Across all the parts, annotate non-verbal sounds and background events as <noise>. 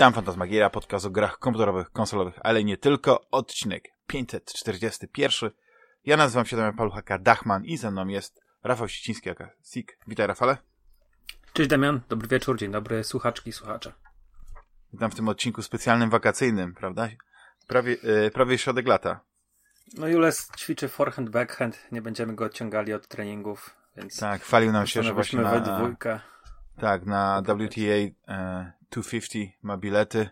Witam, Fantasmagieria, podcast o grach komputerowych, konsolowych, ale nie tylko. Odcinek 541. Ja nazywam się Damian Paluchaka Dachman i ze mną jest Rafał Siciński, aka Sik. Witaj, Rafale. Cześć Damian, dobry wieczór, dzień dobry, słuchaczki i słuchacze. Witam w tym odcinku specjalnym wakacyjnym, prawda? Prawie, yy, prawie środek lata. No Jules ćwiczy forehand, backhand, nie będziemy go odciągali od treningów, więc... Tak, chwalił nam się, że właśnie na... we dwójkę. Tak, na WTA e, 250 ma bilety.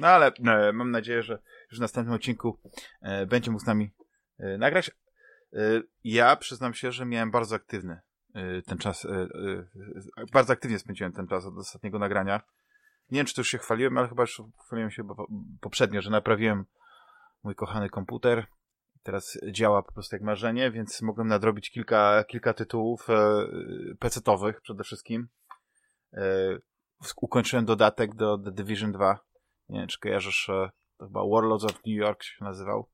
No ale e, mam nadzieję, że już w następnym odcinku e, będzie mógł z nami e, nagrać. E, ja przyznam się, że miałem bardzo aktywny e, ten czas, bardzo aktywnie spędziłem ten czas od ostatniego nagrania. Nie wiem, czy to już się chwaliłem, ale chyba już chwaliłem się poprzednio, że naprawiłem mój kochany komputer. Teraz działa po prostu jak marzenie, więc mogłem nadrobić kilka, kilka tytułów e, PC-owych przede wszystkim. E, ukończyłem dodatek do The Division 2. Nie wiem, czy kojarzysz, e, to chyba Warlords of New York się nazywał.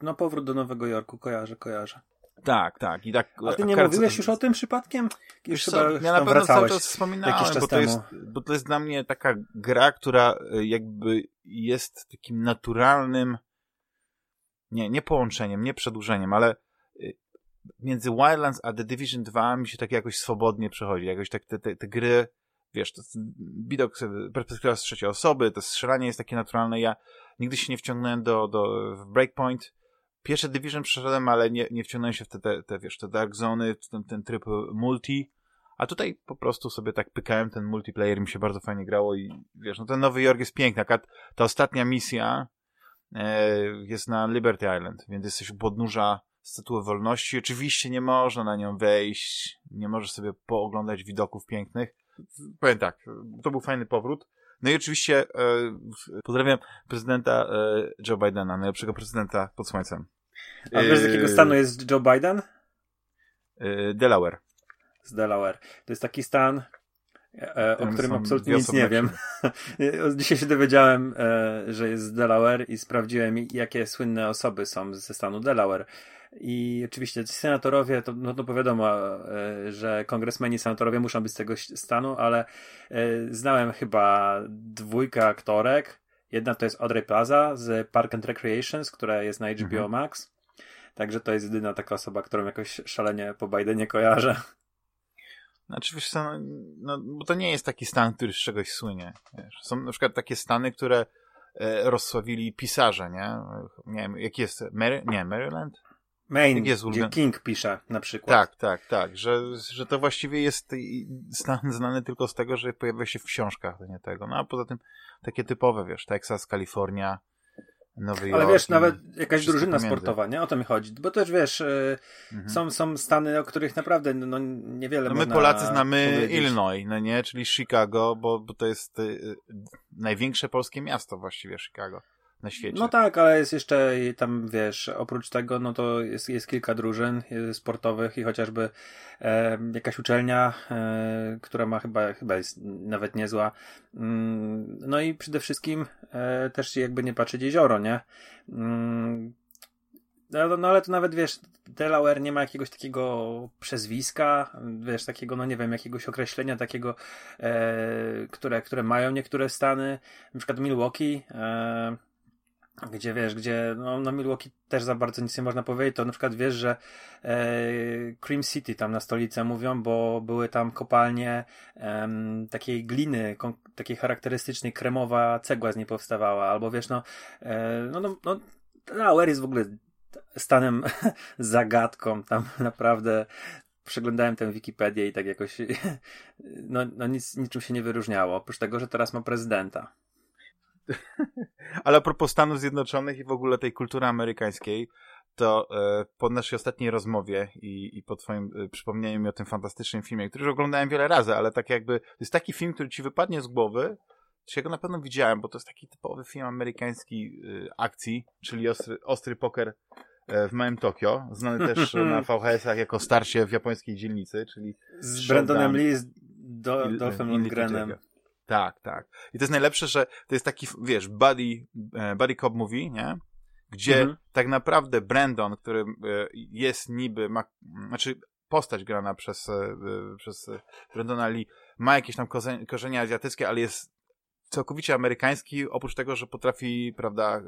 No powrót do Nowego Jorku, kojarzę, kojarzę. Tak, tak. I tak A ty nie mówiłeś już o tym przypadkiem? Już chyba ja na pewno cały czas wspominałem, bo to, jest, bo to jest dla mnie taka gra, która e, jakby jest takim naturalnym nie, nie połączeniem, nie przedłużeniem, ale między Wildlands a The Division 2 mi się tak jakoś swobodnie przechodzi. Jakoś tak te, te, te gry wiesz, to widok, perspektywa z trzeciej osoby, to strzelanie jest takie naturalne. Ja nigdy się nie wciągnąłem do, do Breakpoint. Pierwszy Division przeszedłem, ale nie, nie wciągnąłem się w te, te, te wiesz, te Dark Zony, ten, ten tryb multi. A tutaj po prostu sobie tak pykałem, ten multiplayer mi się bardzo fajnie grało i wiesz, no ten Nowy Jork jest piękny. Ta, ta ostatnia misja e, jest na Liberty Island, więc jesteś u podnóża Statuły Wolności. Oczywiście nie można na nią wejść, nie możesz sobie pooglądać widoków pięknych, powiem tak, to był fajny powrót. No i oczywiście e, pozdrawiam prezydenta e, Joe Bidena, najlepszego prezydenta pod słońcem. A wiesz z jakiego e, stanu jest Joe Biden? E, Delaware. Z Delaware. To jest taki stan, e, o którym absolutnie nic nie wiem. <laughs> Dzisiaj się dowiedziałem, e, że jest z Delaware i sprawdziłem, jakie słynne osoby są ze stanu Delaware. I oczywiście ci senatorowie, to, no to wiadomo, e, że kongresmeni senatorowie muszą być z tego stanu, ale znałem chyba dwójkę aktorek. Jedna to jest Audrey Plaza z Park and Recreations, która jest na HBO mhm. Max. Także to jest jedyna taka osoba, którą jakoś szalenie po Bidenie kojarzę. Znaczy, wiesz co, no, no, bo to nie jest taki stan, który z czegoś słynie. Wiesz. Są na przykład takie stany, które e, rozsławili pisarze, nie? Nie wiem, jaki jest, Mary, nie, Maryland? Main, jest gdzie King pisze na przykład. Tak, tak, tak, że, że to właściwie jest stan znany tylko z tego, że pojawia się w książkach, nie tego. No a poza tym takie typowe, wiesz, Texas, Kalifornia, Nowy Jork. Ale wiesz, nawet jakaś drużyna pomiędzy. sportowa, nie? O to mi chodzi. Bo też wiesz, y, mhm. są, są stany, o których naprawdę no, niewiele no my Polacy znamy powiedzieć. Illinois, no nie? Czyli Chicago, bo, bo to jest y, y, największe polskie miasto właściwie, Chicago na świecie. No tak, ale jest jeszcze tam, wiesz, oprócz tego, no to jest, jest kilka drużyn sportowych i chociażby e, jakaś uczelnia, e, która ma chyba, chyba jest nawet niezła. Mm, no i przede wszystkim e, też jakby nie patrzeć jezioro, nie? Mm, no, no ale to nawet wiesz, Delaware nie ma jakiegoś takiego przezwiska, wiesz, takiego, no nie wiem, jakiegoś określenia takiego, e, które, które mają niektóre stany, na przykład Milwaukee, e, gdzie wiesz, gdzie no, na Milwaukee też za bardzo nic nie można powiedzieć, to na przykład wiesz, że e, Cream City tam na stolicę mówią, bo były tam kopalnie e, takiej gliny, kon, takiej charakterystycznej, kremowa cegła z niej powstawała, albo wiesz, no, e, no, no, no jest w ogóle stanem <laughs> zagadką, tam <laughs> naprawdę przeglądałem tę Wikipedię i tak jakoś <laughs> no, no nic, niczym się nie wyróżniało, oprócz tego, że teraz ma prezydenta. <laughs> Ale a propos Stanów Zjednoczonych i w ogóle tej kultury amerykańskiej, to e, po naszej ostatniej rozmowie i, i po twoim e, przypomnieniu mi o tym fantastycznym filmie, który już oglądałem wiele razy, ale tak jakby, to jest taki film, który ci wypadnie z głowy, czy go na pewno widziałem, bo to jest taki typowy film amerykański e, akcji, czyli ostry, ostry poker e, w małym Tokio, znany też <laughs> na VHS-ach jako starcie w japońskiej dzielnicy, czyli z Brandonem Lee, z do, Dolphem Lundgrenem. Tak, tak. I to jest najlepsze, że to jest taki, wiesz, buddy, e, buddy cop movie, nie? Gdzie mhm. tak naprawdę Brandon, który e, jest niby, ma, znaczy postać grana przez, e, przez Brandona Lee, ma jakieś tam korzenie azjatyckie, ale jest całkowicie amerykański, oprócz tego, że potrafi, prawda,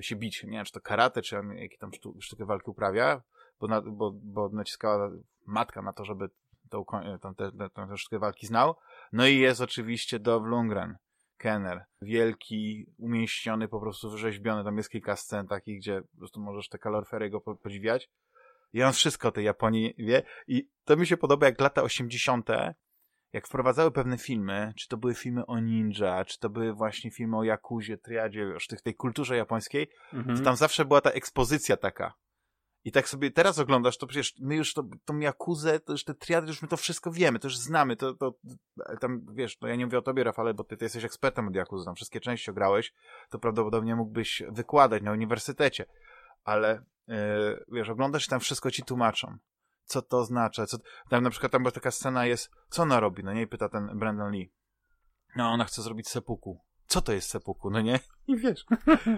się bić. Nie wiem, czy to karate, czy jakie tam sztukę walki uprawia, bo, na, bo, bo naciskała matka na to, żeby tą, tą, tę, tą sztukę walki znał. No i jest oczywiście Dov Lundgren, Kenner. Wielki, umieściony, po prostu wyrzeźbiony. Tam jest kilka scen takich, gdzie po prostu możesz te kaloryfery go podziwiać. I on wszystko o tej Japonii wie. I to mi się podoba, jak lata 80., jak wprowadzały pewne filmy, czy to były filmy o ninja, czy to były właśnie filmy o Jakuzie, triadzie, już tych, tej kulturze japońskiej, mhm. to tam zawsze była ta ekspozycja taka. I tak sobie teraz oglądasz, to przecież my już to, tą Jakuzę, to już te triady, już my to wszystko wiemy, to już znamy, to, to tam, wiesz, no ja nie mówię o tobie, Rafale, bo ty, ty jesteś ekspertem od Jakuzy, tam wszystkie części ograłeś, to prawdopodobnie mógłbyś wykładać na uniwersytecie, ale, yy, wiesz, oglądasz i tam wszystko ci tłumaczą. Co to oznacza, co, tam na przykład tam była taka scena jest, co ona robi, no nie, I pyta ten Brandon Lee. No, ona chce zrobić sepuku. Co to jest sepuku, no nie? <laughs> I wiesz,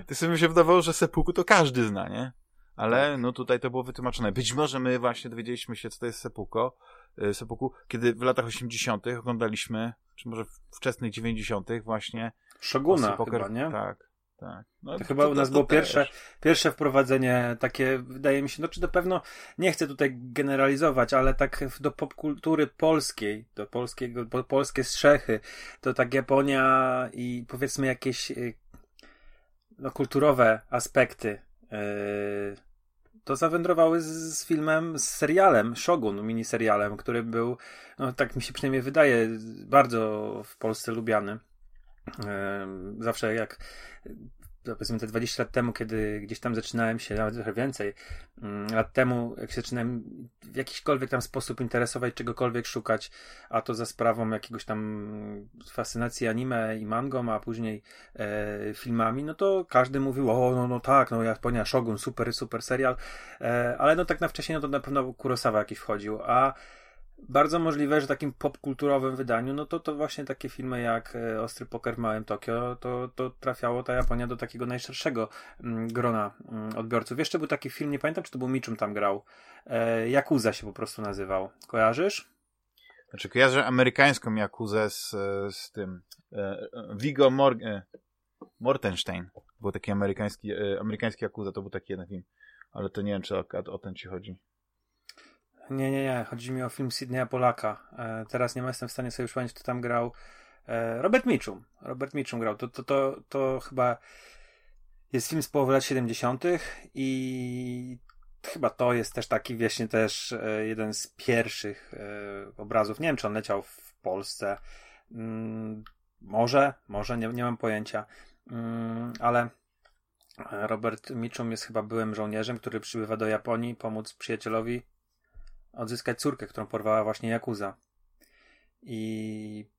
ty sobie się wydawało, że sepuku to każdy zna, nie? Ale tak. no tutaj to było wytłumaczone. Być może my właśnie dowiedzieliśmy się, co to jest Sepuko, y, Sepuku, kiedy w latach 80. oglądaliśmy, czy może w wczesnych 90. właśnie Shoguna chyba, nie? Tak, tak. No, to, chyba u nas to, było pierwsze, pierwsze wprowadzenie takie, wydaje mi się, no czy na pewno, nie chcę tutaj generalizować, ale tak do popkultury polskiej, do polskiego, po, polskie strzechy, to tak Japonia i powiedzmy jakieś y, no, kulturowe aspekty to zawędrowały z, filmem, z serialem, Shogun, miniserialem, który był, no tak mi się przynajmniej wydaje, bardzo w Polsce lubiany. Zawsze jak powiedzmy te 20 lat temu, kiedy gdzieś tam zaczynałem się, nawet trochę więcej mm, lat temu, jak się zaczynałem w jakiśkolwiek tam sposób interesować, czegokolwiek szukać, a to za sprawą jakiegoś tam fascynacji anime i mangą, a później e, filmami, no to każdy mówił, o no, no tak, no Japonia, Shogun, super, super serial, e, ale no tak na wcześniej, no to na pewno Kurosawa jakiś wchodził, a bardzo możliwe, że takim popkulturowym wydaniu, no to to właśnie takie filmy jak e, Ostry Poker w Małym Tokio, to, to trafiało ta Japonia do takiego najszerszego mm, grona mm, odbiorców. Jeszcze był taki film, nie pamiętam, czy to był Miczum tam grał, e, Yakuza się po prostu nazywał. Kojarzysz? Znaczy kojarzę amerykańską Jakuzę z, z tym e, Vigo Mor Mortenstein. Był taki amerykański, amerykański Yakuza, to był taki jeden film. Ale to nie wiem, czy o, o ten ci chodzi. Nie, nie, nie. Chodzi mi o film Sydneya Polaka. E, teraz nie jestem w stanie sobie przypomnieć, kto tam grał. E, Robert Mitchum. Robert Mitchum grał. To, to, to, to chyba jest film z połowy lat 70. i chyba to jest też taki właśnie też e, jeden z pierwszych e, obrazów. Nie wiem, czy on leciał w Polsce. Mm, może, może, nie, nie mam pojęcia. Mm, ale Robert Mitchum jest chyba byłym żołnierzem, który przybywa do Japonii pomóc przyjacielowi odzyskać córkę, którą porwała właśnie Jakuza. I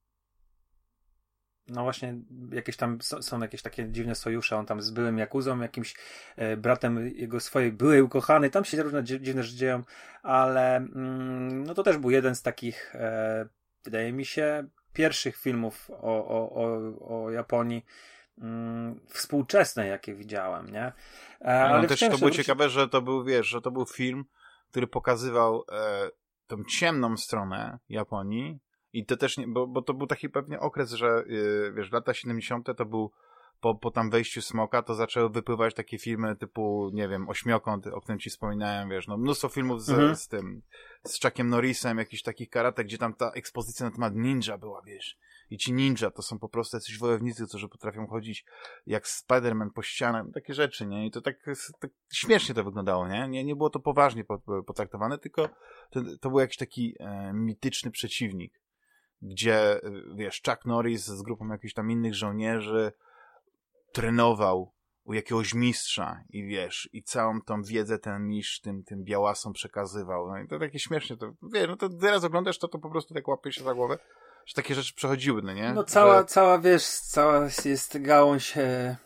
no właśnie jakieś tam są jakieś takie dziwne sojusze, on tam z byłym Jakuzą, jakimś e, bratem jego swojej byłej ukochany, tam się różne dziwne rzeczy dzieją, ale mm, no to też był jeden z takich, e, wydaje mi się, pierwszych filmów o, o, o, o Japonii mm, współczesnej, jakie widziałem, nie? E, ale no, też to było ciekawe, że to był, wiesz, że to był film, który pokazywał e, tą ciemną stronę Japonii i to też, nie, bo, bo to był taki pewnie okres, że e, wiesz, lata 70. to był po, po tam wejściu Smoka, to zaczęły wypływać takie filmy typu, nie wiem, Ośmiokąt, o którym ci wspominałem, wiesz, no mnóstwo filmów z, mhm. z tym, z Chuckiem Norrisem, jakichś takich karatek, gdzie tam ta ekspozycja na temat ninja była, wiesz, i ci ninja to są po prostu jacyś wojownicy, którzy potrafią chodzić jak Spider-Man po ścianach, takie rzeczy, nie? I to tak, tak śmiesznie to wyglądało, nie? Nie, nie było to poważnie potraktowane, tylko to, to był jakiś taki e, mityczny przeciwnik, gdzie, e, wiesz, Chuck Norris z grupą jakichś tam innych żołnierzy trenował u jakiegoś mistrza i wiesz, i całą tą wiedzę ten mistrz tym, tym białasom przekazywał. No i to takie śmiesznie, to wiesz, no to teraz oglądasz to, to po prostu tak łapie się za głowę że takie rzeczy przechodziły, no nie? No cała, że... cała wiesz, cała jest gałąź e,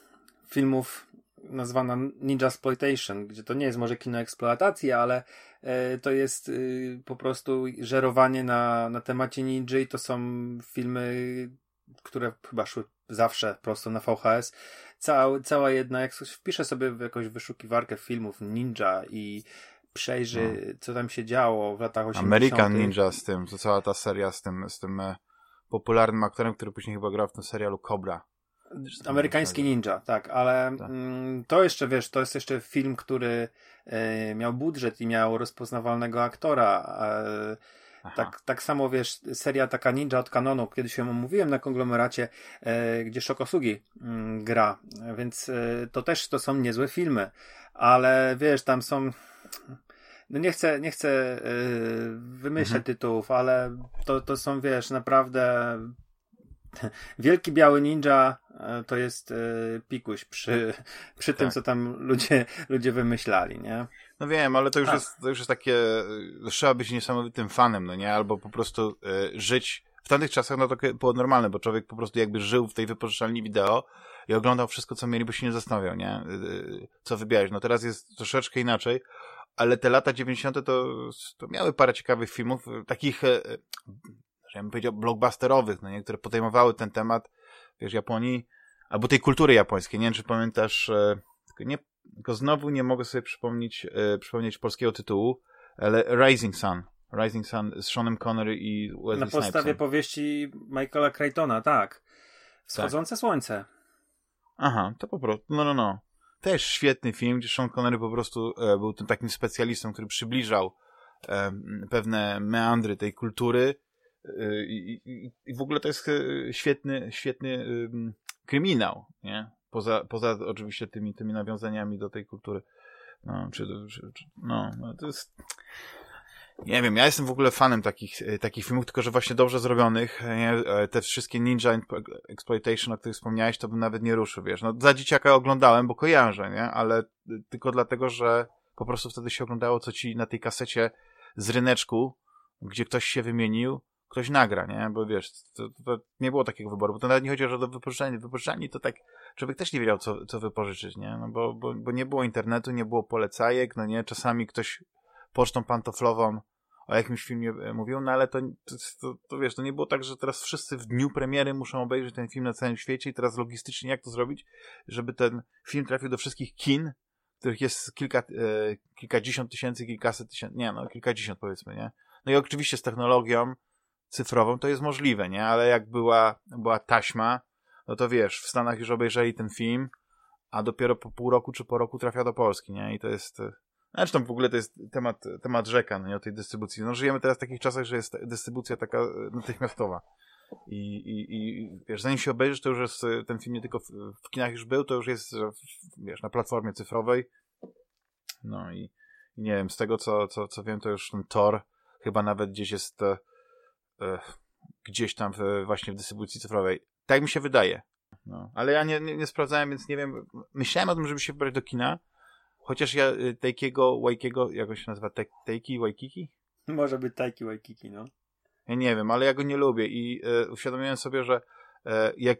filmów nazwana Ninja Exploitation, gdzie to nie jest może kino eksploatacji, ale e, to jest e, po prostu żerowanie na, na temacie ninja i to są filmy, które chyba szły zawsze prosto na VHS. Cała, cała jedna, jak wpiszę sobie w jakąś wyszukiwarkę filmów ninja i przejrzy, no. co tam się działo w latach 80. American Ninja z tym, to cała ta seria z tym, z tym e, popularnym aktorem, który później chyba grał w tym serialu Cobra. Amerykański Ninja, tak, ale tak. Mm, to jeszcze, wiesz, to jest jeszcze film, który e, miał budżet i miał rozpoznawalnego aktora. E, tak, tak samo, wiesz, seria taka Ninja od Kanonu, kiedyś ją omówiłem na konglomeracie, e, gdzie Szokosugi mm, gra, więc to też to są niezłe filmy, ale wiesz, tam są no nie chcę, nie chcę yy, wymyślać mhm. tytułów, ale to, to są, wiesz, naprawdę <laughs> Wielki Biały Ninja e, to jest yy, pikuś przy, <laughs> przy tak. tym, co tam ludzie, ludzie wymyślali, nie? No wiem, ale to już, jest, to już jest takie, trzeba być niesamowitym fanem, no nie? Albo po prostu y, żyć w tamtych czasach, no to było normalne, bo człowiek po prostu jakby żył w tej wypożyczalni wideo i oglądał wszystko, co mieli, bo się nie zastanawiał, nie? Co wybierać. No teraz jest troszeczkę inaczej, ale te lata 90. to, to miały parę ciekawych filmów, takich, e, że bym powiedział, blockbusterowych, no nie, które podejmowały ten temat, wiesz, Japonii, albo tej kultury japońskiej. Nie wiem, czy pamiętasz, e, tylko, nie, tylko znowu nie mogę sobie przypomnieć, e, przypomnieć polskiego tytułu, ale Rising Sun. Rising Sun z Seanem Connery i Wesley Na podstawie Snipesem. powieści Michaela Crichtona, tak. Wschodzące tak. słońce. Aha, to po prostu, no, no, no. Też świetny film, gdzie Sean Connery po prostu e, był tym takim specjalistą, który przybliżał e, pewne meandry tej kultury e, i, w ogóle to jest świetny, świetny kryminał, nie? Poza, poza oczywiście tymi, tymi nawiązaniami do tej kultury. No, czy, czy, no, no to jest nie wiem, ja jestem w ogóle fanem takich, e, takich filmów, tylko że właśnie dobrze zrobionych. Nie? E, te wszystkie Ninja Exploitation, o których wspomniałeś, to bym nawet nie ruszył, wiesz. No, za dzieciaka oglądałem, bo kojarzę, nie? Ale tylko dlatego, że po prostu wtedy się oglądało, co ci na tej kasecie z ryneczku, gdzie ktoś się wymienił, ktoś nagra, nie? Bo wiesz, to, to nie było takiego wyboru, bo to nawet nie chodzi o do wypożyczenia. Wypożyczalni to tak, człowiek też nie wiedział, co, co wypożyczyć, nie? No bo, bo, bo nie było internetu, nie było polecajek, no nie? Czasami ktoś pocztą pantoflową o jakimś filmie e, mówią, no ale to, to, to, to, wiesz, to nie było tak, że teraz wszyscy w dniu premiery muszą obejrzeć ten film na całym świecie i teraz logistycznie jak to zrobić, żeby ten film trafił do wszystkich kin, których jest kilka, e, kilkadziesiąt tysięcy, kilkaset tysięcy, nie no, kilkadziesiąt powiedzmy, nie? No i oczywiście z technologią cyfrową to jest możliwe, nie? Ale jak była, była taśma, no to wiesz, w Stanach już obejrzeli ten film, a dopiero po pół roku czy po roku trafia do Polski, nie? I to jest, e, Zresztą w ogóle to jest temat, temat rzeka, no nie o tej dystrybucji. No żyjemy teraz w takich czasach, że jest dystrybucja taka e, natychmiastowa. I, i, i wiesz, zanim się obejrzysz, to już jest e, ten film nie tylko w, w kinach już był, to już jest wiesz, na platformie cyfrowej. No i, i nie wiem, z tego co, co, co wiem, to już ten Tor chyba nawet gdzieś jest e, e, gdzieś tam w, właśnie w dystrybucji cyfrowej. Tak mi się wydaje. No, ale ja nie, nie, nie sprawdzałem, więc nie wiem. Myślałem o tym, żeby się wybrać do kina, Chociaż ja y, Tejkiego, Wajkiego, jak on się nazywa? Tejki, Wajkiki? Może być Tajki, Wajkiki, no. Ja nie wiem, ale ja go nie lubię i e, uświadomiłem sobie, że e, jak,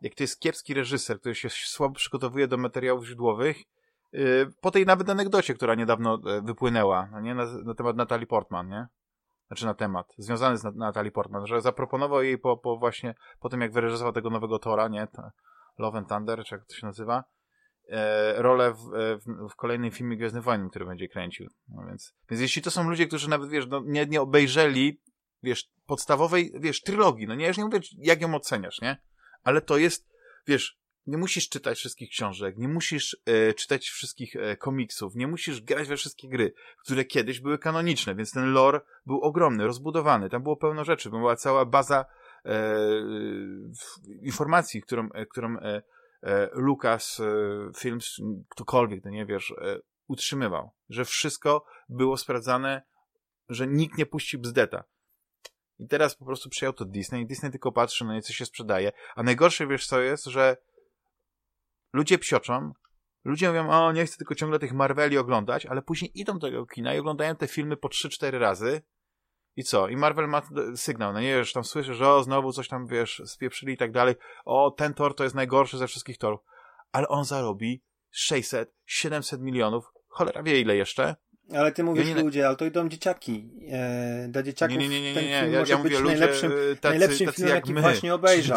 jak to jest kiepski reżyser, który się słabo przygotowuje do materiałów źródłowych, e, po tej nawet anegdocie, która niedawno wypłynęła, no nie? Na, na, temat Natalii Portman, nie? Znaczy na temat, związany z Natalii Portman, że zaproponował jej po, po właśnie, po tym jak wyreżyserował tego nowego Tora, nie? Love and Thunder, czy jak to się nazywa, e, rolę w, e, w, w, kolejnym filmie Gwiezdny Wojny, który będzie kręcił. No więc, więc jeśli to są ludzie, którzy nawet, wiesz, no, nie, nie obejrzeli, wiesz, podstawowej, wiesz, trylogii, no nie, ja już nie mówię, jak ją oceniasz, nie? Ale to jest, wiesz, nie musisz czytać wszystkich książek, nie musisz e, czytać wszystkich e, komiksów, nie musisz grać we wszystkie gry, które kiedyś były kanoniczne, więc ten lore był ogromny, rozbudowany, tam było pełno rzeczy, była cała baza e, informacji, którą, e, którą Lucas e, Films, ktokolwiek, to nie wiesz, e, utrzymywał, że wszystko było sprawdzane, że nikt nie puścił bzdeta. I teraz po prostu przyjął to Disney i Disney tylko patrzy, no i co się sprzedaje. A najgorsze, wiesz co jest, że ludzie psioczą, ludzie mówią, o nie chcę tylko ciągle tych Marveli oglądać, ale później idą do tego kina i oglądają te filmy po 3-4 razy i co? I Marvel ma sygnał, no nie wiesz, tam słyszysz, że o, znowu coś tam, wiesz, spieprzyli i tak dalej. O, ten tor to jest najgorszy ze wszystkich torów. Ale on zarobi 600, 700 milionów, cholera wie ile jeszcze. Ale ty mówisz nie, ludzie, ale to idą dzieciaki. E, dla dzieciaków nie, nie, nie, nie, nie, ten film ja, może ja być ludzie, najlepszym, tacy, najlepszym tacy filmem, jaki my, właśnie obejrzał.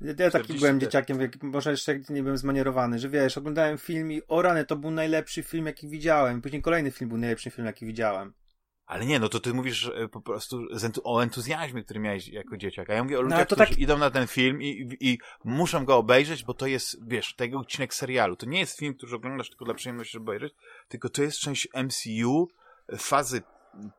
Ja, ja taki byłem dzieciakiem, może jeszcze nie byłem zmanierowany, że wiesz, oglądałem film i o rany, to był najlepszy film, jaki widziałem. Później kolejny film był najlepszym film, jaki widziałem. Ale nie, no to ty mówisz po prostu o entuzjazmie, który miałeś jako dzieciak. A ja mówię o no, ludziach, no, którzy tak... idą na ten film i, i, i, muszą go obejrzeć, bo to jest, wiesz, tego odcinek serialu. To nie jest film, który oglądasz tylko dla przyjemności, żeby obejrzeć, tylko to jest część MCU, fazy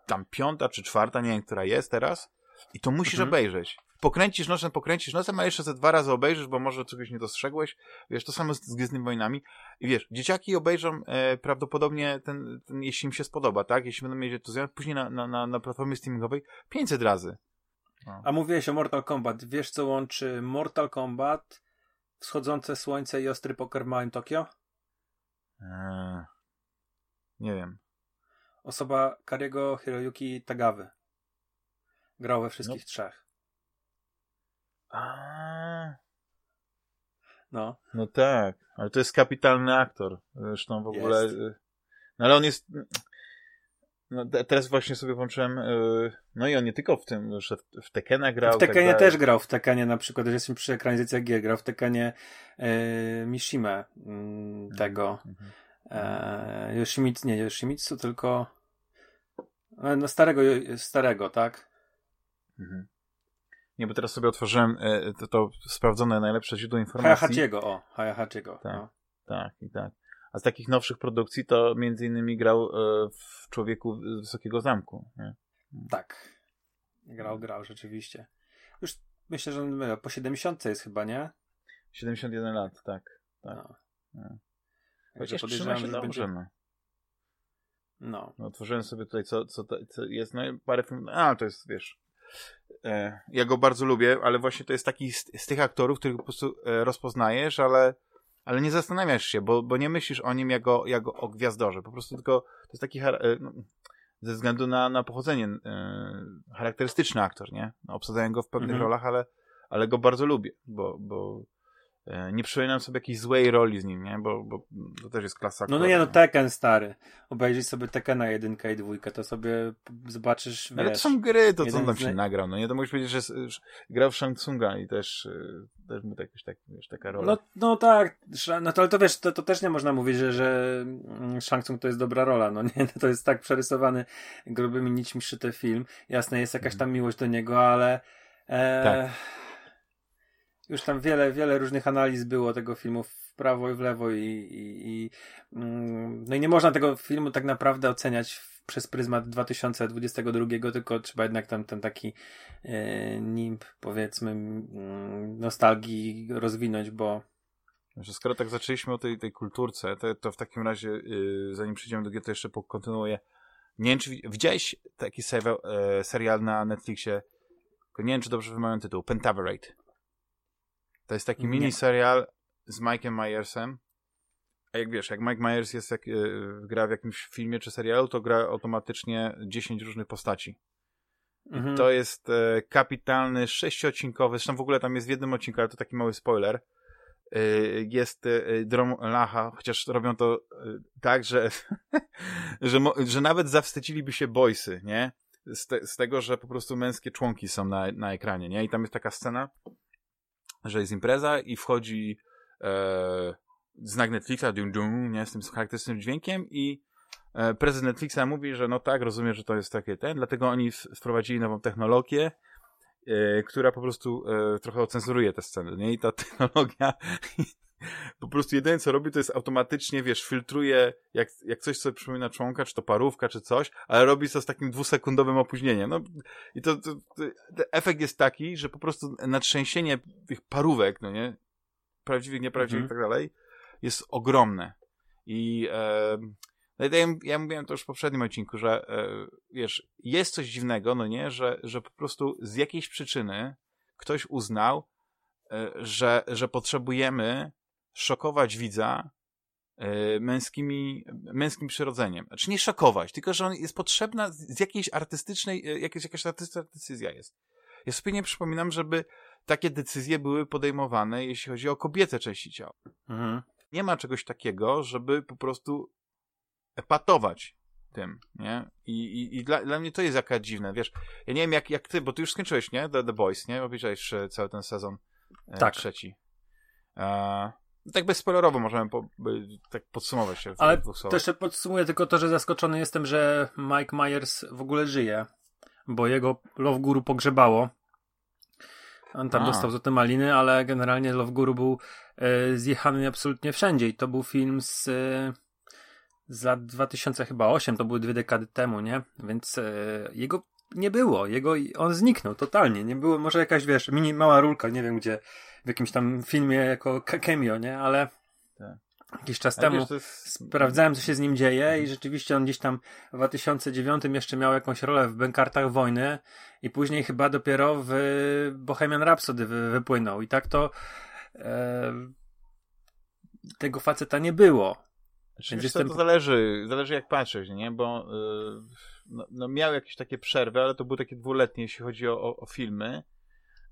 tam piąta czy czwarta, nie wiem, która jest teraz. I to musisz mhm. obejrzeć pokręcisz nosem, pokręcisz nosem, a jeszcze ze dwa razy obejrzysz, bo może czegoś nie dostrzegłeś. Wiesz, to samo z, z Gwiezdnymi Wojnami. I wiesz, dzieciaki obejrzą e, prawdopodobnie ten, ten, jeśli im się spodoba, tak? Jeśli będą mieć entuzjazm, później na, na, na, na platformie streamingowej 500 razy. No. A mówiłeś o Mortal Kombat. Wiesz, co łączy Mortal Kombat, wschodzące słońce i ostry poker w Małym Tokio? Eee, nie wiem. Osoba Kariego Hiroyuki Tagawy. Grał we wszystkich no. trzech. A. No. No tak, ale to jest kapitalny aktor. Zresztą w ogóle. Jest. Y, no ale on jest. No, teraz właśnie sobie włączyłem. Y, no i on nie tylko w tym, że w Tekena grał. W Tekenie tak też grał. W Tekenie na przykład, że jestem przy ekranizacjach gier, grał w Tekenie e, Mishime mm, tego. Mhm. E, Yoshimitsu, nie Yoshimitsu, tylko e, no starego, starego, tak? Mhm. Nie, bo teraz sobie otworzyłem e, to, to sprawdzone najlepsze źródło informacji. Hayahachiego, o, Hayahachiego. Tak, no. tak i tak. A z takich nowszych produkcji to między innymi grał e, w Człowieku Wysokiego Zamku. Nie? Tak. Grał, grał, rzeczywiście. Już myślę, że on po 70 jest chyba, nie? 71 lat, tak. tak. No. no. Chociaż podejrzewam, że będzie... No. no. no. Otworzyłem sobie tutaj, co, co, co jest, no parę filmów, a to jest, wiesz, ja go bardzo lubię, ale właśnie to jest taki z, z tych aktorów, których po prostu e, rozpoznajesz, ale, ale nie zastanawiasz się, bo, bo nie myślisz o nim jako, jako o gwiazdorze. Po prostu tylko to jest taki e, no, ze względu na, na pochodzenie charakterystyczny aktor, nie? No, obsadzają go w pewnych mhm. rolach, ale, ale go bardzo lubię, bo, bo E, nie przypominam sobie jakiejś złej roli z nim, nie? Bo, bo to też jest klasa. No, no nie, no Tekken stary. Obejrzyj sobie Tekkena jedynkę i dwójkę, to sobie zobaczysz, wiesz, Ale to są gry, to co on tam się nagrał, no nie? To musisz powiedzieć, że, że grał w Shang Tsunga i też, e, też mu tak, tak, wiesz, taka rola. No, no tak, no to, ale to wiesz, to, to też nie można mówić, że, że mm, Shang Tsung to jest dobra rola, no nie? <laughs> To jest tak przerysowany grubymi nićmi szyty film. Jasne, jest jakaś tam miłość do niego, ale... E... Tak już tam wiele, wiele różnych analiz było tego filmu w prawo i w lewo i, i, i mm, no i nie można tego filmu tak naprawdę oceniać przez pryzmat 2022, tylko trzeba jednak tam ten taki e, nimb, powiedzmy, nostalgii rozwinąć, bo że skoro tak zaczęliśmy o tej, tej kulturce, to, to w takim razie, yy, zanim przejdziemy do gier, to jeszcze kontynuuję. Nie wiem, czy widziałeś taki serial, e, serial na Netflixie, nie wiem, czy dobrze wymawiam tytuł, Pentaverate. To jest taki mini serial z Mike'em Myersem. A jak wiesz, jak Mike Myers jest jak, yy, gra w jakimś filmie czy serialu, to gra automatycznie 10 różnych postaci. Mhm. To jest e, kapitalny, sześciocinkowy, zresztą w ogóle tam jest w jednym odcinku, ale to taki mały spoiler. E, jest e, Drom Lacha, chociaż robią to tak, że, <laughs> że, że nawet zawstydziliby się boysy, nie? Z, te, z, tego, że po prostu męskie członki są na, na ekranie, nie? I tam jest taka scena, że jest impreza i wchodzi e, znak Netflixa, dum, dum, nie, z tym charakterystycznym dźwiękiem i e, prezes Netflixa mówi, że no tak, rozumiem, że to jest takie ten, dlatego oni wprowadzili nową technologię, e, która po prostu e, trochę ocenzuruje te sceny, nie? I ta <laughs> technologia po prostu jedyne co robi, to jest automatycznie, wiesz, filtruje, jak, jak coś sobie przypomina członka, czy to parówka, czy coś, ale robi to z takim dwusekundowym opóźnieniem. No i to, to, to efekt jest taki, że po prostu natrzęsienie tych parówek, no nie, prawdziwych, nieprawdziwych mhm. i tak dalej, jest ogromne. I e, no ja, ja mówiłem to już w poprzednim odcinku, że e, wiesz, jest coś dziwnego, no nie, że, że po prostu z jakiejś przyczyny ktoś uznał, e, że, że potrzebujemy szokować widza yy, męskimi, męskim przyrodzeniem. Znaczy nie szokować, tylko że on jest potrzebna z jakiejś artystycznej, yy, jakaś, jakaś artystyczna decyzja jest. Ja sobie nie przypominam, żeby takie decyzje były podejmowane, jeśli chodzi o kobiece części ciała. Mhm. Nie ma czegoś takiego, żeby po prostu epatować tym, nie? I, i, i dla, dla mnie to jest jaka dziwne, wiesz, ja nie wiem jak, jak ty, bo ty już skończyłeś, nie? The, The Boys, nie? Obejrzałeś cały ten sezon e, tak. trzeci. E, tak bezspoilerowo możemy po, by, tak podsumować się. Ale to jeszcze podsumuję tylko to, że zaskoczony jestem, że Mike Myers w ogóle żyje, bo jego Love Guru pogrzebało. On tam A. dostał za te maliny, ale generalnie Love Guru był e, zjechany absolutnie wszędzie i to był film z, e, z lat 2008, to były dwie dekady temu, nie? Więc e, jego nie było, jego, on zniknął totalnie, nie było, może jakaś, wiesz, mini, mała rulka, nie wiem gdzie, w jakimś tam filmie jako cameo, nie? Ale tak. jakiś czas temu wiesz, jest... sprawdzałem, co się z nim dzieje i rzeczywiście on gdzieś tam w 2009 jeszcze miał jakąś rolę w Bękartach Wojny i później chyba dopiero w Bohemian Rhapsody wy, wypłynął i tak to e, tego faceta nie było. Znaczy, Więc jestem... to zależy, zależy jak patrzeć, nie? Bo yy, no, no, miał jakieś takie przerwy, ale to były takie dwuletnie, jeśli chodzi o, o, o filmy.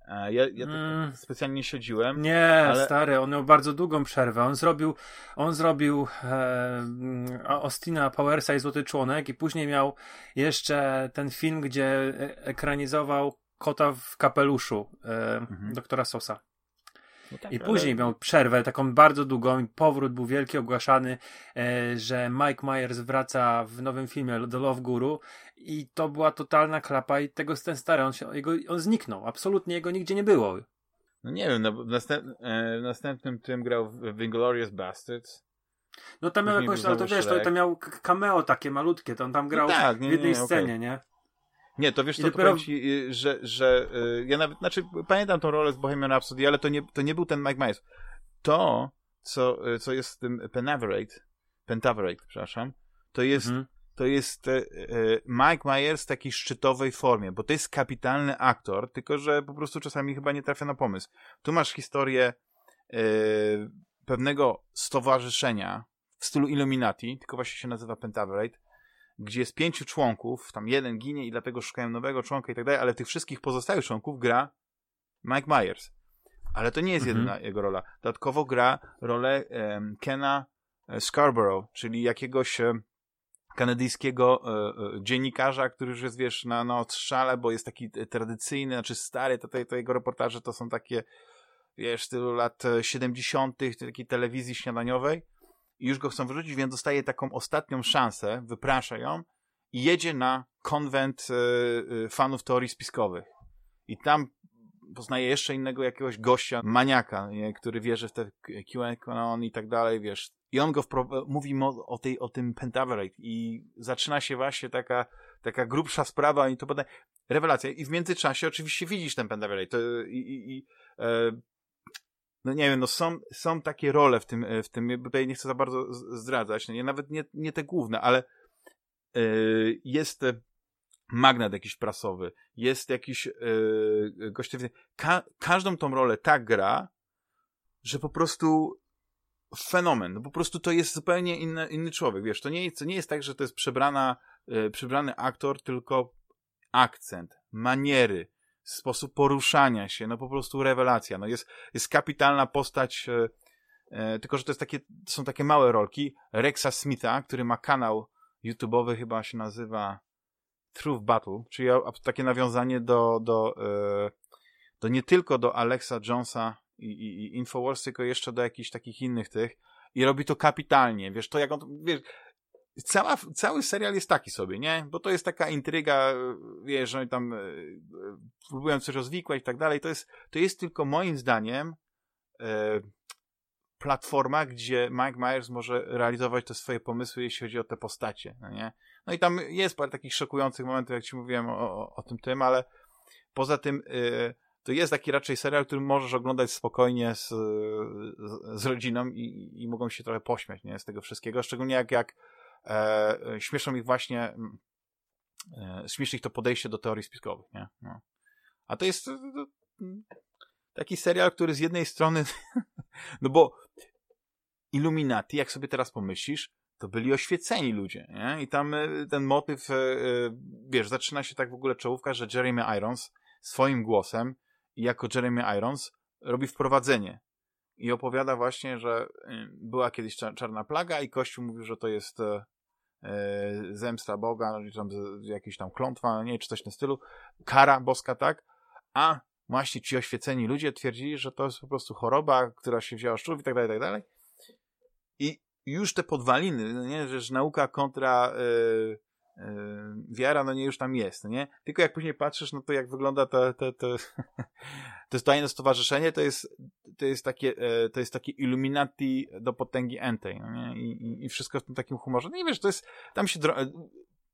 Ja, ja mm. specjalnie nie śledziłem. Nie, ale... stary, on miał bardzo długą przerwę. On zrobił, on zrobił e, Austina Powersa i Złoty Członek i później miał jeszcze ten film, gdzie e, ekranizował Kota w kapeluszu e, mhm. doktora Sosa. Tak, I później ale... miał przerwę taką bardzo długą i powrót był wielki, ogłaszany, e, że Mike Myers wraca w nowym filmie do Love Guru i to była totalna klapa i tego ten stary, on, się, jego, on zniknął, absolutnie jego nigdzie nie było. No nie wiem, no, w, następ, e, w następnym tym grał w Inglorious Bastards. No tam miał jakąś, ale to wiesz, to, to miał cameo takie malutkie, to on tam grał no tak, nie, w jednej nie, scenie, okay. nie? Nie, to wiesz co, dopiero... to ci, y, że, że y, ja nawet, znaczy pamiętam tą rolę z Bohemian Rhapsody, ale to nie, to nie był ten Mike Myers. To, co, y, co jest z tym Penaverate, Pentaverate, przepraszam, to jest, mhm. to jest Mike Myers w takiej szczytowej formie, bo to jest kapitalny aktor, tylko że po prostu czasami chyba nie trafia na pomysł. Tu masz historię pewnego stowarzyszenia w stylu Illuminati, tylko właśnie się nazywa Pentaverate, gdzie jest pięciu członków, tam jeden ginie i dlatego szukają nowego członka i tak dalej, ale tych wszystkich pozostałych członków gra Mike Myers. Ale to nie jest mhm. jedyna jego rola. Dodatkowo gra rolę um, Kena e, Scarborough, czyli jakiegoś um, kanadyjskiego e, e, dziennikarza, który już jest, wiesz, na, na odstrzale, bo jest taki tradycyjny, znaczy stary, to, to, to jego reportaże to są takie, wiesz, tylu lat 70., takiej telewizji śniadaniowej i już go chcą wyrzucić, więc dostaje taką ostatnią szansę, wyprasza ją i jedzie na konwent y, fanów teorii spiskowych. I tam poznaje jeszcze innego jakiegoś gościa, maniaka, nie, który wierzy w te QAnon i tak dalej, wiesz. I on go mówi o, tej, o tym Pentaverate i zaczyna się właśnie taka, taka grubsza sprawa i to podaje rewelacja. I w międzyczasie oczywiście widzisz ten Pentaverate i, i, i e, no nie wiem, no są, są takie role w tym, e, w tym, tutaj nie chcę za bardzo zdradzać, no nie, nawet nie, nie te główne, ale yy, jest magnet jakiś prasowy, jest jakiś yy, gość, ka każdą tą rolę tak gra, że po prostu fenomen, no po prostu to jest zupełnie inny, inny człowiek, wiesz, to nie to nie jest tak, że to jest przebrana, yy, przebrany aktor, tylko akcent, maniery, sposób poruszania się, no po prostu rewelacja. No jest, jest kapitalna postać, e, e, tylko że to jest takie, są takie małe rolki. Rexa Smitha, który ma kanał YouTube'owy, chyba się nazywa Truth Battle, czyli takie nawiązanie do, do, e, do nie tylko do Alexa Jonesa i, i, i Infowars, tylko jeszcze do jakichś takich innych tych. I robi to kapitalnie. Wiesz, to jak on, wiesz, cała, cały serial jest taki sobie, nie? Bo to jest taka intryga, wiesz, że tam e, próbują coś rozwikłać i tak dalej. To jest, to jest tylko moim zdaniem e, platforma, gdzie Mike Myers może realizować te swoje pomysły, jeśli chodzi o te postacie, no nie? No i tam jest parę takich szokujących momentów, jak ci mówiłem o, o, o tym tym, ale poza tym e, to jest taki raczej serial, który możesz oglądać spokojnie z, z, z rodziną i, i mogą się trochę pośmiać, nie? Z tego wszystkiego, szczególnie jak, jak e, śmieszą ich właśnie, mm, e, śmieszy ich to podejście do teorii spiskowych, nie? No. A to jest to, taki serial, który z jednej strony, <laughs> no bo Illuminati, jak sobie teraz pomyślisz, to byli oświeceni ludzie, nie? I tam e, ten motyw, e, e, wiesz, zaczyna się tak w ogóle czołówka, że Jeremy Irons swoim głosem jako Jeremy Irons robi wprowadzenie i opowiada właśnie, że była kiedyś czarna plaga i Kościół mówił, że to jest E, zemsta Boga, tam jakieś tam klątwa, nie czy coś w tym stylu, kara boska, tak? A właśnie ci oświeceni ludzie twierdzili, że to jest po prostu choroba, która się wzięła z szczurów i tak dalej, i tak dalej. I już te podwaliny, no nie, że nauka kontra yy, wiara, no nie, już tam jest, no nie? Tylko jak później patrzysz, no to jak wygląda <laughs> to, to, to, to tajne stowarzyszenie, to jest, to jest takie, yy, to jest takie Illuminati do potęgi Entei, no nie? I, i, I wszystko w tym takim humorze. No i wiesz, to jest, tam się,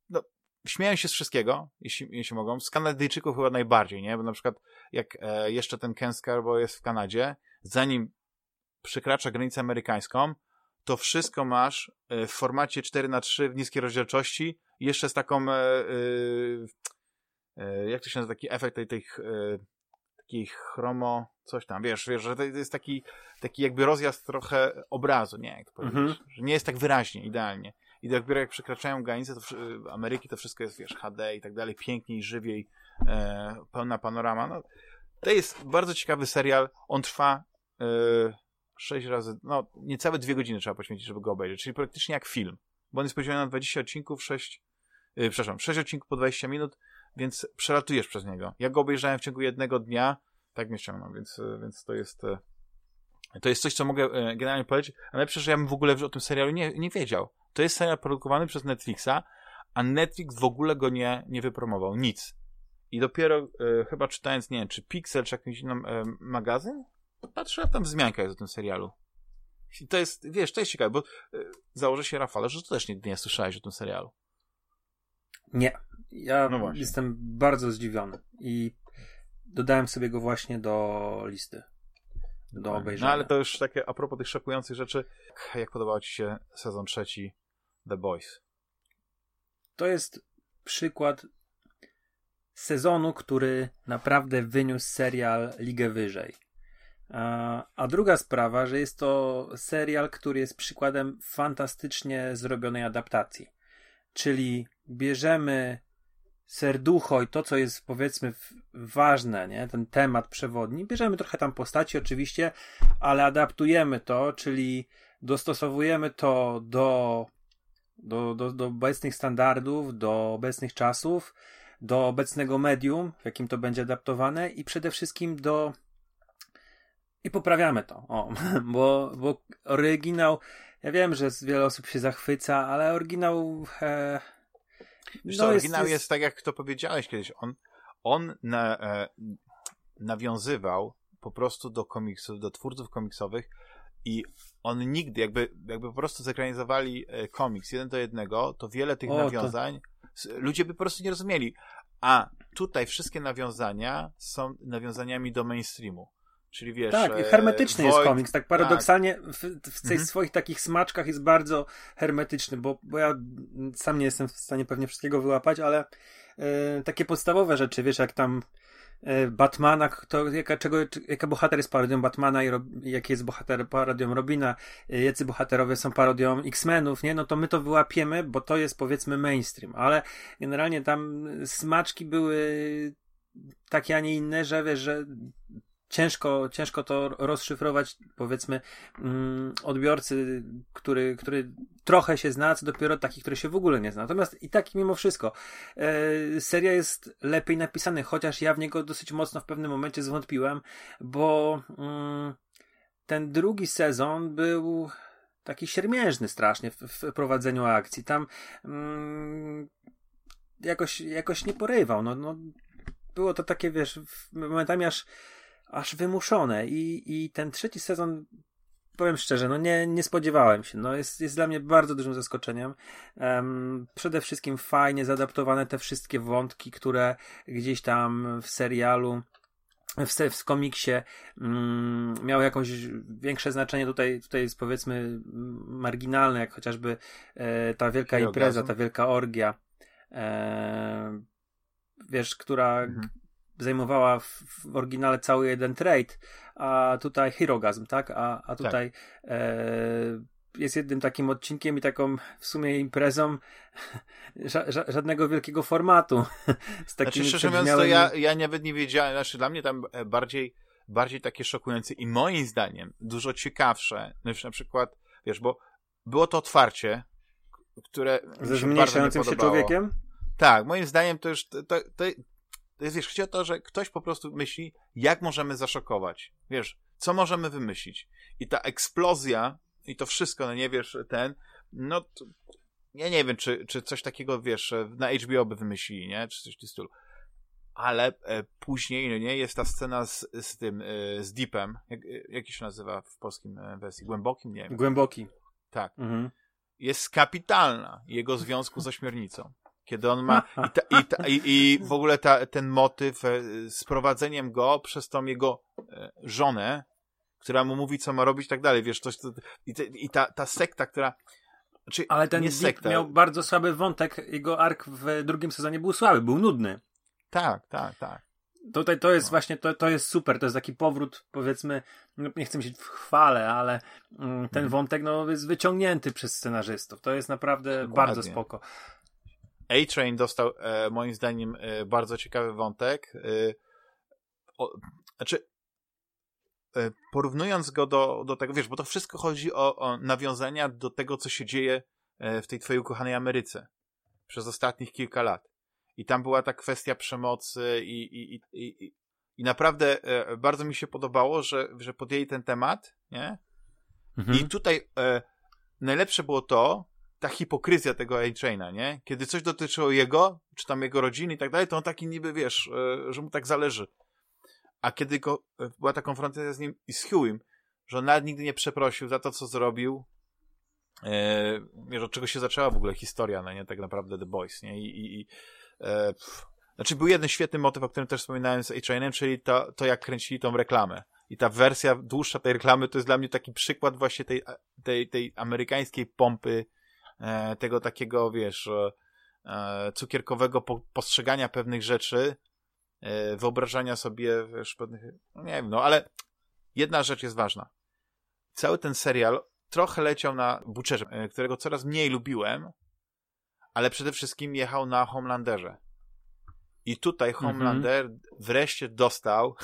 no, śmieją się z wszystkiego, jeśli, jeśli mogą. Z Kanadyjczyków chyba najbardziej, nie? Bo na przykład jak e, jeszcze ten Ken Scarborough jest w Kanadzie, zanim przekracza granicę amerykańską, to wszystko masz e, w formacie 4 na 3 w niskiej rozdzielczości jeszcze z taką e, jak to się nazywa, taki efekt tej, tej takiej chromo, coś tam, wiesz, wiesz, że to jest taki, taki jakby rozjazd trochę obrazu, nie, jak to powiedzieć, mm -hmm. że nie jest tak wyraźnie, idealnie. I dopiero jak przekraczają granice to, Ameryki, to wszystko jest, wiesz, HD i tak dalej, piękniej, żywiej, e, pełna panorama. No, to jest bardzo ciekawy serial. On trwa e, 6 razy, no niecałe dwie godziny trzeba poświęcić, żeby go obejrzeć, czyli praktycznie jak film, bo on jest podzielony na 20 odcinków, 6, e, przepraszam, 6 odcinków po 20 minut, więc przelatujesz przez niego. Ja go obejrzałem w ciągu jednego dnia, tak mnie ściągnął, więc, e, więc to jest... E, to jest coś, co mogę generalnie powiedzieć, a najlepsze, że ja bym w ogóle o tym serialu nie, nie wiedział. To jest serial produkowany przez Netflixa, a Netflix w ogóle go nie, nie wypromował. Nic. I dopiero e, chyba czytając, nie wiem, czy Pixel, czy jakiś inny e, magazyn, patrzę, a tam wzmianka jest o tym serialu. I to jest, wiesz, to jest ciekawe, bo e, założę się, Rafale, że ty też nigdy nie słyszałeś o tym serialu. Nie. Ja no jestem bardzo zdziwiony i dodałem sobie go właśnie do listy do obejrzenia. No ale to już takie a propos tych szokujących rzeczy. Jak podobał Ci się sezon trzeci The Boys? To jest przykład sezonu, który naprawdę wyniósł serial ligę wyżej. A druga sprawa, że jest to serial, który jest przykładem fantastycznie zrobionej adaptacji. Czyli bierzemy serducho i to, co jest powiedzmy ważne, nie? ten temat przewodni, bierzemy trochę tam postaci oczywiście, ale adaptujemy to, czyli dostosowujemy to do, do, do, do obecnych standardów, do obecnych czasów, do obecnego medium, w jakim to będzie adaptowane i przede wszystkim do i poprawiamy to, o, <laughs> bo, bo oryginał, ja wiem, że wiele osób się zachwyca, ale oryginał e, Wiesz no oryginał jest... jest tak, jak to powiedziałeś kiedyś. On, on na, e, nawiązywał po prostu do komiksów, do twórców komiksowych i on nigdy, jakby, jakby po prostu zekranizowali e, komiks jeden do jednego, to wiele tych o, nawiązań to... ludzie by po prostu nie rozumieli. A tutaj wszystkie nawiązania są nawiązaniami do mainstreamu. Czyli wiesz. Tak, e, hermetyczny jest komiks. Tak paradoksalnie tak. w, w tych mhm. swoich takich smaczkach jest bardzo hermetyczny, bo, bo ja sam nie jestem w stanie pewnie wszystkiego wyłapać, ale e, takie podstawowe rzeczy, wiesz, jak tam e, Batmana, to jaka, czego, jaka bohater jest parodią Batmana i jaki jest bohater parodią Robina, e, jacy bohaterowie są parodią X-Menów, nie? No to my to wyłapiemy, bo to jest powiedzmy mainstream, ale generalnie tam smaczki były takie, a nie inne, że wiesz, że ciężko, ciężko to rozszyfrować, powiedzmy, mm, odbiorcy, który, który trochę się zna, co dopiero taki, który się w ogóle nie zna. Natomiast i tak mimo wszystko, e, seria jest lepiej napisana, chociaż ja w niego dosyć mocno w pewnym momencie zwątpiłem, bo mm, ten drugi sezon był taki siermiężny strasznie w, w prowadzeniu akcji. Tam mm, jakoś, jakoś nie porywał. No, no, było to takie, wiesz, momentami aż aż wymuszone i, i ten trzeci sezon powiem szczerze, no nie, nie spodziewałem się. No jest, jest dla mnie bardzo dużym zaskoczeniem. Um, przede wszystkim fajnie zaadaptowane te wszystkie wątki, które gdzieś tam w serialu w, w komiksie mm, miały jakąś większe znaczenie. Tutaj, tutaj jest powiedzmy marginalne, jak chociażby e, ta wielka impreza, ta wielka orgia. E, wiesz, która, mhm zajmowała w, w oryginale cały jeden trade, a tutaj Hirogazm, tak? A, a tutaj tak. E, jest jednym takim odcinkiem i taką w sumie imprezą <laughs> ża ża żadnego wielkiego formatu. <laughs> Z takimi znaczy, szczerze mówiąc, to ja, ja nawet nie wiedziałem, znaczy dla mnie tam e, bardziej, bardziej takie szokujące i moim zdaniem dużo ciekawsze, niż na przykład, wiesz, bo było to otwarcie, które ze zmniejszającym się, się człowiekiem? Tak, moim zdaniem to już to, to, to jest, wiesz, chodzi o to, że ktoś po prostu myśli, jak możemy zaszokować. Wiesz, co możemy wymyślić. I ta eksplozja i to wszystko, no nie wiesz, ten, no to, ja nie wiem, czy, czy coś takiego, wiesz, na HBO by wymyślili, nie? Czy coś w tym stylu. Ale e, później, no nie, jest ta scena z, z tym, e, z Deepem, jak, jak się nazywa w polskim e, wersji? Głębokim? Nie wiem. Głęboki. Tak. Mhm. Jest kapitalna jego związku z ośmiornicą. Kiedy on ma. <laughs> I, ta, i, ta, i, i w ogóle ta, ten motyw e, z prowadzeniem go przez tą jego e, żonę, która mu mówi, co ma robić i tak dalej. Wiesz, coś, to, i, ta, ta sekta, która. Znaczy, Ale ten nie sekta. miał bardzo słaby wątek. Jego ark w drugim sezonie był słaby, był nudny. Tak, tak, tak. Tutaj to jest no. właśnie, to, to jest super, to jest taki powrót, powiedzmy, no, nie chcę się w chwale, ale mm, ten mhm. wątek no, jest wyciągnięty przez scenarzystów. To jest naprawdę Dokładnie. bardzo spoko. A-Train dostał e, moim zdaniem e, bardzo ciekawy wątek. E, o, znaczy, e, porównując go do, do tego, wiesz, bo to wszystko chodzi o, o nawiązania do tego, co się dzieje e, w tej twojej ukochanej Ameryce przez ostatnich kilka lat. I tam była ta kwestia przemocy i, i, i, i, i naprawdę e, bardzo mi się podobało, że, że podjęli ten temat, nie? Mhm. I tutaj e, najlepsze było to, ta hipokryzja tego A-Traina, nie? Kiedy coś dotyczyło jego, czy tam jego rodziny i tak dalej, to on taki niby, wiesz, e, że mu tak zależy. A kiedy go, e, była ta konfrontacja z nim i z Hughiem, że on nawet nigdy nie przeprosił za to, co zrobił, e, wiesz, od czego się zaczęła w ogóle historia, no nie? Tak naprawdę The Boys, nie? I, i, i e, znaczy był jeden świetny motyw, o którym też wspominałem z A-Trainem, czyli to, to, jak kręcili tą reklamę. I ta wersja dłuższa tej reklamy to jest dla mnie taki przykład właśnie tej, tej, tej amerykańskiej pompy tego takiego, wiesz, e, cukierkowego postrzegania pewnych rzeczy, e, wyobrażania sobie, wiesz, pewnych, no nie wiem, no ale jedna rzecz jest ważna. Cały ten serial trochę leciał na Butcherze, którego coraz mniej lubiłem, ale przede wszystkim jechał na Homelanderze. I tutaj mhm. Homelander mm -hmm. wreszcie dostał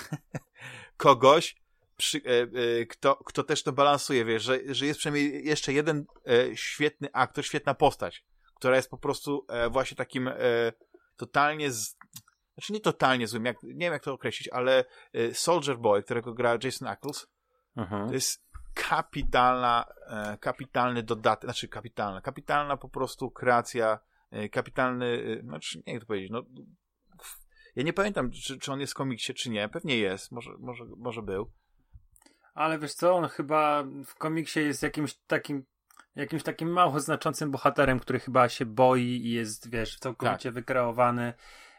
<laughs> kogoś, przy, e, e, kto, kto też to balansuje, wiesz, że, że jest przynajmniej jeszcze jeden e, świetny aktor, świetna postać, która jest po prostu e, właśnie takim totalnie z, znaczy nie totalnie złym, jak, nie wiem jak to określić, ale Soldier Boy, którego gra Jason Ackles, mhm. to jest kapitalna, kapitalny dodatek, znaczy kapitalna, kapitalna po prostu kreacja, kapitalny, znaczy nie jak to powiedzieć, no ja nie pamiętam, czy, czy on jest w komiksie, czy nie. Pewnie jest, może, może, może był. Ale wiesz co, on chyba w komiksie jest jakimś takim jakimś takim mało znaczącym bohaterem, który chyba się boi i jest, wiesz, całkowicie tak. wykreowany.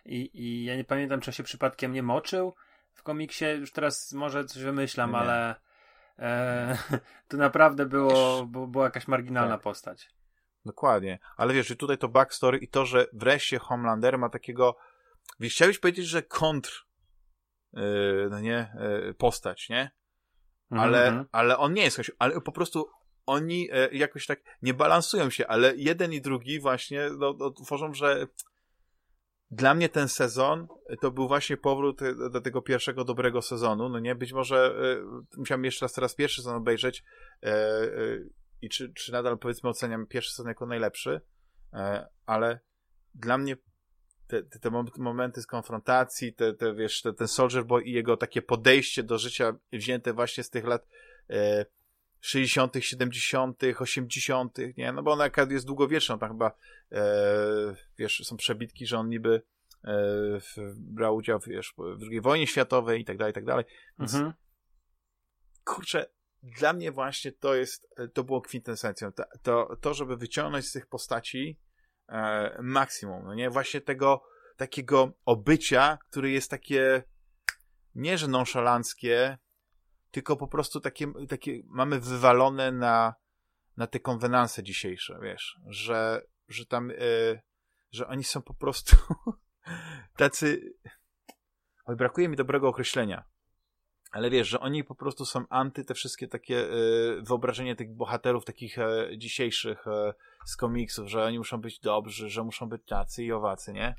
I, I ja nie pamiętam, czy się przypadkiem nie moczył w komiksie. Już teraz może coś wymyślam, nie. ale e, <laughs> to naprawdę było, była jakaś marginalna tak. postać. Dokładnie. Ale wiesz, tutaj to backstory i to, że wreszcie Homelander ma takiego. Wiesz, chciałbyś powiedzieć, że kontr. Yy, no nie, yy, postać, nie? Ale, mm -hmm. ale on nie jest ale po prostu oni e, jakoś tak nie balansują się, ale jeden i drugi właśnie no, no, tworzą, że dla mnie ten sezon to był właśnie powrót e, do tego pierwszego dobrego sezonu, no nie? Być może e, musiałem jeszcze raz teraz pierwszy sezon obejrzeć e, e, i czy, czy nadal powiedzmy oceniam pierwszy sezon jako najlepszy, ale dla mnie te, te, te momenty z konfrontacji, te, te, wiesz, te, ten Soldier Boy i jego takie podejście do życia wzięte właśnie z tych lat e, 60., 70., 80., nie? No bo ona jest długowieczna, tam chyba e, wiesz, są przebitki, że on niby e, brał udział wiesz, w II wojnie światowej i tak dalej, i tak dalej. Więc, mhm. kurczę, dla mnie właśnie to jest, to było kwintesencją. To, to, to, żeby wyciągnąć z tych postaci e, maksimum, no nie? Właśnie tego takiego obycia, które jest takie nie, że nonszalanckie, tylko po prostu takie, takie mamy wywalone na, na te konwenanse dzisiejsze, wiesz, że, że tam, e, że oni są po prostu <laughs> tacy, oj, brakuje mi dobrego określenia, ale wiesz, że oni po prostu są anty te wszystkie takie y, tych bohaterów takich e, dzisiejszich e, z komiksów, że oni muszą być dobrzy, że muszą być tacy i owacy, nie?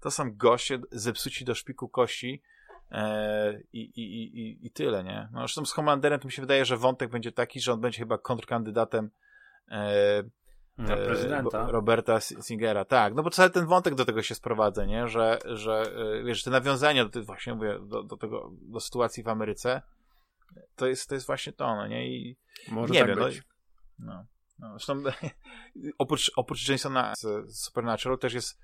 To są goście zepsuci do szpiku kości i, i, i, i tyle, nie? No zresztą z Commanderem to mi się wydaje, że wątek będzie taki, że on będzie chyba kontrkandydatem no, e, prezydenta. Roberta Singera, tak. No bo cały ten wątek do tego się sprowadza, nie? Że, że e, wiesz, te nawiązania do, właśnie mówię, do, do tego, do sytuacji w Ameryce, to jest, to jest właśnie to, no nie? I Może nie tak wiem, być. No, no, no. Zresztą <laughs> oprócz, oprócz Jasona z Supernatural też jest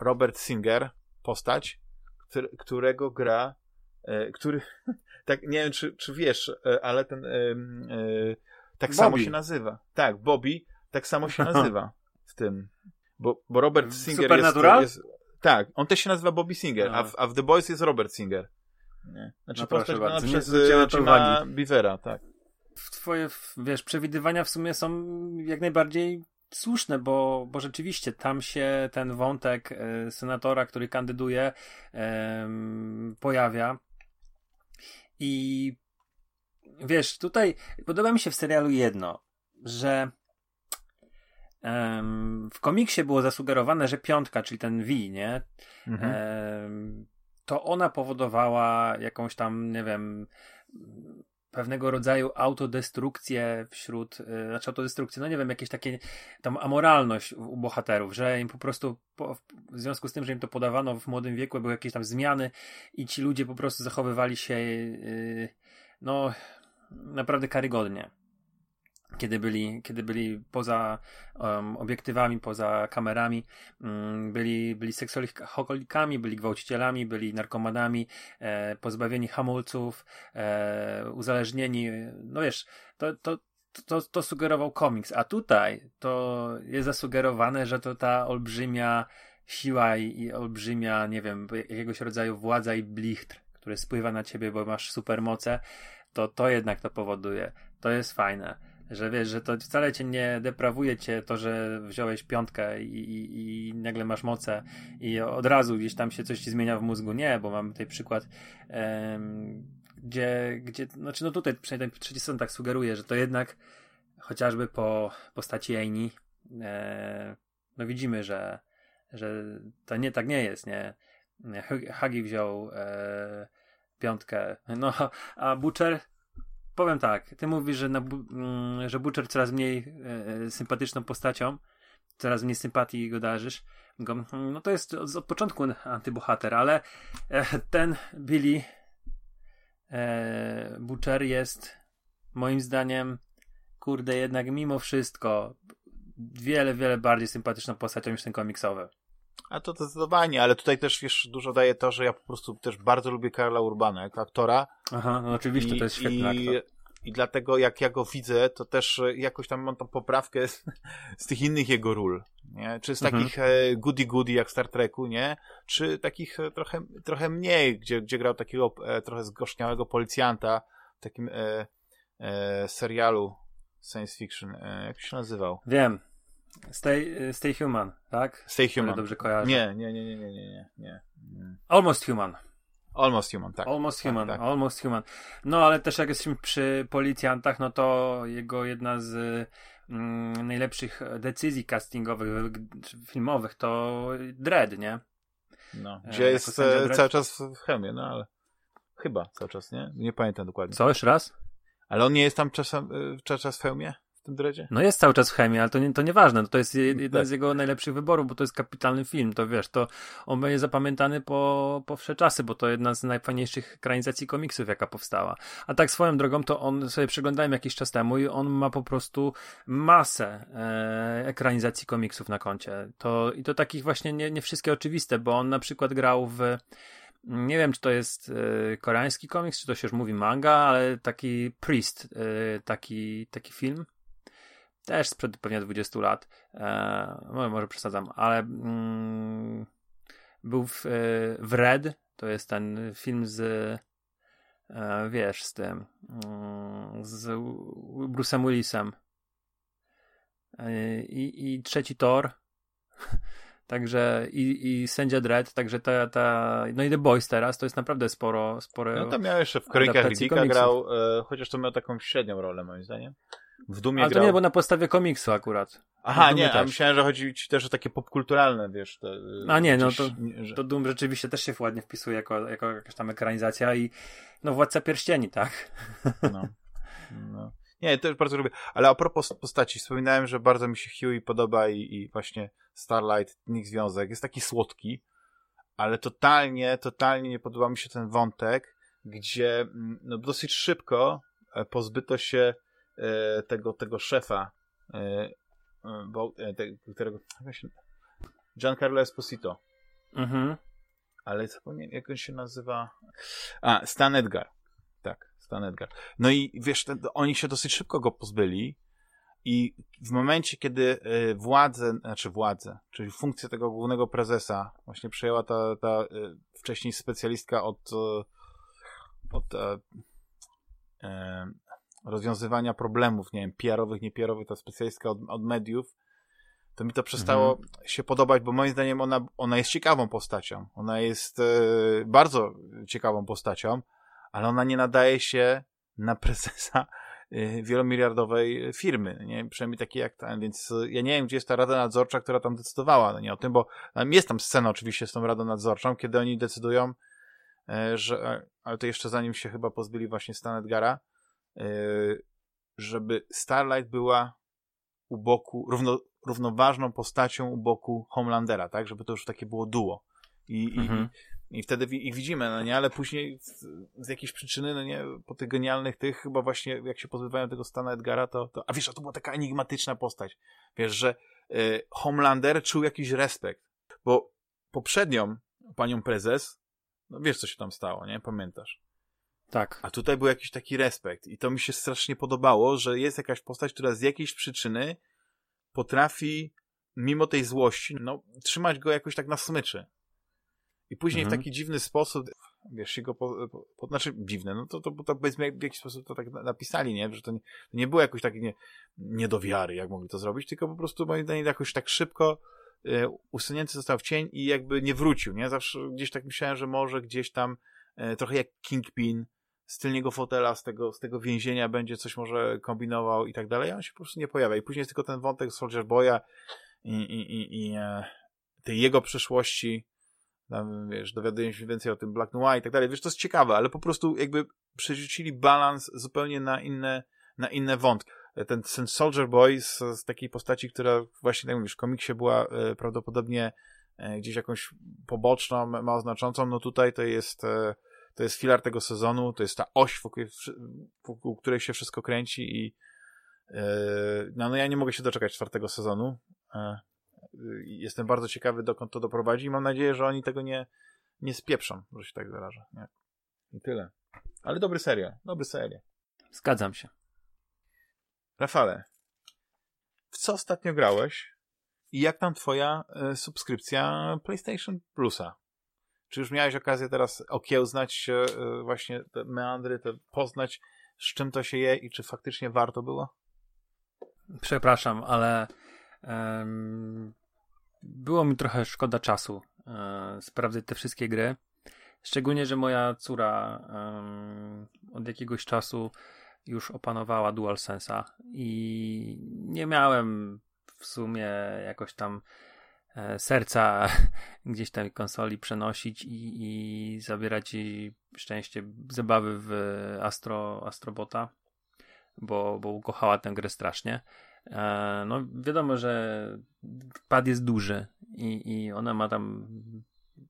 Robert Singer, postać, który, którego gra, e, który, <laughs> tak, nie wiem, czy, czy wiesz, ale ten, tak Bobby. samo się nazywa. Tak, Bobby, tak samo się nazywa w tym. Bo, bo Robert Singer Supernatural? jest, jest. Tak, on też się nazywa Bobby Singer, a w, a w The Boys jest Robert Singer. Nie. Znaczy no postać grana przez Jima Beavera, tak. Twoje, wiesz, przewidywania w sumie są jak najbardziej słuszne, bo, bo rzeczywiście tam się ten wątek e, senatora, który kandyduje, pojawia. I wiesz, tutaj podoba mi się w serialu jedno, że w komiksie było zasugerowane, że piątka, czyli ten V, nie? Mhm. to ona powodowała jakąś tam, nie wiem, pewnego rodzaju autodestrukcję wśród, y, znaczy autodestrukcję, no nie wiem, jakieś takie tam amoralność u bohaterów, że im po prostu po, w związku z tym, że im to podawano w młodym wieku, były jakieś tam zmiany i ci ludzie po prostu zachowywali się yy, no naprawdę karygodnie kiedy byli, kiedy byli poza um, obiektywami, poza kamerami, um, byli, byli seksualikami, byli gwałcicielami, byli narkomanami, e, pozbawieni hamulców, e, uzależnieni. No wiesz, to, to, to, to sugerował komiks, a tutaj to jest zasugerowane, że to ta olbrzymia siła i, i olbrzymia, nie wiem, jakiegoś rodzaju władza i blichtr, który spływa na ciebie, bo masz supermoce, to to jednak to powoduje. To jest fajne że wiesz, że to wcale cię nie deprawuje cię to, że wziąłeś piątkę i, i, i, nagle masz moce i od razu gdzieś tam się coś ci zmienia w mózgu. Nie, bo mamy tutaj przykład, um, gdzie, gdzie, znaczy no tutaj przynajmniej ten trzeci sezon tak sugeruje, że to jednak chociażby po postaci Amy, e, no widzimy, że, że to nie, tak nie jest, nie. Hagi wziął e, piątkę, no a Butcher powiem tak, ty mówisz, że, na, mm, że Butcher coraz mniej e, sympatyczną postacią, coraz mniej sympatii go darzysz. Go, mm, no to jest od, od początku antybohater, ale e, ten Billy e, Butcher jest moim zdaniem kurde jednak mimo wszystko wiele, wiele bardziej sympatyczną postacią niż ten komiksowy. A to zdecydowanie, ale tutaj też wiesz, dużo daje to, że ja po prostu też bardzo lubię Karla Urbana jako aktora. Aha, no oczywiście, I, to jest świetny i, aktor. I dlatego jak ja go widzę, to też jakoś tam mam tą poprawkę z, <laughs> z tych innych jego ról, nie? Czy z mhm. takich e, goody goody jak w Star Treku, nie? Czy takich e, trochę, trochę mniej, gdzie, gdzie grał takiego e, trochę zgorzkniałego policjanta w takim e, e, serialu science fiction. E, jak się nazywał? Wiem. Stay, Stay Human, tak? Stay Human. dobrze kojarzę. Nie, nie, nie, nie, nie, nie, nie. Almost Human. Almost Human, tak. Almost tak, Human, tak. Almost Human. No ale też jak jesteśmy przy policjantach, no to jego jedna z mm, najlepszych decyzji castingowych, filmowych to Dread, nie? No, e, gdzie e, jest cały czas w hełmie, no ale chyba cały czas, nie? Nie pamiętam dokładnie. Co, jeszcze raz? Ale on nie jest tam czasem, cały czas w hełmie? Tym dreadzie? No jest cały czas w chemii, ale to, nie, to nieważne. No to jest jeden tak. z jego najlepszych wyborów, bo to jest kapitalny film. To wiesz, to on będzie zapamiętany po, po wsze czasy, bo to jedna z najfajniejszych ekranizacji komiksów, jaka powstała. A tak swoją drogą, to on sobie przeglądałem jakiś czas temu i on ma po prostu masę e, ekranizacji komiksów na koncie. To, I to takich właśnie nie, nie wszystkie oczywiste, bo on na przykład grał w nie wiem, czy to jest y, koreański komiks, czy to się już mówi manga, ale taki Priest, y, taki, taki film też sprzed pewnie 20 lat, e, no, może przesadzam, ale mm, był w, e, w Red, to jest ten film z e, wiesz, z tym mm, z Bruce'em Willisem. E, i, i trzeci Thor <laughs> Także i, i sędzia Dredd, także ta, ta, no i The Boys teraz, to jest naprawdę sporo, sporo No to miał jeszcze w Krykach Riddicka grał, e, chociaż to miał taką średnią rolę moim zdaniem. W Dumie Ale grał... to nie, bo na podstawie komiksu akurat. Aha, nie, też. a myślałem, że chodzi ci też o takie popkulturalne, wiesz. Te, a nie, no to, że... to Doom rzeczywiście też się ładnie wpisuje jako, jako jakaś tam ekranizacja i no Władca Pierścieni, tak? No. no. Nie, już bardzo lubię. Ale a propos postaci, wspominałem, że bardzo mi się Huey podoba i, i właśnie Starlight, Nick Związek, jest taki słodki, ale totalnie, totalnie nie podoba mi się ten wątek, gdzie mm, no, dosyć szybko e, pozbyto się tego, tego szefa, e, e bo, e, którego, Giancarlo Esposito. Mhm. Ale zapomniałem, jak on się nazywa. A, Stan Edgar. Tak, Stan Edgar. No i wiesz, ten, oni się dosyć szybko go pozbyli. I w momencie, kiedy władzę, znaczy władzę, czyli funkcję tego głównego prezesa właśnie przejęła ta, ta wcześniej specjalistka od, od e, e, rozwiązywania problemów, nie wiem, PR-owych, nie PR-owych, ta specjalistka od, od mediów, to mi to przestało mhm. się podobać, bo moim zdaniem ona, ona jest ciekawą postacią. Ona jest e, bardzo ciekawą postacią, ale ona nie nadaje się na prezesa e, wielomiliardowej firmy, nie? przynajmniej takiej jak ta, więc ja nie wiem, gdzie jest ta rada nadzorcza, która tam decydowała no nie o tym, bo jest tam scena oczywiście z tą radą nadzorczą, kiedy oni decydują, e, że, ale to jeszcze zanim się chyba pozbyli właśnie Stan Edgara, e, żeby Starlight była u boku, równo, równoważną postacią u boku Homelandera, tak? Żeby to już takie było duo. I, mhm. i, i wtedy ich widzimy, no nie? Ale później z, z jakiejś przyczyny, no nie? Po tych genialnych tych, chyba właśnie jak się pozbywają tego Stana Edgara, to, to a wiesz, a to była taka enigmatyczna postać. Wiesz, że y, Homelander czuł jakiś respekt, bo poprzednią panią prezes, no wiesz, co się tam stało, nie? Pamiętasz? Tak. A tutaj był jakiś taki respekt i to mi się strasznie podobało, że jest jakaś postać, która z jakiejś przyczyny potrafi mimo tej złości, no, trzymać go jakoś tak na smyczy. I później mhm. w taki dziwny sposób, wiesz, się go, po, po, znaczy dziwne, no to, to, to powiedzmy w jakiś sposób to tak napisali, nie? Że to nie, to nie było jakoś tak nie, nie do wiary, jak mogli to zrobić, tylko po prostu moim zdaniem jakoś tak szybko e, usunięty został w cień i jakby nie wrócił, nie? Zawsze gdzieś tak myślałem, że może gdzieś tam trochę jak Kingpin z tylniego fotela, z tego, z tego więzienia będzie coś może kombinował i tak dalej, on się po prostu nie pojawia. I później jest tylko ten wątek Soldier Boya i, i, i, i e, tej jego przeszłości, tam, wiesz, dowiadujemy się więcej o tym Black Noir i tak dalej. Wiesz, to jest ciekawe, ale po prostu jakby przerzucili balans zupełnie na inne, na inne wątki. Ten, ten Soldier Boy z, z takiej postaci, która właśnie, tak mówisz, w komiksie była e, prawdopodobnie e, gdzieś jakąś poboczną, mało znaczącą, no tutaj to jest e, to jest filar tego sezonu, to jest ta oś, wokół, wokół której się wszystko kręci i yy, no, no ja nie mogę się doczekać czwartego sezonu. Jestem bardzo ciekawy, dokąd to doprowadzi i mam nadzieję, że oni tego nie, nie spieprzą, że się tak wyrażę. Nie? I tyle. Ale dobry serial, dobry serial. Zgadzam się. Rafale, w co ostatnio grałeś i jak tam twoja y, subskrypcja PlayStation Plusa? Czy już miałeś okazję teraz okiełznać e, właśnie te meandry, te poznać, z czym to się je i czy faktycznie warto było? Przepraszam, ale um, było mi trochę szkoda czasu um, sprawdzać te wszystkie gry. Szczególnie, że moja córa um, od jakiegoś czasu już opanowała DualSense'a i nie miałem w sumie jakoś tam E, serca <laughs> gdzieś tam konsoli przenosić i, i zabierać jej szczęście zabawy w Astro, Astrobota, bo, bo ukochała tę grę strasznie. E, no wiadomo, że pad jest duży i, i ona ma tam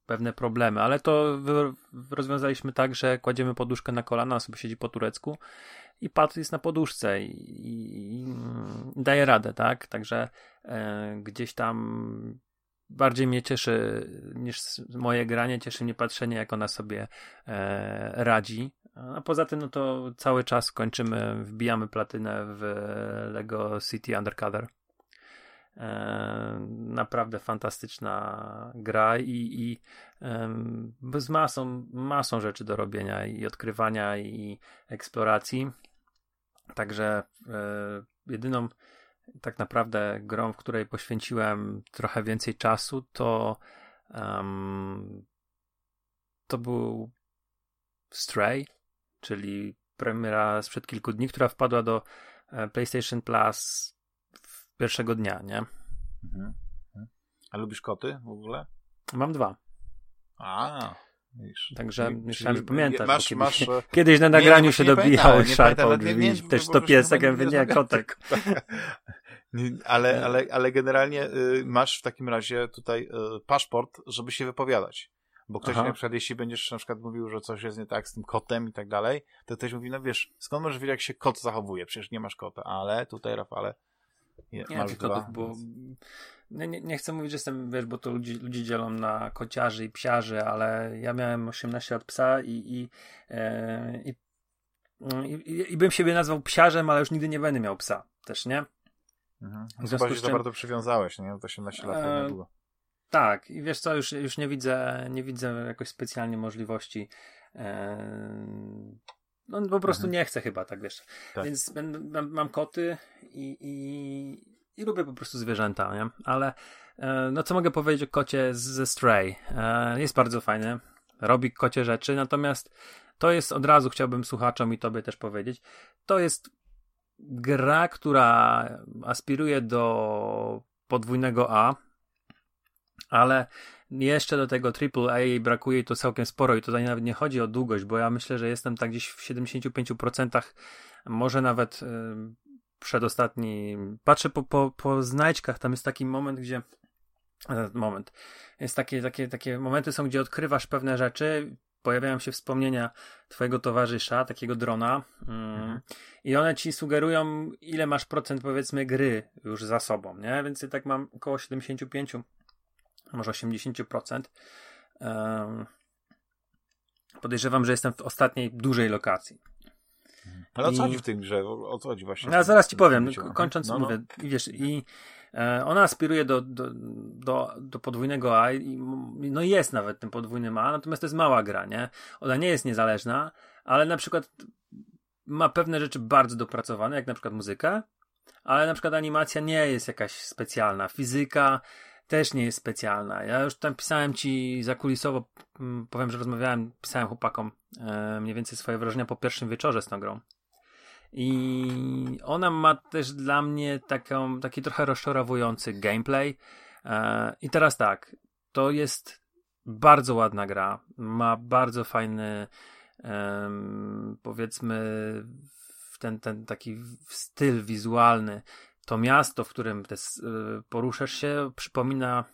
pewne problemy, ale to rozwiązaliśmy tak, że kładziemy poduszkę na kolana, on sobie siedzi po turecku i pad jest na poduszce i, i, i daje radę, tak? Także e, gdzieś tam bardziej mnie cieszy niż moje granie, cieszy mnie patrzenie, jak ona sobie e, radzi. A poza tym, no to cały czas kończymy, wbijamy platynę w Lego City Undercover. Naprawdę fantastyczna gra i, i z masą, masą rzeczy do robienia i odkrywania i eksploracji. Także e, jedyną tak naprawdę grą, w której poświęciłem trochę więcej czasu, to um, to był Stray, czyli premiera sprzed kilku dni, która wpadła do e, PlayStation Plus pierwszego dnia, nie? Mhm. A lubisz koty w ogóle? Mam dwa. A, Wiesz, Także myślałem, że pamiętasz. Masz, kiedyś, masz, e, <laughs> kiedyś na nagraniu nie, się dobijało szarpał drzwi. Też to piesek, mówię, nie, kotek. <laughs> ale, ale, ale generalnie y, masz w takim razie tutaj y, paszport, żeby się wypowiadać. Bo ktoś Aha. na przykład, jeśli będziesz na przykład mówił, że coś jest nie tak z tym kotem i tak dalej, to ktoś mówi, no wiesz, skąd możesz wiedzieć, jak się kot zachowuje? Przecież nie masz kota. Ale tutaj, Rafale, nie, nie kotów, bo nie, nie, nie, chcę mówić, że jestem, wiesz, bo to ludzi, ludzi dzielą na kociarzy i psiarzy, ale ja miałem 18 lat psa i, i, e, i, i, i bym siebie nazwał psiarzem, ale już nigdy nie będę miał psa też, nie? Mhm. Chyba się czym, bardzo przywiązałeś, nie? To 18 lat e, długo. Tak, i wiesz co, już, już nie widzę, nie widzę jakoś specjalnie możliwości. E, no po prostu mhm. nie chcę chyba, tak wiesz. Tak. Więc mam, mam koty i, i, i lubię po prostu zwierzęta, nie? Ale e, no co mogę powiedzieć o kocie ze Stray? E, jest bardzo fajny, robi kocie rzeczy, natomiast to jest od razu chciałbym słuchaczom i tobie też powiedzieć, to jest gra, która aspiruje do podwójnego A, ale jeszcze do tego AAA brakuje i to całkiem sporo i tutaj nawet nie chodzi o długość, bo ja myślę, że jestem tak gdzieś w 75%, może nawet y, przedostatni. Patrzę po, po, po znajdźkach, tam jest taki moment, gdzie e, moment. Jest takie, takie, takie momenty są, gdzie odkrywasz pewne rzeczy, pojawiają się wspomnienia twojego towarzysza, takiego drona mm, mhm. i one ci sugerują, ile masz procent powiedzmy gry już za sobą, nie? Więc ja tak mam około 75, może 80%. Um, podejrzewam, że jestem w ostatniej dużej lokacji. Ale o co chodzi w tym grze? O co chodzi właśnie? Ja zaraz ci powiem, kończąc no, no. mówię, wiesz, i e, ona aspiruje do, do, do, do podwójnego A i no jest nawet tym podwójnym A, natomiast to jest mała gra, nie? Ona nie jest niezależna, ale na przykład ma pewne rzeczy bardzo dopracowane, jak na przykład muzyka, ale na przykład animacja nie jest jakaś specjalna, fizyka też nie jest specjalna. Ja już tam pisałem ci zakulisowo, powiem, że rozmawiałem, pisałem chłopakom e, mniej więcej swoje wrażenia po pierwszym wieczorze z tą grą. I ona ma też dla mnie taką, taki trochę rozczarowujący gameplay. E, I teraz tak, to jest bardzo ładna gra. Ma bardzo fajny, powiedzmy, ten, ten taki styl wizualny. To miasto, w którym te, poruszasz się, przypomina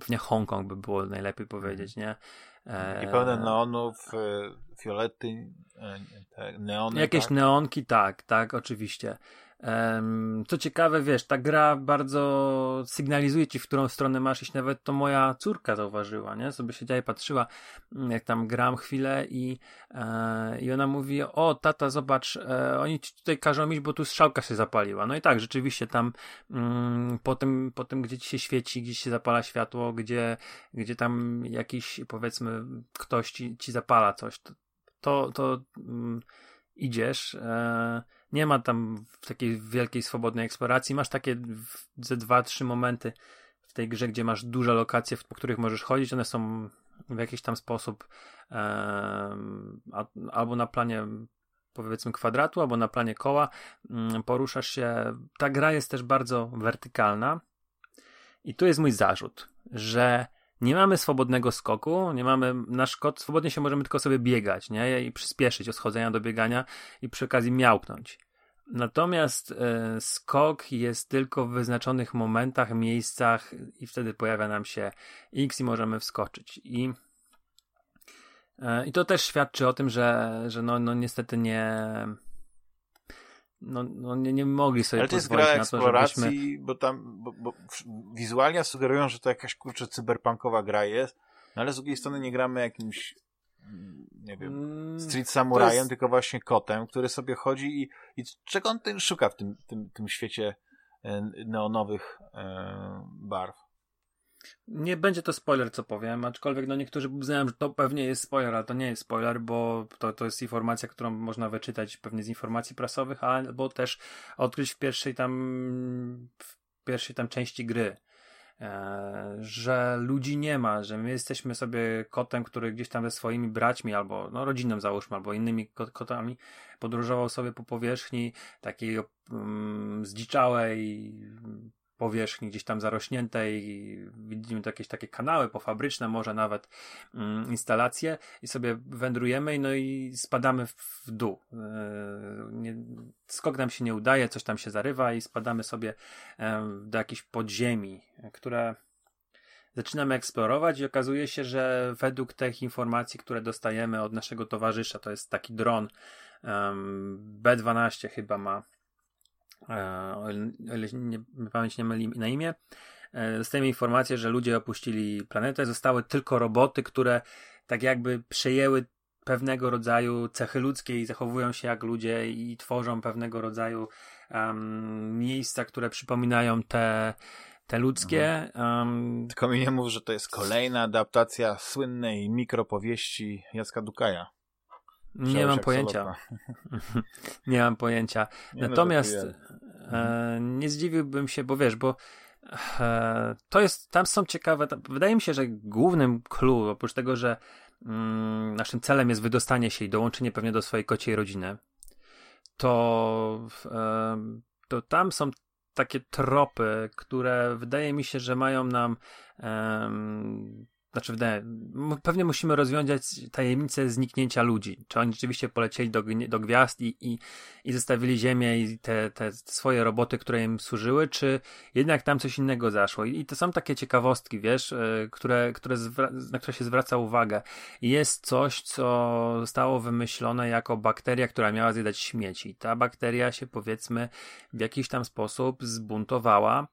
pewnie Hongkong by było najlepiej powiedzieć, nie? I pełne neonów, e, fiolety, e, neony. Jakieś tak? neonki, tak, tak, oczywiście. Co ciekawe, wiesz, ta gra bardzo sygnalizuje ci, w którą stronę masz iść. Nawet to moja córka zauważyła, nie? Sobie siedziała i patrzyła, mm, jak tam gram chwilę i, e, i ona mówi, o tata, zobacz, e, oni ci tutaj każą iść, bo tu strzałka się zapaliła. No i tak, rzeczywiście tam mm, po, tym, po tym, gdzie ci się świeci, gdzie się zapala światło, gdzie, gdzie tam jakiś, powiedzmy, ktoś ci, ci zapala coś, to, to, to mm, idziesz, e, nie ma tam takiej wielkiej swobodnej eksploracji. Masz takie ze dwa, trzy momenty w tej grze, gdzie masz duże lokacje, po których możesz chodzić. One są w jakiś tam sposób e, albo na planie powiedzmy kwadratu, albo na planie koła. Mm, poruszasz się. Ta gra jest też bardzo wertykalna. I tu jest mój zarzut, że nie mamy swobodnego skoku, nie mamy, nasz kot, swobodnie się możemy tylko sobie biegać, nie? I przyspieszyć od schodzenia do biegania i przy okazji miałknąć. Natomiast e, skok jest tylko w wyznaczonych momentach, miejscach i wtedy pojawia nam się X i możemy wskoczyć. I, e, i to też świadczy o tym, że, że no, no niestety nie, no, no nie, nie mogli sobie Ale to jest gra na eksploracji, to, żebyśmy... bo tam bo, bo wizualnie sugerują, że to jakaś kurczę cyberpunkowa gra jest, no ale z drugiej strony nie gramy jakimś nie wiem, mm, Street Samurajem, jest... tylko właśnie kotem, który sobie chodzi i, i czego on tym szuka w tym, tym, tym świecie e, neonowych e, barw. Nie będzie to spoiler, co powiem, aczkolwiek no niektórzy uznają, że to pewnie jest spoiler, ale to nie jest spoiler, bo to, to jest informacja, którą można wyczytać pewnie z informacji prasowych, albo też odkryć w pierwszej tam w pierwszej tam części gry. E, że ludzi nie ma, że my jesteśmy sobie kotem, który gdzieś tam ze swoimi braćmi albo no, rodziną załóżmy, albo innymi kotami podróżował sobie po powierzchni takiej um, zdziczałej, powierzchni gdzieś tam zarośniętej, widzimy jakieś takie kanały pofabryczne, może nawet mm, instalacje i sobie wędrujemy no i spadamy w dół. Nie, skok nam się nie udaje, coś tam się zarywa i spadamy sobie do jakiejś podziemi, które zaczynamy eksplorować i okazuje się, że według tych informacji, które dostajemy od naszego towarzysza, to jest taki dron um, B12 chyba ma, e, o ile nie, pamięć nie myli na imię, e, dostajemy informację, że ludzie opuścili planetę, zostały tylko roboty, które tak jakby przejęły pewnego rodzaju cechy ludzkie i zachowują się jak ludzie i tworzą pewnego rodzaju um, miejsca, które przypominają te te ludzkie. Um... Tylko mi nie mów, że to jest kolejna adaptacja słynnej mikropowieści Jacka Dukaja. <laughs> Nie mam pojęcia. nie mam pojęcia. Nie Natomiast e, nie zdziwiłbym się, bo wiesz, bo e, to jest, tam są ciekawe, wydaje mi się, że głównym clue, oprócz tego, że mm, naszym celem jest wydostanie się i dołączenie pewnie do swojej kociej rodziny, to, e, to tam są takie tropy, które wydaje mi się, że mają nam znaczy, pewnie musimy rozwiązać tajemnicę zniknięcia ludzi. Czy oni rzeczywiście polecieli do, do gwiazd i, i, i zostawili Ziemię i te, te swoje roboty, które im służyły, czy jednak tam coś innego zaszło. I, i to są takie ciekawostki, wiesz, e, które, które na które się zwraca uwagę. Jest coś, co zostało wymyślone jako bakteria, która miała zjadać śmieci. Ta bakteria się, powiedzmy, w jakiś tam sposób zbuntowała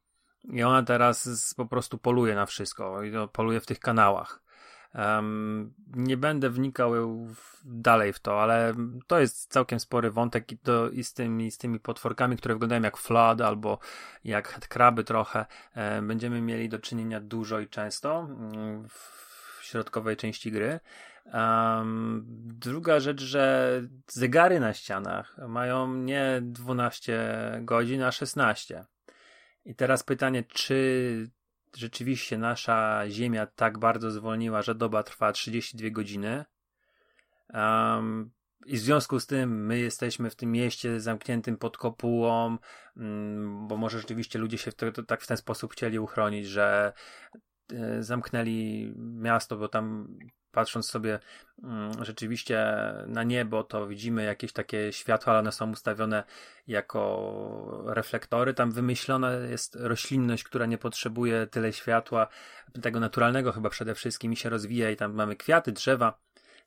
i ona teraz po prostu poluje na wszystko i poluje w tych kanałach. Um, nie będę wnikał dalej w to, ale to jest całkiem spory wątek i, to, i z, tymi, z tymi potworkami, które wyglądają jak flood albo jak kraby trochę, e, będziemy mieli do czynienia dużo i często mm, w środkowej części gry. Um, druga rzecz, że zegary na ścianach mają nie 12 godzin, a 16. I teraz pytanie, czy rzeczywiście nasza Ziemia tak bardzo zwolniła, że doba trwa 32 godziny? Um, I w związku z tym my jesteśmy w tym mieście zamkniętym pod kopułą, um, bo może rzeczywiście ludzie się w to, to, tak w ten sposób chcieli uchronić, że y, zamknęli miasto, bo tam patrząc sobie mm, rzeczywiście na niebo, to widzimy jakieś takie światła, ale one są ustawione jako reflektory. Tam wymyślona jest roślinność, która nie potrzebuje tyle światła, tego naturalnego chyba przede wszystkim i się rozwija i tam mamy kwiaty, drzewa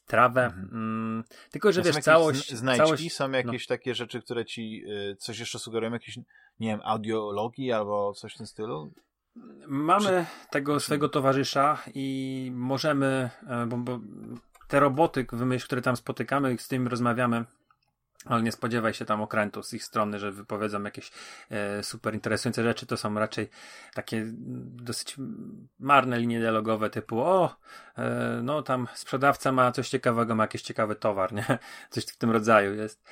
trawę. Mhm. Mm, tylko, że wiesz, całość. Znajdźki całość, są jakieś no. takie rzeczy, które ci y, coś jeszcze sugerują, jakieś, nie wiem, audiologii albo coś w tym stylu? Mamy tego swojego towarzysza i możemy, e, bo, bo te roboty, wymyśl, które tam spotykamy, z tym rozmawiamy, ale nie spodziewaj się tam okrętu z ich strony, że wypowiedzą jakieś e, super interesujące rzeczy. To są raczej takie dosyć marne linie dialogowe typu o, e, no tam sprzedawca ma coś ciekawego, ma jakiś ciekawy towar, nie? <laughs> Coś w tym rodzaju jest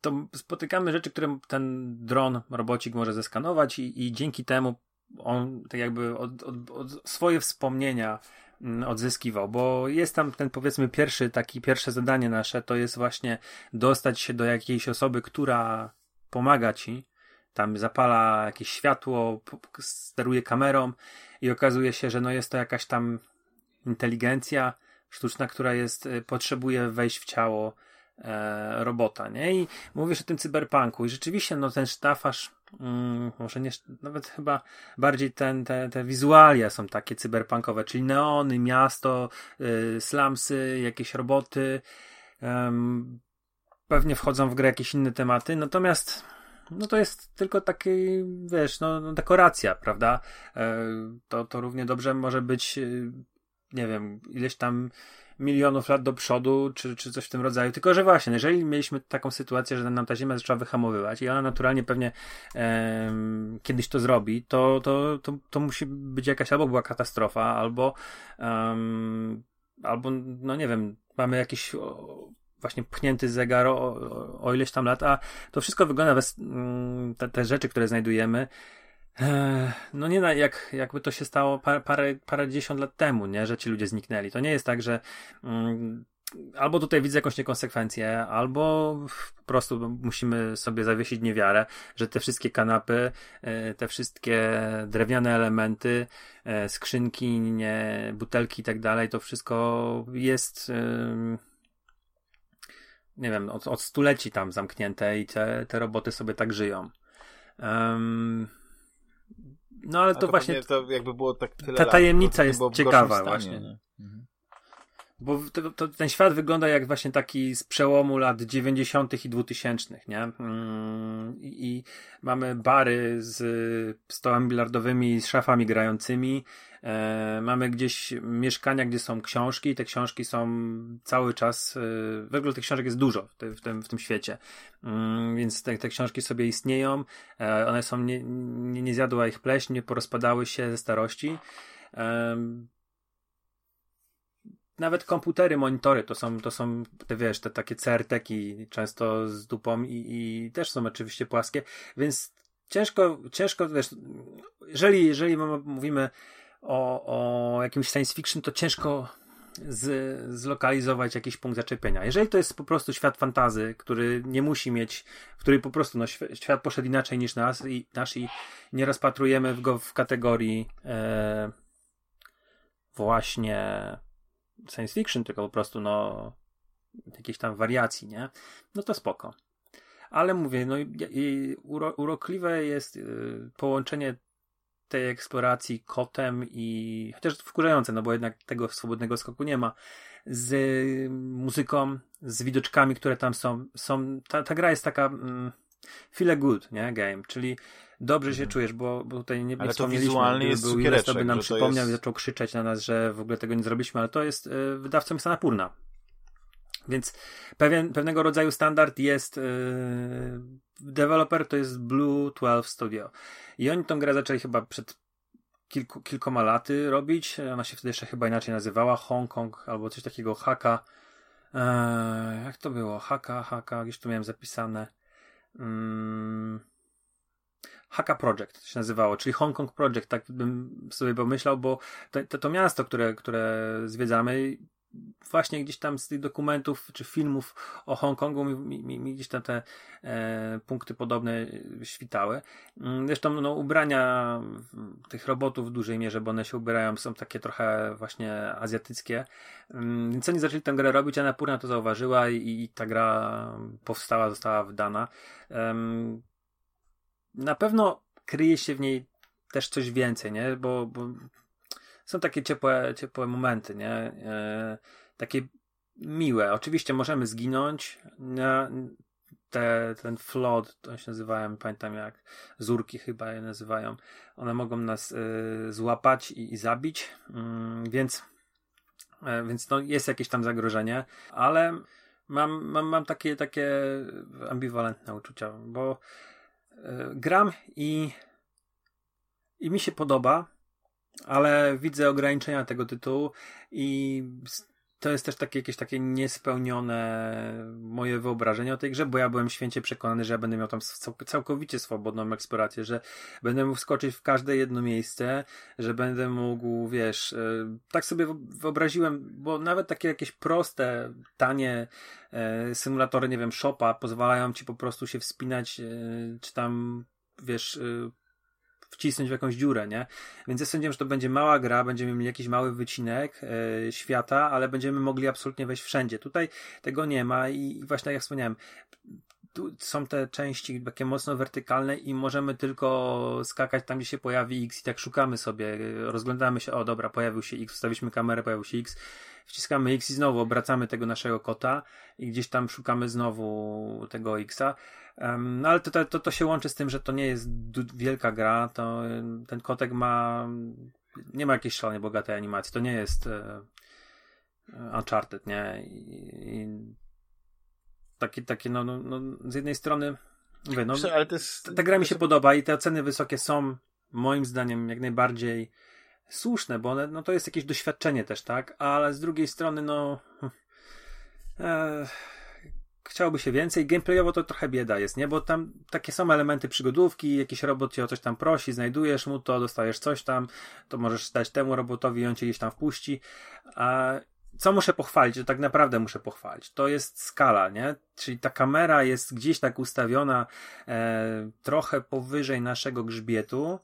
to spotykamy rzeczy, które ten dron, robocik może zeskanować i, i dzięki temu on tak jakby od, od, od swoje wspomnienia mm, odzyskiwał, bo jest tam ten powiedzmy pierwszy, taki pierwsze zadanie nasze, to jest właśnie dostać się do jakiejś osoby, która pomaga ci, tam zapala jakieś światło, steruje kamerą i okazuje się, że no jest to jakaś tam inteligencja sztuczna, która jest, y, potrzebuje wejść w ciało e, robota, nie? I mówisz o tym cyberpunku i rzeczywiście, no ten sztafasz, mm, może nie, nawet chyba bardziej ten, te, te wizualia są takie cyberpunkowe, czyli neony, miasto, y, slumsy, jakieś roboty, pewnie wchodzą w grę jakieś inne tematy, natomiast no to jest tylko taki, wiesz, no, no dekoracja, prawda? E, to, to równie dobrze może być, y, nie wiem, ileś tam milionów lat do przodu, czy, czy coś w tym rodzaju. Tylko, że właśnie, jeżeli mieliśmy taką sytuację, że nam ta Ziemia zaczęła wyhamowywać i ona naturalnie pewnie e, kiedyś to zrobi, to, to, to, to musi być jakaś albo była katastrofa, albo um, albo, no nie wiem, mamy jakiś o, właśnie pchnięty zegar o, o, o, ileś tam lat, a to wszystko wygląda, bez, mm, te, te rzeczy, które znajdujemy, no nie jak, jakby to się stało parę, parę, dziesiąt lat temu, nie, że ci ludzie zniknęli. To nie jest tak, że mm, albo tutaj widzę jakąś niekonsekwencję, albo po prostu musimy sobie zawiesić niewiarę, że te wszystkie kanapy, e, te wszystkie drewniane elementy, e, skrzynki, nie, butelki i tak dalej, to wszystko jest nie wiem, od, od stuleci tam zamknięte i te, te roboty sobie tak żyją. Um, no ale to, to, właśnie. To jakby było tak tyle ta tajemnica lat, jest ciekawa, właśnie. Mhm. Bo to, to, ten świat wygląda jak właśnie taki z przełomu lat 90. i 2000, nie? Mm, I, I, mamy bary z stołami bilardowymi, z szafami grającymi. E, mamy gdzieś mieszkania, gdzie są książki. Te książki są cały czas. E, w ogóle tych książek jest dużo w, tym, w tym świecie. Mm, więc te, te książki sobie istnieją. E, one są. Nie, nie, nie zjadła ich pleśń, nie porozpadały się ze starości. Nawet komputery, monitory to są, to są te wiesz, te takie CRT-ki często z dupą i, i też są oczywiście płaskie, więc ciężko, ciężko, wiesz, jeżeli, jeżeli mówimy o, o jakimś science fiction, to ciężko z, zlokalizować jakiś punkt zaczepienia. Jeżeli to jest po prostu świat fantazy, który nie musi mieć, który po prostu no, świat poszedł inaczej niż nas i, nasz i nie rozpatrujemy go w kategorii e, właśnie science fiction, tylko po prostu no jakieś tam wariacji, nie? No to spoko. Ale mówię, no i, uro, urokliwe jest y, połączenie tej eksploracji kotem i chociaż wkurzające, no bo jednak tego swobodnego skoku nie ma, z muzyką, z widoczkami, które tam są. są ta, ta gra jest taka mm, feel good, nie? Game, czyli dobrze się mhm. czujesz, bo, bo tutaj nie, nie wspomnieliśmy, gdyby jest był to by nam przypomniał jest... i zaczął krzyczeć na nas, że w ogóle tego nie zrobiliśmy, ale to jest y, wydawcą jest Anapurna. Więc pewien, pewnego rodzaju standard jest yy, deweloper to jest Blue 12 Studio. I oni tą grę zaczęli chyba przed kilku, kilkoma laty robić. Ona się wtedy jeszcze chyba inaczej nazywała Hong Kong albo coś takiego Haka. Eee, jak to było? Haka, Haka, gdzieś tu miałem zapisane. Hmm. Haka Project się nazywało, czyli Hong Kong Project, tak bym sobie pomyślał, bo to, to, to miasto, które, które zwiedzamy, właśnie gdzieś tam z tych dokumentów czy filmów o Hongkongu mi, mi, mi gdzieś tam te e, punkty podobne świtały. Mm, zresztą no, ubrania tych robotów w dużej mierze, bo one się ubierają, są takie trochę właśnie azjatyckie. Mm, więc oni zaczęli tę grę robić, a Napurna to zauważyła i, i ta gra powstała, została wydana. Na pewno kryje się w niej też coś więcej, nie? Bo, bo są takie ciepłe, ciepłe momenty, nie? E, takie miłe. Oczywiście możemy zginąć. Na, te, ten flood, to się nazywają, pamiętam jak zurki chyba je nazywają. One mogą nas e, złapać i, i zabić, mm, więc, e, więc no, jest jakieś tam zagrożenie, ale mam, mam, mam takie, takie ambiwalentne uczucia, bo e, gram i, i mi się podoba, ale widzę ograniczenia tego tytułu i to jest też takie jakieś takie niespełnione moje wyobrażenie o tej grze, bo ja byłem święcie przekonany, że ja będę miał tam całkowicie swobodną eksplorację, że będę mógł wskoczyć w każde jedno miejsce, że będę mógł, wiesz, e, tak sobie wyobraziłem, bo nawet takie jakieś proste, tanie e, symulatory, nie wiem, shopa pozwalają ci po prostu się wspinać, e, czy tam, wiesz, wcisnąć w jakąś dziurę, nie? Więc ja sądziłem, że to będzie mała gra, będziemy mieli jakiś mały wycinek e, świata, ale będziemy mogli absolutnie wejść wszędzie. Tutaj tego nie ma i, i właśnie tak jak wspomniałem, tu są te części takie mocno wertykalne i możemy tylko skakać tam, gdzie się pojawi X i tak szukamy sobie, rozglądamy się, o dobra, pojawił się X, wstawiliśmy kamerę, pojawił się X, wciskamy X i znowu obracamy tego naszego kota i gdzieś tam szukamy znowu tego Xa. No ale to, to, to się łączy z tym, że to nie jest wielka gra, to ten kotek ma nie ma jakiejś szalenie bogatej animacji, to nie jest e, Uncharted, nie? I, i takie, takie no, no, no, z jednej strony mówię, no, ale to jest, ta gra mi się podoba i te oceny wysokie są moim zdaniem jak najbardziej słuszne, bo one, no to jest jakieś doświadczenie też, tak? Ale z drugiej strony, no <laughs> e, chciałoby się więcej. Gameplayowo to trochę bieda jest, nie? Bo tam takie są elementy przygodówki, jakiś robot cię o coś tam prosi, znajdujesz mu to, dostajesz coś tam, to możesz dać temu robotowi i on cię gdzieś tam wpuści. A co muszę pochwalić, to tak naprawdę muszę pochwalić, to jest skala, nie? Czyli ta kamera jest gdzieś tak ustawiona e, trochę powyżej naszego grzbietu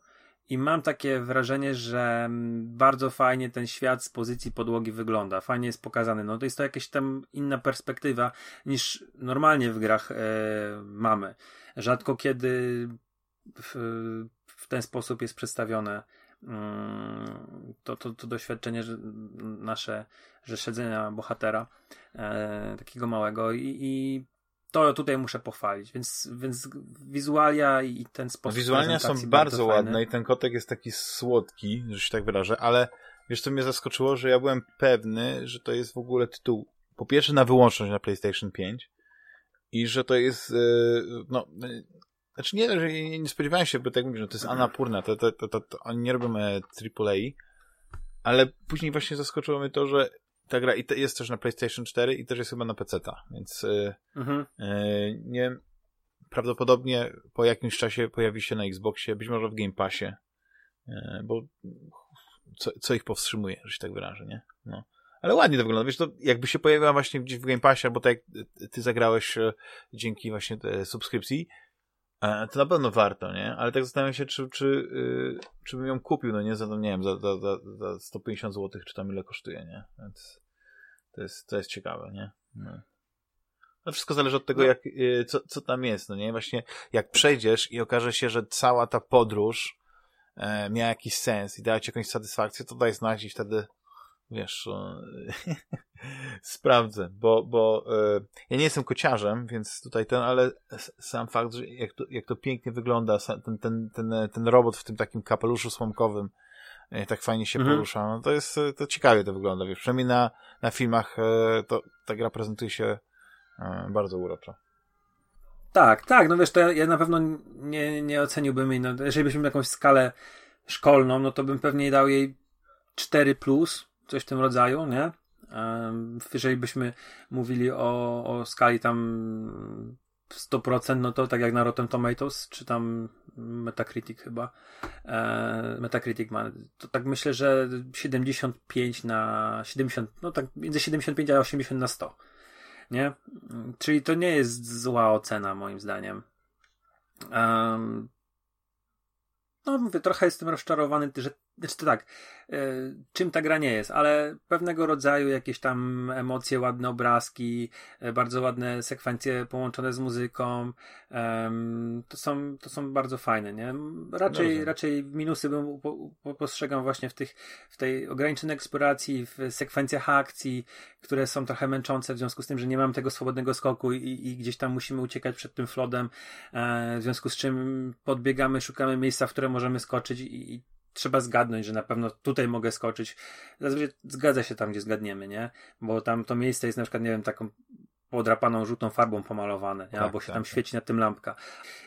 i mam takie wrażenie, że bardzo fajnie ten świat z pozycji podłogi wygląda, fajnie jest pokazany. No to jest to jakaś tam inna perspektywa niż normalnie w grach e, mamy. Rzadko kiedy w, w ten sposób jest przedstawione mm, to, to, to doświadczenie że nasze, że śledzenia bohatera e, takiego małego i, i to tutaj muszę pochwalić, więc, więc wizualia i ten sposób Wizualia są bardzo, bardzo ładne i ten kotek jest taki słodki, że się tak wyrażę, ale wiesz co mnie zaskoczyło, że ja byłem pewny, że to jest w ogóle tytuł po pierwsze na wyłączność na PlayStation 5 i że to jest e, no znaczy nie, że nie spodziewałem się, bo tak mówię, że to jest Anapurna, to, to, to, to, to oni nie robią AAA, e, ale później właśnie zaskoczyło mnie to, że ta gra i jest też na PlayStation 4 i też jest chyba na PC-ta, więc e, mhm. yy, nie prawdopodobnie po jakimś czasie pojawi się na Xboxie, być może w Game Passie, yy, bo co, co ich powstrzymuje, że się tak wyrażę, nie? No. Ale ładnie to wygląda. Wiesz, to jakby się pojawiła właśnie gdzieś w Game Passie, bo tak jak ty zagrałeś dzięki właśnie subskrypcji, E, to na pewno warto, nie? Ale tak zastanawiam się, czy, czy, yy, czy bym ją kupił, no nie? Za, nie wiem, za, za, za, za 150 zł, czy tam ile kosztuje, nie? Więc to jest, to jest ciekawe, nie? No. No wszystko zależy od tego, no. jak, yy, co, co tam jest, no nie? Właśnie jak przejdziesz i okaże się, że cała ta podróż e, miała jakiś sens i dała ci jakąś satysfakcję, to daj znać i wtedy wiesz, <laughs> sprawdzę, bo, bo e, ja nie jestem kociarzem, więc tutaj ten, ale sam fakt, że jak to, jak to pięknie wygląda, ten, ten, ten, ten robot w tym takim kapeluszu słomkowym, e, tak fajnie się mhm. porusza, no to jest, to ciekawie to wygląda, wiesz, przynajmniej na, na filmach e, to ta gra prezentuje się bardzo uroczo. Tak, tak, no wiesz, to ja, ja na pewno nie, nie oceniłbym jej, no, jeżeli byśmy jakąś skalę szkolną, no to bym pewnie dał jej 4+, plus, coś w tym rodzaju, nie? Jeżeli byśmy mówili o, o skali tam 100%, no to tak jak na Rotten Tomatoes, czy tam Metacritic chyba, e, Metacritic ma, to tak myślę, że 75 na 70, no tak między 75 a 80 na 100, nie? Czyli to nie jest zła ocena moim zdaniem. No mówię, trochę jestem rozczarowany, że znaczy to tak, e, czym ta gra nie jest, ale pewnego rodzaju jakieś tam emocje, ładne obrazki, e, bardzo ładne sekwencje połączone z muzyką, to są, to są bardzo fajne, nie? Raczej, raczej minusy bym postrzegam właśnie w tych, w tej ograniczonej eksploracji, w sekwencjach akcji, które są trochę męczące w związku z tym, że nie mamy tego swobodnego skoku i, i gdzieś tam musimy uciekać przed tym flodem, e, w związku z czym podbiegamy, szukamy miejsca, w które możemy skoczyć i, i trzeba zgadnąć, że na pewno tutaj mogę skoczyć. Zazwyczaj zgadza się tam, gdzie zgadniemy, nie? Bo tam to miejsce jest na przykład, nie wiem, taką podrapaną żółtą farbą pomalowane, tak, albo się tak, tam tak. świeci na tym lampka.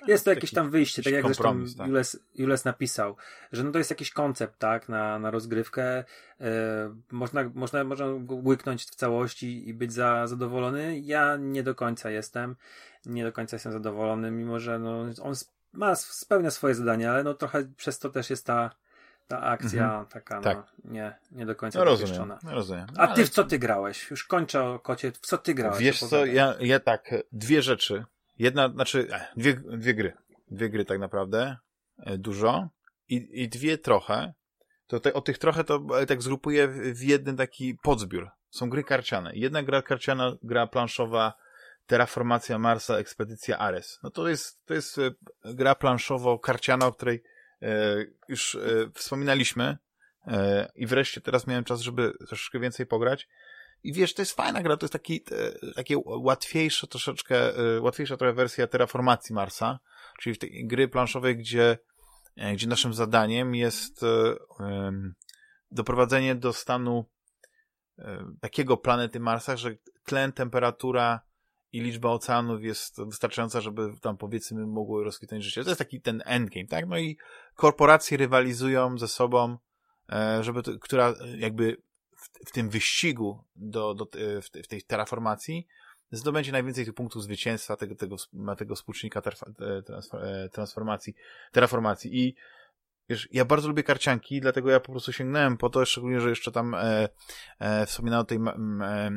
Jest to jakieś tam wyjście, tak jak zresztą tak. Jules, Jules napisał, że no to jest jakiś koncept, tak, na, na rozgrywkę. Yy, można, można, można go łyknąć w całości i być za, zadowolony. Ja nie do końca jestem. Nie do końca jestem zadowolony, mimo że no, on ma, spełnia swoje zadanie, ale no trochę przez to też jest ta ta akcja mhm. taka, tak. no, nie, nie do końca no, rozumiem, no, rozumiem. No, A ty w co ty grałeś? Już kończę o kocie. W co ty grałeś? Wiesz co, ja, ja tak, dwie rzeczy. Jedna, znaczy, e, dwie, dwie gry. Dwie gry tak naprawdę. E, dużo. I, i dwie trochę. To te, o tych trochę to tak zgrupuję w jeden taki podzbiór. Są gry karciane. Jedna gra karciana, gra planszowa Terraformacja Marsa, Ekspedycja Ares. No to jest, to jest e, gra planszowo-karciana, o której E, już e, wspominaliśmy e, i wreszcie teraz miałem czas, żeby troszeczkę więcej pograć. I wiesz, to jest fajna gra, to jest taki, takie łatwiejsze troszeczkę, łatwiejsza trochę wersja terraformacji Marsa, czyli w tej gry planszowej, gdzie, gdzie naszym zadaniem jest doprowadzenie do stanu takiego planety Marsa, że tlen, temperatura i liczba oceanów jest wystarczająca, żeby tam powiedzmy mogło rozkwitnąć życie. To jest taki ten endgame, tak? No i korporacje rywalizują ze sobą, e, żeby, to, która jakby w, w, tym wyścigu do, do, w, w tej terraformacji zdobędzie najwięcej tych punktów zwycięstwa tego, tego, tego współczynnika e, transformacji, terraformacji. I wiesz, ja bardzo lubię karcianki, dlatego ja po prostu sięgnąłem po to, szczególnie, że jeszcze tam e, e, wspominałem o tej me, me,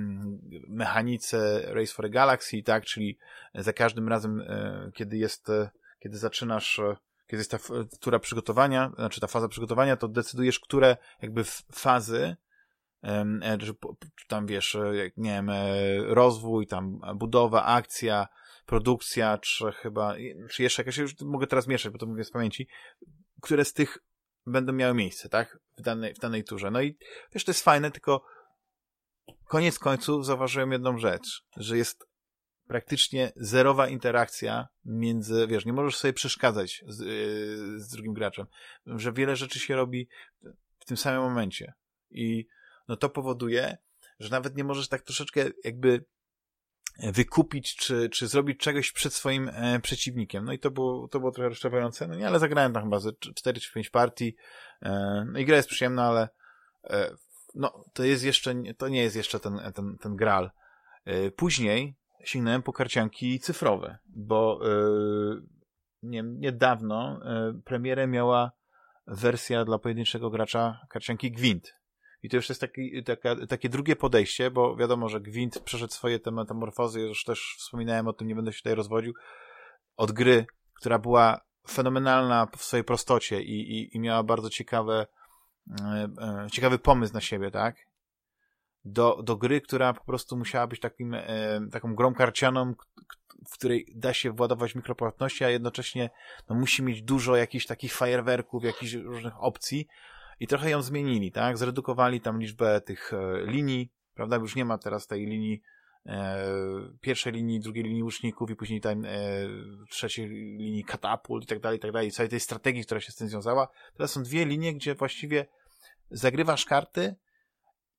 mechanice Race for the Galaxy, tak, czyli za każdym razem, e, kiedy jest, e, kiedy zaczynasz, e, kiedy jest ta tura przygotowania, znaczy ta faza przygotowania, to decydujesz, które jakby fazy e, tam wiesz, nie wiem, rozwój, tam budowa, akcja, produkcja, czy chyba, czy jeszcze jakaś, już mogę teraz mieszać, bo to mówię z pamięci, które z tych będą miały miejsce, tak? W danej, w danej turze. No i wiesz, to jest fajne, tylko koniec końców zauważyłem jedną rzecz, że jest praktycznie zerowa interakcja między, wiesz, nie możesz sobie przeszkadzać z, yy, z drugim graczem, że wiele rzeczy się robi w tym samym momencie i no to powoduje, że nawet nie możesz tak troszeczkę jakby wykupić, czy, czy zrobić czegoś przed swoim e, przeciwnikiem. No i to było, to było trochę rozczarowujące, no nie, ale zagrałem tam chyba ze 4 czy 5 partii. E, no i gra jest przyjemna, ale e, no, to jest jeszcze, to nie jest jeszcze ten, ten, ten gral. E, później sięgnąłem po karcianki cyfrowe, bo e, nie, niedawno e, premierę miała wersja dla pojedynczego gracza karcianki Gwint. I to już jest taki, taka, takie drugie podejście, bo wiadomo, że Gwint przeszedł swoje te metamorfozy, już też wspominałem o tym, nie będę się tutaj rozwodził, od gry, która była fenomenalna w swojej prostocie i, i, i miała bardzo ciekawe, e, e, ciekawy pomysł na siebie, tak? Do, do gry, która po prostu musiała być takim, e, taką grą karcianą, w której da się władować mikropłatności, a jednocześnie no, musi mieć dużo jakichś takich fajerwerków, jakichś różnych opcji, i trochę ją zmienili, tak? Zredukowali tam liczbę tych e, linii, prawda? Już nie ma teraz tej linii e, pierwszej linii, drugiej linii łuczników i później tam e, trzeciej linii katapult i tak dalej, i tak dalej. Całej tej strategii, która się z tym związała. Teraz są dwie linie, gdzie właściwie zagrywasz karty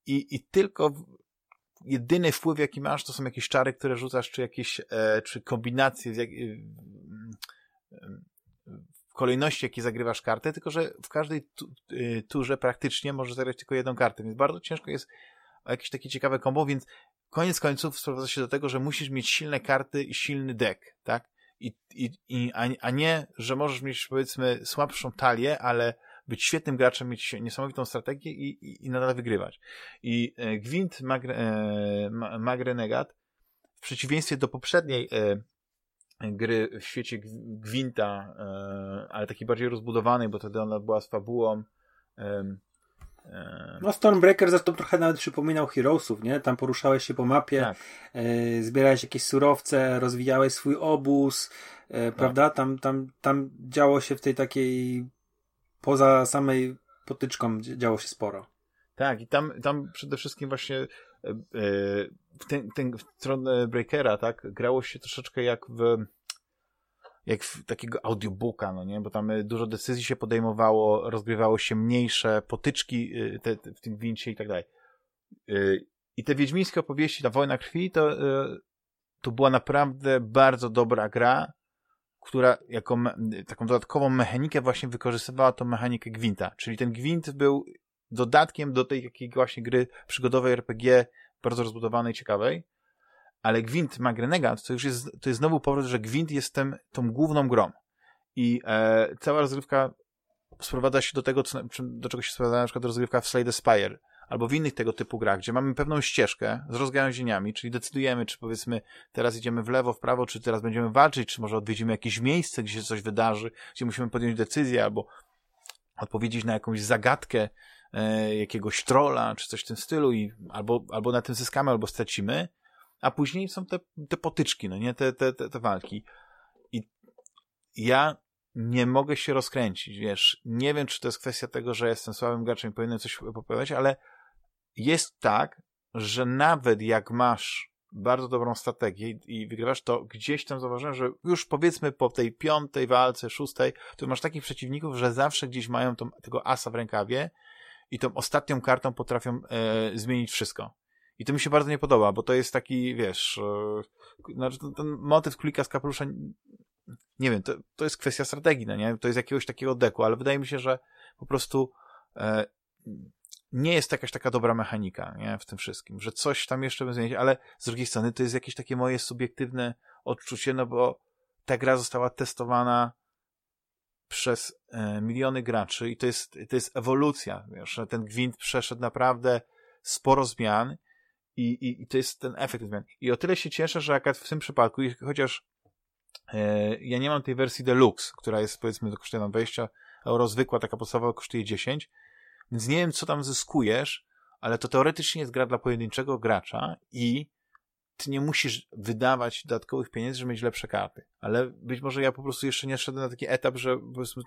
i, i tylko jedyny wpływ, jaki masz, to są jakieś czary, które rzucasz, czy jakieś, e, czy kombinacje, jak, kolejności, jakie zagrywasz kartę, tylko że w każdej tu, y, turze praktycznie możesz zagrać tylko jedną kartę, więc bardzo ciężko jest o jakieś takie ciekawe kombo, więc koniec końców sprowadza się do tego, że musisz mieć silne karty i silny deck, tak? I, i, i, a nie, że możesz mieć powiedzmy słabszą talię, ale być świetnym graczem, mieć niesamowitą strategię i, i, i nadal wygrywać. I e, Gwint Magre, e, Magrenegat w przeciwieństwie do poprzedniej e, gry w świecie Gwinta, e, ale takiej bardziej rozbudowanej, bo wtedy ona była z fabułą. No Stormbreaker zresztą trochę nawet przypominał Heroesów, nie? Tam poruszałeś się po mapie, tak. e, zbierałeś jakieś surowce, rozwijałeś swój obóz, e, tak. prawda? Tam, tam, tam działo się w tej takiej poza samej potyczką działo się sporo. Tak, i tam, tam przede wszystkim właśnie w ten, ten w stronę Breakera, tak, grało się troszeczkę jak w jak w takiego audiobooka, no nie, bo tam e, dużo decyzji się podejmowało, rozgrywało się mniejsze potyczki e, te, te, w tym wincie i tak dalej. I te wiedźmińskie opowieści, ta Wojna Krwi, to, to była naprawdę bardzo dobra gra, która jako taką dodatkową mechanikę właśnie wykorzystywała tą mechanikę Gwinta. Czyli ten Gwint był dodatkiem do tej takiej właśnie gry przygodowej RPG, bardzo rozbudowanej, ciekawej. Ale Gwint ma to już jest, to jest znowu powrót, że Gwint jest tym, tą główną grą. I e, cała rozgrywka sprowadza się do tego, co, do czego się sprowadza na przykład rozgrywka w Slade Spire, albo w innych tego typu grach, gdzie mamy pewną ścieżkę z rozgałęzieniami, czyli decydujemy, czy powiedzmy teraz idziemy w lewo, w prawo, czy teraz będziemy walczyć, czy może odwiedzimy jakieś miejsce, gdzie się coś wydarzy, gdzie musimy podjąć decyzję, albo odpowiedzieć na jakąś zagadkę, jakiegoś trolla, czy coś w tym stylu i albo, albo na tym zyskamy, albo stracimy, a później są te, te potyczki, no nie, te, te, te, te walki. I ja nie mogę się rozkręcić, wiesz, nie wiem, czy to jest kwestia tego, że jestem słabym graczem i powinienem coś poprawiać, ale jest tak, że nawet jak masz bardzo dobrą strategię i wygrywasz, to gdzieś tam zauważyłem, że już powiedzmy po tej piątej walce, szóstej, to masz takich przeciwników, że zawsze gdzieś mają tą, tego asa w rękawie i tą ostatnią kartą potrafią e, zmienić wszystko. I to mi się bardzo nie podoba, bo to jest taki, wiesz, e, znaczy ten, ten motyw królika z kapelusza, nie wiem, to, to jest kwestia strategii, no nie? To jest jakiegoś takiego deku, ale wydaje mi się, że po prostu e, nie jest jakaś taka dobra mechanika, nie? W tym wszystkim, że coś tam jeszcze by zmienić, ale z drugiej strony to jest jakieś takie moje subiektywne odczucie, no bo ta gra została testowana przez e, miliony graczy i to jest, to jest ewolucja, wiesz, ten gwint przeszedł naprawdę sporo zmian i, i, i to jest ten efekt zmian. I o tyle się cieszę, że akurat w tym przypadku, chociaż e, ja nie mam tej wersji deluxe, która jest powiedzmy kosztuje nam 20 euro, zwykła taka podstawowa kosztuje 10, więc nie wiem co tam zyskujesz, ale to teoretycznie jest gra dla pojedynczego gracza i ty nie musisz wydawać dodatkowych pieniędzy, żeby mieć lepsze karty. Ale być może ja po prostu jeszcze nie szedłem na taki etap, że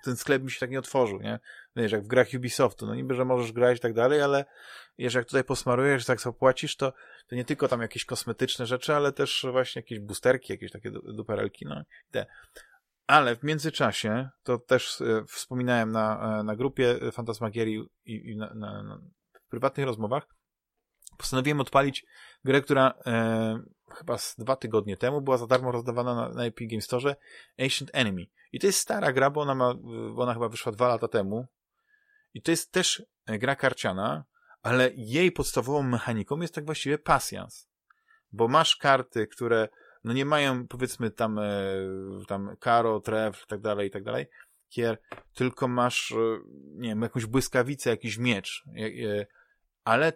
ten sklep mi się tak nie otworzył, nie? Wiesz, jak w grach Ubisoftu, no niby, że możesz grać i tak dalej, ale jeżeli jak tutaj posmarujesz, tak sobie płacisz, to, to nie tylko tam jakieś kosmetyczne rzeczy, ale też właśnie jakieś boosterki, jakieś takie duperelki, no te. Ale w międzyczasie, to też e, wspominałem na, e, na grupie Fantasmagierii i, i na, na, na, w prywatnych rozmowach, postanowiłem odpalić grę, która e, chyba z dwa tygodnie temu była za darmo rozdawana na, na Epic Game Store, Ancient Enemy. I to jest stara gra, bo ona, ma, bo ona chyba wyszła dwa lata temu. I to jest też gra karciana, ale jej podstawową mechaniką jest tak właściwie pasjans. Bo masz karty, które no nie mają powiedzmy tam, e, tam karo, tref, tak dalej, tak dalej, kier, tylko masz, e, nie wiem, jakąś błyskawicę, jakiś miecz, e, ale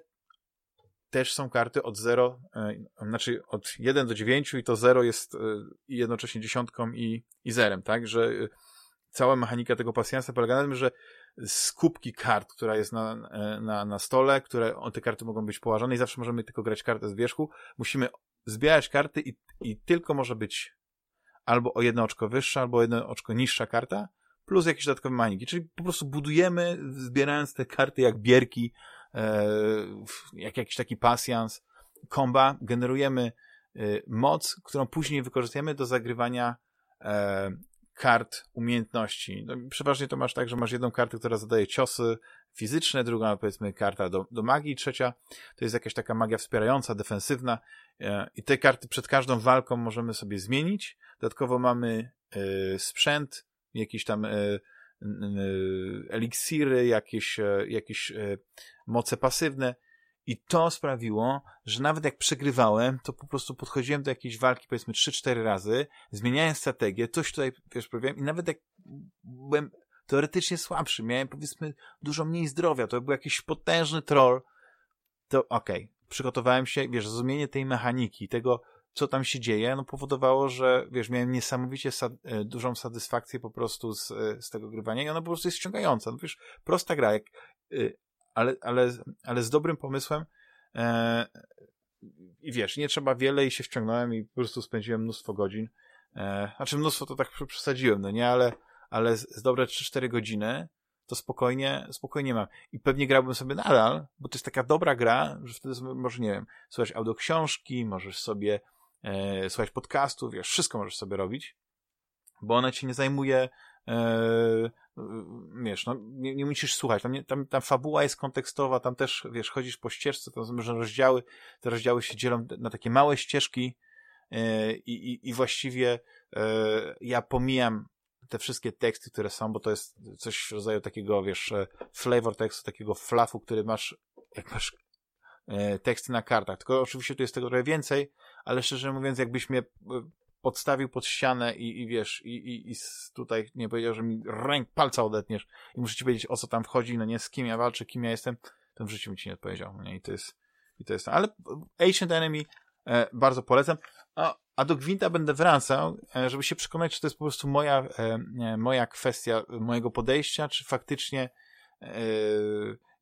też są karty od 0, e, znaczy od 1 do 9 i to 0 jest e, jednocześnie dziesiątką i, i zerem, tak? Że e, cała mechanika tego pasjansa polega na tym, że z kubki kart, która jest na, na, na stole, które te karty mogą być położone i zawsze możemy tylko grać kartę z wierzchu, musimy zbierać karty i, i tylko może być albo o jedno oczko wyższa, albo o jedno oczko niższa karta, plus jakieś dodatkowe maniki. Czyli po prostu budujemy, zbierając te karty jak bierki, jak jakiś taki pasjans, komba, generujemy e, moc, którą później wykorzystujemy do zagrywania e, kart umiejętności. No, przeważnie to masz tak, że masz jedną kartę, która zadaje ciosy fizyczne, druga powiedzmy karta do, do magii, trzecia to jest jakaś taka magia wspierająca, defensywna i te karty przed każdą walką możemy sobie zmienić. Dodatkowo mamy sprzęt, jakiś tam eliksiry, jakieś, jakieś moce pasywne. I to sprawiło, że nawet jak przegrywałem, to po prostu podchodziłem do jakiejś walki, powiedzmy 3-4 razy, zmieniałem strategię, coś tutaj, wiesz, próbowałem i nawet jak byłem teoretycznie słabszy, miałem powiedzmy dużo mniej zdrowia, to był jakiś potężny troll, to okej, okay, przygotowałem się, wiesz, zrozumienie tej mechaniki, tego, co tam się dzieje, no powodowało, że, wiesz, miałem niesamowicie e, dużą satysfakcję po prostu z, e, z tego grywania i ona po prostu jest ściągająca. No wiesz, prosta gra, jak y, ale, ale, ale z dobrym pomysłem. E, I wiesz, nie trzeba wiele i się wciągnąłem i po prostu spędziłem mnóstwo godzin. E, znaczy mnóstwo to tak przesadziłem, no nie, ale, ale z, z dobre 3-4 godziny to spokojnie, spokojnie mam. I pewnie grałbym sobie nadal, bo to jest taka dobra gra, że wtedy może, nie wiem, słuchać audioksiążki, możesz sobie e, słuchać podcastów, wiesz, wszystko możesz sobie robić, bo ona ci nie zajmuje e, wiesz, no, nie, nie musisz słuchać, tam, tam, tam fabuła jest kontekstowa, tam też, wiesz, chodzisz po ścieżce, to są rozdziały, te rozdziały się dzielą na takie małe ścieżki yy, i, i właściwie yy, ja pomijam te wszystkie teksty, które są, bo to jest coś w rodzaju takiego, wiesz, e, flavor tekstu, takiego flafu, który masz, jak masz teksty na kartach. Tylko oczywiście tu jest tego trochę więcej, ale szczerze mówiąc, jakbyś mnie podstawił pod ścianę i, i wiesz, i, i, i tutaj nie powiedział, że mi ręk, palca odetniesz i muszę ci powiedzieć, o co tam wchodzi, no nie, z kim ja walczę, kim ja jestem, to w życiu mi ci nie odpowiedział, no nie, i to jest, i to jest, ale Ancient Enemy e, bardzo polecam, a, a do Gwinta będę wracał, e, żeby się przekonać, czy to jest po prostu moja, e, moja kwestia, mojego podejścia, czy faktycznie e,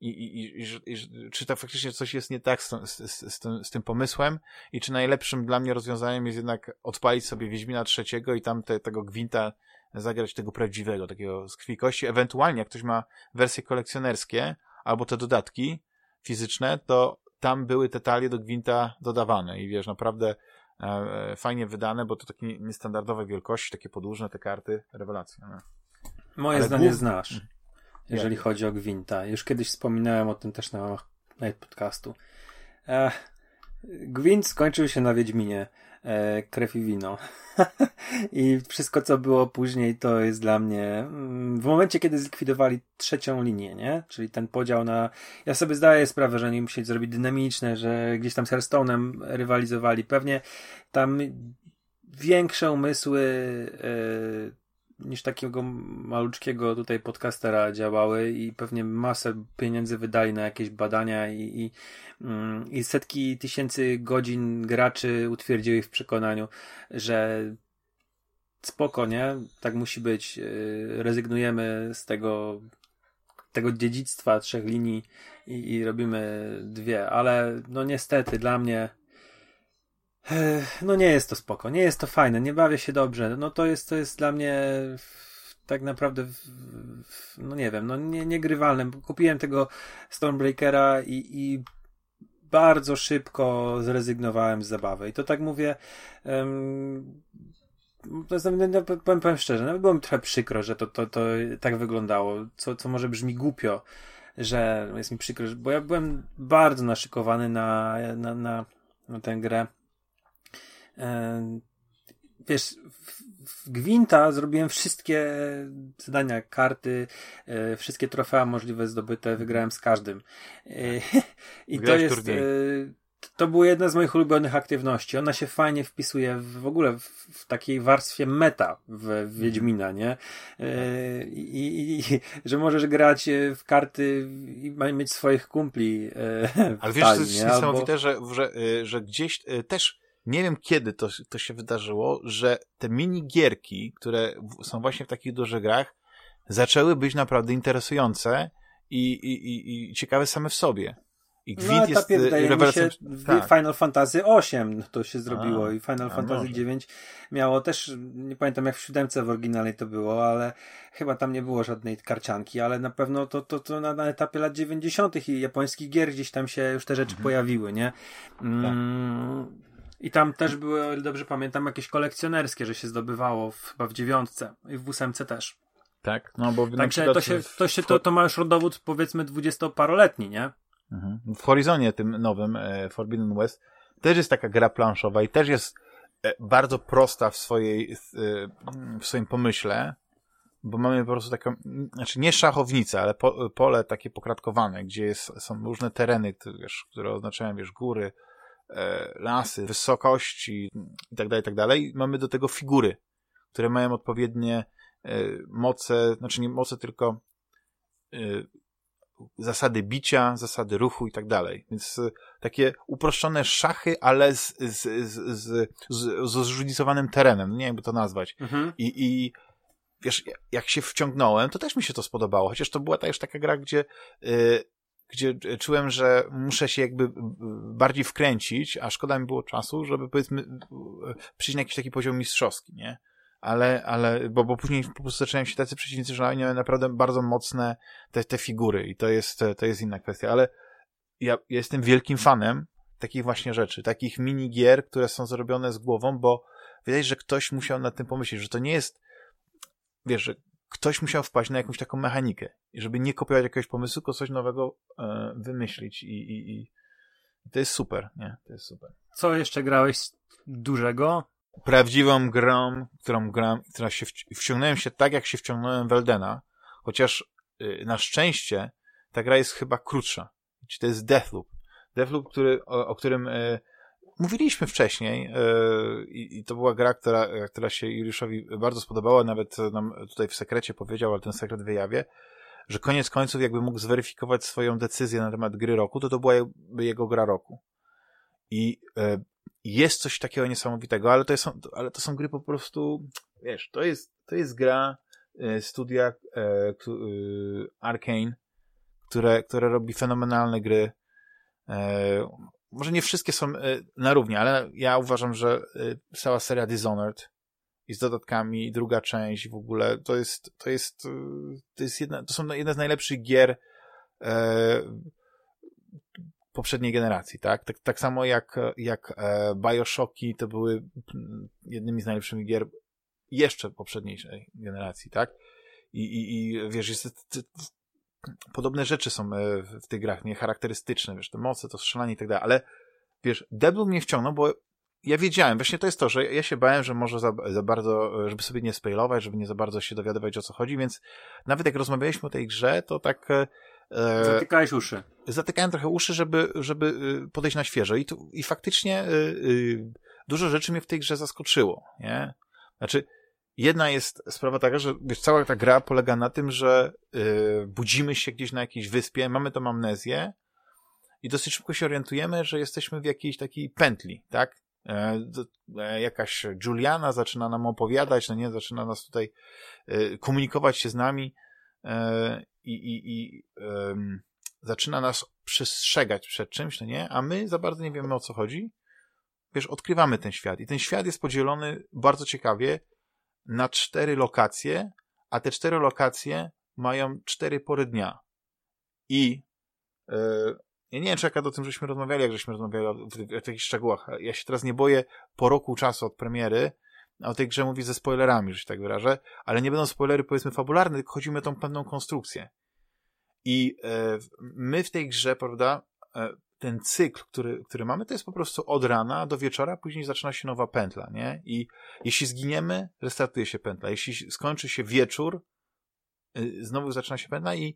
i, i, i, i, czy to faktycznie coś jest nie tak z, z, z, tym, z tym pomysłem i czy najlepszym dla mnie rozwiązaniem jest jednak odpalić sobie Wiedźmina trzeciego i tam te, tego gwinta zagrać tego prawdziwego, takiego z krwi kości. Ewentualnie, jak ktoś ma wersje kolekcjonerskie albo te dodatki fizyczne, to tam były te talie do gwinta dodawane i wiesz, naprawdę e, e fajnie wydane, bo to takie niestandardowe wielkości, takie podłużne te karty, rewelacja. No. Moje Ale zdanie głów... znasz. Jeżeli chodzi o Gwinta. Już kiedyś wspominałem o tym też na, na podcastu. E, Gwint skończył się na Wiedźminie. E, krew i wino. <laughs> I wszystko, co było później, to jest dla mnie. Mm, w momencie, kiedy zlikwidowali trzecią linię, nie? Czyli ten podział na. Ja sobie zdaję sprawę, że oni musieli zrobić dynamiczne, że gdzieś tam z Hearthstone'em rywalizowali. Pewnie tam większe umysły. E, niż takiego maluczkiego tutaj podcastera działały i pewnie masę pieniędzy wydali na jakieś badania i, i, mm, i setki tysięcy godzin graczy utwierdziły w przekonaniu, że spoko, nie? Tak musi być. Y, rezygnujemy z tego, tego dziedzictwa trzech linii i, i robimy dwie, ale no niestety dla mnie no nie jest to spoko, nie jest to fajne, nie bawię się dobrze. No to jest, to jest dla mnie tak naprawdę, no nie wiem, no nie, niegrywalne. Kupiłem tego Stormbreakera i, i bardzo szybko zrezygnowałem z zabawy. I to tak mówię, um, powiem, powiem szczerze, nawet trochę przykro, że to, to, to tak wyglądało, co, co może brzmi głupio, że jest mi przykro, bo ja byłem bardzo naszykowany na, na, na, na tę grę wiesz, w Gwinta zrobiłem wszystkie zadania, karty, e, wszystkie trofea możliwe zdobyte, wygrałem z każdym. E, <laughs> I to jest. Turniej. To była jedna z moich ulubionych aktywności. Ona się fajnie wpisuje w, w ogóle w, w takiej warstwie meta w, w. Wiedźmina, nie? E, I, i, <laughs> że możesz grać w karty i mieć swoich kumpli. <laughs> Ale wiesz, to jest niesamowite, Albo... że, że, że gdzieś też nie wiem kiedy to, to się wydarzyło, że te minigierki, które są właśnie w takich dużych grach, zaczęły być naprawdę interesujące i, i, i, i ciekawe same w sobie. I Gwint no, jest rewelacją... tak. Final Fantasy VIII to się zrobiło a, i Final Fantasy IX miało też, nie pamiętam jak w siódemce w oryginalnej to było, ale chyba tam nie było żadnej karcianki, ale na pewno to, to, to na, na etapie lat 90. i japońskich gier gdzieś tam się już te rzeczy mhm. pojawiły, nie? Mm, tak. I tam też były, o ile dobrze pamiętam, jakieś kolekcjonerskie, że się zdobywało w, chyba w dziewiątce i w ósemce też. Tak, no bo Także to się, to, się to, to ma już rodowód powiedzmy dwudziestoparoletni, nie? Mhm. W Horizonie tym nowym, e, Forbidden West, też jest taka gra planszowa i też jest e, bardzo prosta w swojej, e, w swoim pomyśle, bo mamy po prostu taką, znaczy nie szachownicę, ale po, pole takie pokratkowane, gdzie jest, są różne tereny, wiesz, które oznaczają, wiesz, góry, lasy, wysokości itd., tak itd. Tak mamy do tego figury, które mają odpowiednie e, moce, znaczy nie moce, tylko e, zasady bicia, zasady ruchu i tak dalej. Więc takie uproszczone szachy, ale z, z, z, z, z, zróżnicowanym terenem. Nie wiem, jakby to nazwać. Mhm. I, I wiesz, jak się wciągnąłem, to też mi się to spodobało. Chociaż to była też taka gra, gdzie gdzie czułem, że muszę się jakby bardziej wkręcić, a szkoda mi było czasu, żeby powiedzmy przyjść na jakiś taki poziom mistrzowski, nie? Ale, ale, bo, bo później po prostu zaczynają się tacy przeciwnicy, że oni mają naprawdę bardzo mocne te, te figury i to jest, to jest inna kwestia, ale ja, ja jestem wielkim fanem takich właśnie rzeczy, takich minigier, które są zrobione z głową, bo się, że ktoś musiał nad tym pomyśleć, że to nie jest, wiesz, że ktoś musiał wpaść na jakąś taką mechanikę. I żeby nie kopiować jakiegoś pomysłu, tylko coś nowego e, wymyślić i, i, i to jest super, nie? To jest super. Co jeszcze grałeś dużego? Prawdziwą grą, którą gram, która się wciągnąłem się tak, jak się wciągnąłem w Eldena, chociaż y, na szczęście ta gra jest chyba krótsza. To jest Deathloop. Deathloop, który, o, o którym y, mówiliśmy wcześniej yy, i to była gra, która, która się Juliuszowi bardzo spodobała, nawet nam tutaj w sekrecie powiedział, ale ten sekret wyjawię, że koniec końców jakby mógł zweryfikować swoją decyzję na temat gry roku, to to była jego gra roku. I yy, jest coś takiego niesamowitego, ale to, są, ale to są gry po prostu, wiesz, to jest, to jest gra yy, studia Arkane, które, które robi fenomenalne gry może nie wszystkie są e, na równi, ale ja uważam, że e, cała seria Dishonored i z dodatkami, druga część w ogóle, to jest, to jest, e, to jest jedna, to są jedne z najlepszych gier e, poprzedniej generacji, tak? tak? Tak samo jak, jak Bioshocki to były jednymi z najlepszych gier jeszcze poprzedniejszej generacji, tak? I, i, i wiesz, jest, podobne rzeczy są e, w tych grach, nie charakterystyczne, wiesz, te moce, to strzelanie i tak dalej, ale wiesz, Devil mnie wciągnął, bo ja wiedziałem, właśnie to jest to, że ja się bałem, że może za, za bardzo, żeby sobie nie spoilować, żeby nie za bardzo się dowiadywać o co chodzi, więc nawet jak rozmawialiśmy o tej grze, to tak... E, e Zatykałeś uszy. Zatykałem trochę uszy, żeby, żeby e, podejść na świeżo i, tu, i faktycznie y, y, dużo rzeczy mnie w tej grze zaskoczyło, nie? Znaczy, jedna jest sprawa taka, że wiesz, cała ta gra polega na tym, że yy, budzimy się gdzieś na jakiejś wyspie, mamy tą amnezję i dosyć szybko się orientujemy, że jesteśmy w jakiejś takiej pętli, tak? E, e, jakaś Juliana zaczyna nam opowiadać, no nie, zaczyna nas tutaj e, komunikować się z nami i, i, i zaczyna nas przestrzegać przed czymś, no nie, a my za bardzo nie wiemy o co chodzi. Wiesz, odkrywamy ten świat i ten świat jest podzielony bardzo ciekawie na cztery lokacje, a te cztery lokacje mają cztery pory dnia. I ja nie wiem, czy jak o tym żeśmy rozmawiali, jak żeśmy rozmawiali o, o takich szczegółach. Ja się teraz nie boję po roku czasu od premiery o tej grze mówić ze spoilerami, że się tak wyrażę, ale nie będą spoilery powiedzmy fabularne, tylko chodzi mi o tą pewną konstrukcję. I e, my w tej grze, prawda, e, ten cykl, który, który mamy, to jest po prostu od rana do wieczora, później zaczyna się nowa pętla, nie? I jeśli zginiemy, restartuje się pętla. Jeśli skończy się wieczór, y, znowu zaczyna się pętla i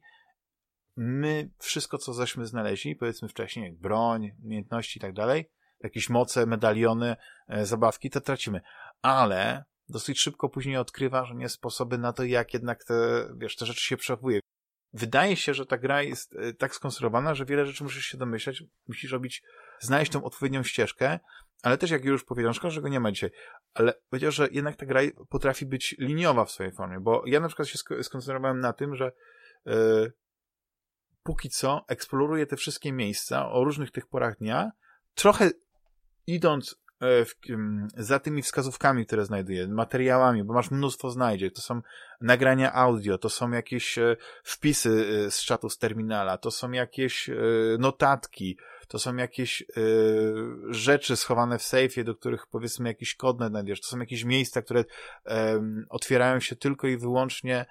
my wszystko, co żeśmy znaleźli, powiedzmy wcześniej, broń, umiejętności i tak dalej, jakieś moce, medaliony, e, zabawki, to tracimy. Ale dosyć szybko później odkrywa, że nie sposoby na to, jak jednak te, wiesz, te rzeczy się przechowuje. Wydaje się, że ta gra jest e, tak skonstruowana, że wiele rzeczy musisz się domyśleć, musisz robić, znaleźć tą odpowiednią ścieżkę, ale też jak już powiedział, szkoda, że go nie ma dzisiaj, ale powiedział, że jednak ta gra potrafi być liniowa w swojej formie, bo ja na przykład się skoncentrowałem na tym, że yy, póki co eksploruje te wszystkie miejsca o różnych tych porach dnia, trochę idąc w, za tymi wskazówkami, które znajduję, materiałami, bo masz mnóstwo znajdzie. To są nagrania audio, to są jakieś e, wpisy e, z czatu z terminala, to są jakieś notatki, to są jakieś rzeczy schowane w sejfie, do których powiedzmy jakiś kod znajdziesz, to są jakieś miejsca, które otwierają się tylko i wyłącznie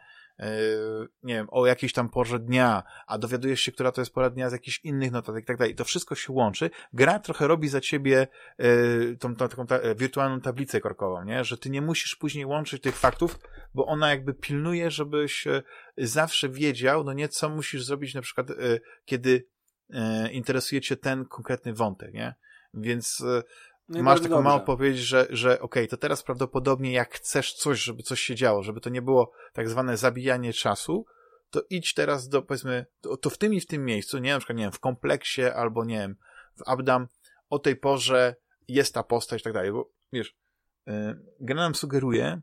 nie wiem, o jakiejś tam porze dnia, a dowiadujesz się, która to jest pora dnia z jakichś innych notatek i tak dalej. To wszystko się łączy. Gra trochę robi za ciebie yy, tą, tą taką ta, e, wirtualną tablicę korkową, nie? Że ty nie musisz później łączyć tych faktów, bo ona jakby pilnuje, żebyś e, zawsze wiedział, no nie, co musisz zrobić na przykład, e, kiedy interesuje cię ten konkretny wątek, nie? Więc no masz taką małą powiedzieć, że, że okej, okay, to teraz prawdopodobnie jak chcesz coś, żeby coś się działo, żeby to nie było tak zwane zabijanie czasu, to idź teraz do, powiedzmy, to, to w tym i w tym miejscu, nie na przykład, nie wiem, w kompleksie albo, nie wiem, w Abdam, o tej porze jest ta postać i tak dalej, bo wiesz, yy, gra nam sugeruje,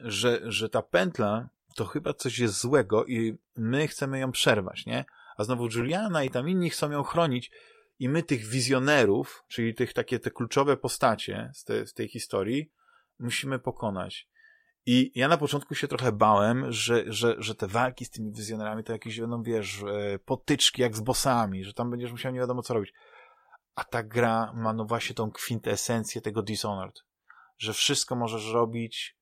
że, że ta pętla to chyba coś jest złego i my chcemy ją przerwać, nie? A znowu Juliana i tam inni chcą ją chronić, i my tych wizjonerów, czyli tych takie te kluczowe postacie z, te, z tej historii, musimy pokonać. I ja na początku się trochę bałem, że, że, że te walki z tymi wizjonerami to jakieś będą, wiesz, e, potyczki jak z bossami, że tam będziesz musiał nie wiadomo co robić. A ta gra ma no właśnie tą kwintesencję tego Dishonored, że wszystko możesz robić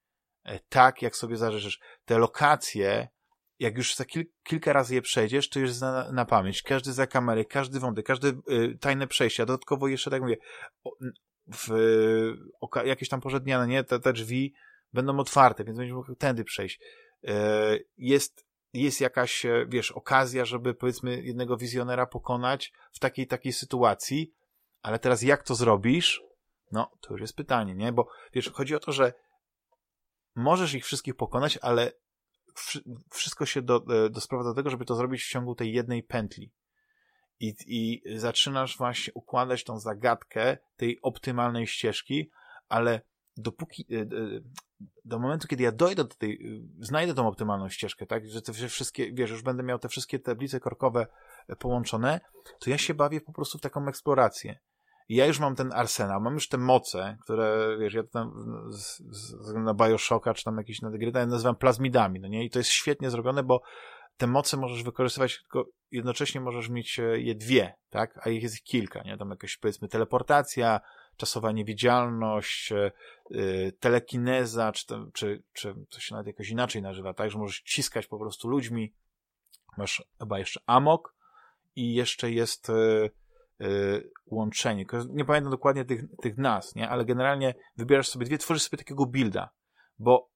e, tak, jak sobie zażyczysz. Te lokacje jak już za kil kilka razy je przejdziesz, to już zna na pamięć. Każdy za kamery, każdy wątek, każde y, tajne przejście, a dodatkowo jeszcze, tak mówię, w y, jakieś tam porze dnia, no nie, te, te drzwi będą otwarte, więc będziesz mógł tędy przejść. Y, jest, jest jakaś, e, wiesz, okazja, żeby powiedzmy jednego wizjonera pokonać w takiej, takiej sytuacji, ale teraz jak to zrobisz? No, to już jest pytanie, nie? Bo wiesz, chodzi o to, że możesz ich wszystkich pokonać, ale wszystko się do, e, do do tego, żeby to zrobić w ciągu tej jednej pętli. I, I zaczynasz właśnie układać tą zagadkę tej optymalnej ścieżki, ale dopóki, e, do momentu, kiedy ja dojdę do tej, znajdę tą optymalną ścieżkę, tak, że te wszystkie, wiesz, już będę miał te wszystkie tablice korkowe e, połączone, to ja się bawię po prostu w taką eksplorację. Ja już mam ten arsenał, mam już te moce, które, wiesz, ja tam z, z, na Bioshocka, czy tam jakieś na gry, ja nazywam plazmidami, no nie? I to jest świetnie zrobione, bo te moce możesz wykorzystywać, tylko jednocześnie możesz mieć e, je dwie, tak? A ich jest kilka, nie? Tam jakaś, powiedzmy, teleportacja, czasowa niewidzialność, e, telekineza, czy, to, czy, czy to się nawet jakoś inaczej nazywa, tak? Że możesz ciskać po prostu ludźmi. Masz chyba jeszcze amok i jeszcze jest Y, łączenie. Nie pamiętam dokładnie tych, tych nie? ale generalnie wybierasz sobie dwie, tworzysz sobie takiego builda, bo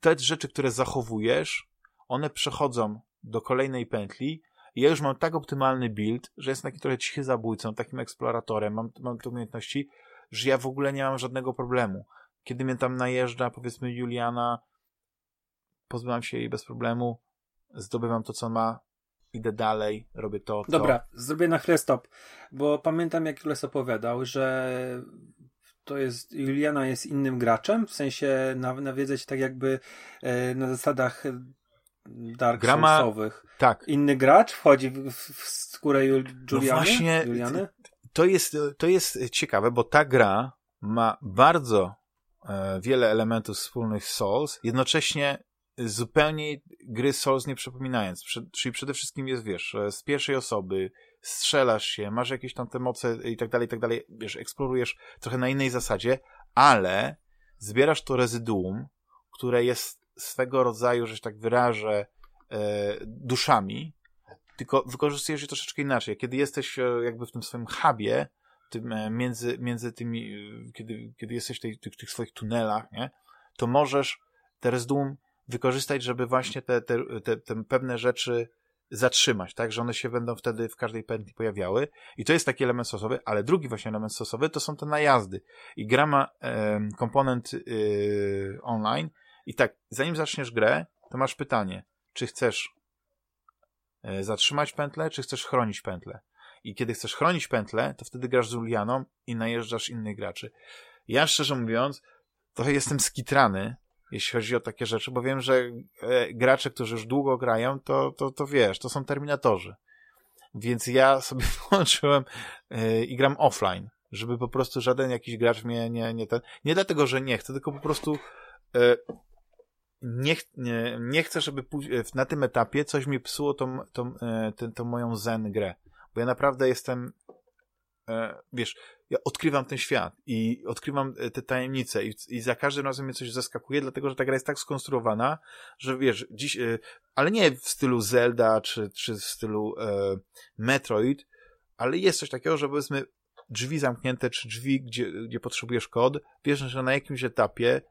te rzeczy, które zachowujesz, one przechodzą do kolejnej pętli i ja już mam tak optymalny build, że jestem taki trochę cichy zabójcą, takim eksploratorem, mam, mam te umiejętności, że ja w ogóle nie mam żadnego problemu. kiedy mnie tam najeżdża, powiedzmy Juliana, pozbywam się jej bez problemu, zdobywam to, co ma, idę dalej, robię to, to. Dobra, zrobię na chwilę stop, bo pamiętam, jak Jules opowiadał, że to jest, Juliana jest innym graczem, w sensie nawiedzać tak jakby e, na zasadach Dark Grama, Soulsowych. Tak. Inny gracz wchodzi w, w skórę Juliany? No właśnie, Juliany? To jest, to jest ciekawe, bo ta gra ma bardzo e, wiele elementów wspólnych z Souls, jednocześnie zupełnie gry Souls nie przypominając. czyli przede wszystkim jest, wiesz, z pierwszej osoby, strzelasz się, masz jakieś tam te moce i tak dalej, i tak dalej, wiesz, eksplorujesz trochę na innej zasadzie, ale zbierasz to rezyduum, które jest swego rodzaju, że się tak wyrażę, e, duszami, tylko wykorzystujesz je troszeczkę inaczej. Kiedy jesteś e, jakby w tym swoim hubie, tym, e, między, między tymi, kiedy, kiedy jesteś w tych, tych swoich tunelach, nie, to możesz te rezyduum wykorzystać, żeby właśnie te, te, te, te pewne rzeczy zatrzymać, tak, że one się będą wtedy w każdej pętli pojawiały. I to jest taki element stosowy, ale drugi właśnie element stosowy to są te najazdy. I gra ma e, komponent e, online. I tak, zanim zaczniesz grę, to masz pytanie, czy chcesz e, zatrzymać pętlę, czy chcesz chronić pętlę? I kiedy chcesz chronić pętlę, to wtedy grasz z Julianą i najeżdżasz innych graczy. Ja szczerze mówiąc, trochę jestem skitrany, jeśli chodzi o takie rzeczy, bo wiem, że e, gracze, którzy już długo grają, to, to, to wiesz, to są terminatorzy. Więc ja sobie <laughs> włączyłem yy, i gram offline, żeby po prostu żaden jakiś gracz mnie nie, nie ten. Nie dlatego, że nie chcę, tylko po prostu yy, nie, nie, nie chcę, żeby na tym etapie coś mi psuło tą, tą, tą, tą moją zen grę. Bo ja naprawdę jestem wiesz, ja odkrywam ten świat i odkrywam e, te tajemnice i, i za każdym razem mnie coś zaskakuje, dlatego że ta gra jest tak skonstruowana, że wiesz, dziś, e, ale nie w stylu Zelda czy, czy w stylu e, Metroid, ale jest coś takiego, że powiedzmy drzwi zamknięte, czy drzwi, gdzie, gdzie potrzebujesz kod, wiesz, że na jakimś etapie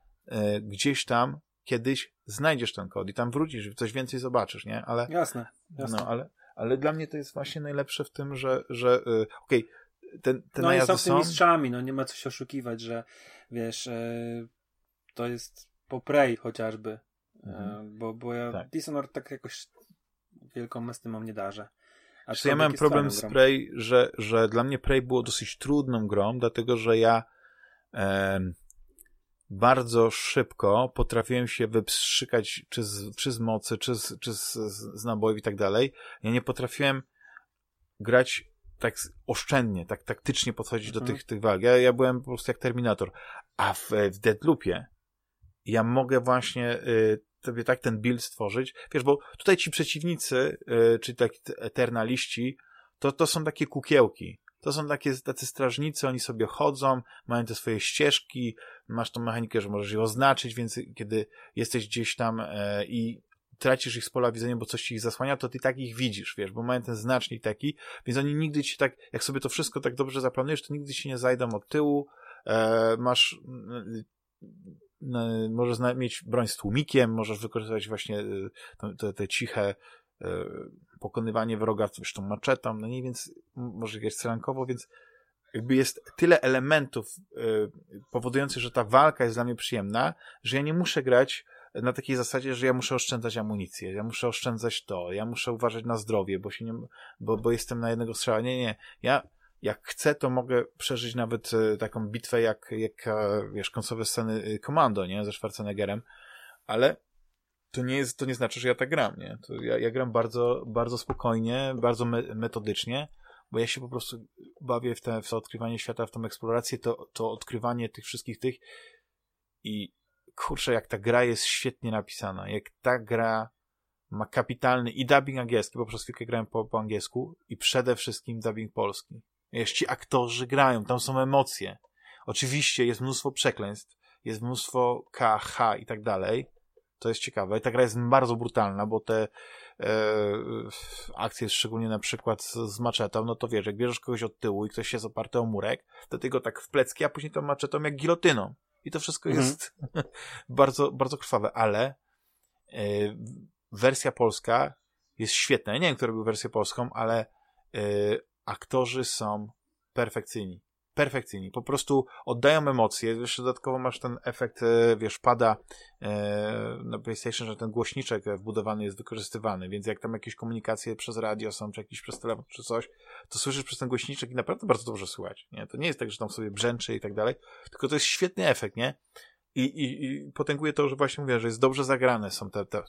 gdzieś tam kiedyś znajdziesz ten kod i tam wrócisz, coś więcej zobaczysz, nie? Ale, jasne, jasne. No, ale, ale dla mnie to jest właśnie najlepsze w tym, że, że okej, okay, te, te no najazdy są. mistrzami, no nie ma co się oszukiwać, że wiesz, e, to jest po Prey chociażby, e, mhm. bo, bo ja tak. Dishonored tak jakoś wielką tym mam nie darzę. A ja mam problem z Prey, że, że dla mnie Prey było dosyć trudną grą, dlatego że ja e, bardzo szybko potrafiłem się wypstrzykać czy z, czy z mocy, czy, z, czy z, z nabojów i tak dalej. Ja nie potrafiłem grać tak oszczędnie, tak taktycznie podchodzić mhm. do tych, tych walk. Ja, ja byłem po prostu jak Terminator. A w, w Deadloopie ja mogę właśnie y, sobie tak ten build stworzyć. Wiesz, bo tutaj ci przeciwnicy, y, czyli tak eternaliści, to, to są takie kukiełki. To są takie, tacy strażnicy, oni sobie chodzą, mają te swoje ścieżki, masz tą mechanikę, że możesz je oznaczyć, więc kiedy jesteś gdzieś tam e, i tracisz ich z pola widzenia, bo coś ci ich zasłania, to ty tak ich widzisz, wiesz, bo mają ten znacznik taki, więc oni nigdy ci tak, jak sobie to wszystko tak dobrze zaplanujesz, to nigdy ci nie zajdą od tyłu, e, masz e, możesz mieć broń z tłumikiem, możesz wykorzystywać właśnie e, te, te ciche e, pokonywanie wroga zresztą maczetą, no nie, więc może grać strzelankowo, więc jakby jest tyle elementów e, powodujących, że ta walka jest dla mnie przyjemna, że ja nie muszę grać na takiej zasadzie, że ja muszę oszczędzać amunicję, ja muszę oszczędzać to, ja muszę uważać na zdrowie, bo się nie, bo, bo jestem na jednego strzała. Nie, nie. Ja jak chcę, to mogę przeżyć nawet e, taką bitwę jak, jak e, wiesz, końcowe sceny Komando, e, nie, ze Schwarzeneggerem, ale to nie jest, to nie znaczy, że ja tak gram, nie. To ja, ja gram bardzo, bardzo spokojnie, bardzo me metodycznie, bo ja się po prostu bawię w, te, w to odkrywanie świata, w tą eksplorację, to, to odkrywanie tych wszystkich tych i kurczę, jak ta gra jest świetnie napisana, jak ta gra ma kapitalny i dubbing angielski, bo przez chwilkę grałem po, po angielsku i przede wszystkim dubbing polski. Wiesz, ci aktorzy grają, tam są emocje. Oczywiście jest mnóstwo przekleństw, jest mnóstwo KH i tak dalej. To jest ciekawe. I ta gra jest bardzo brutalna, bo te e, akcje, szczególnie na przykład z, maczetą, no to wiesz, jak bierzesz kogoś od tyłu i ktoś jest oparty o murek, to ty go tak w plecki, a później tą maczetą jak gilotyną. I to wszystko mhm. jest <laughs> bardzo, bardzo krwawe, ale y, wersja polska jest świetna. Ja nie wiem, kto robił wersję polską, ale y, aktorzy są perfekcyjni. Perfekcyjni. Po prostu oddają emocje. Jeszcze dodatkowo masz ten efekt, e, wiesz, pada e, na PlayStation, że ten głośniczek wbudowany jest wykorzystywany, więc jak tam jakieś komunikacje przez radio są, czy jakieś przez telefon, czy coś, to słyszysz przez ten głośniczek i naprawdę bardzo dobrze słychać, nie? To nie jest tak, że tam sobie brzęczy i tak dalej, tylko to jest świetny efekt, nie? I, i, i potęguje to, że właśnie mówię, że jest dobrze zagrane są te, te,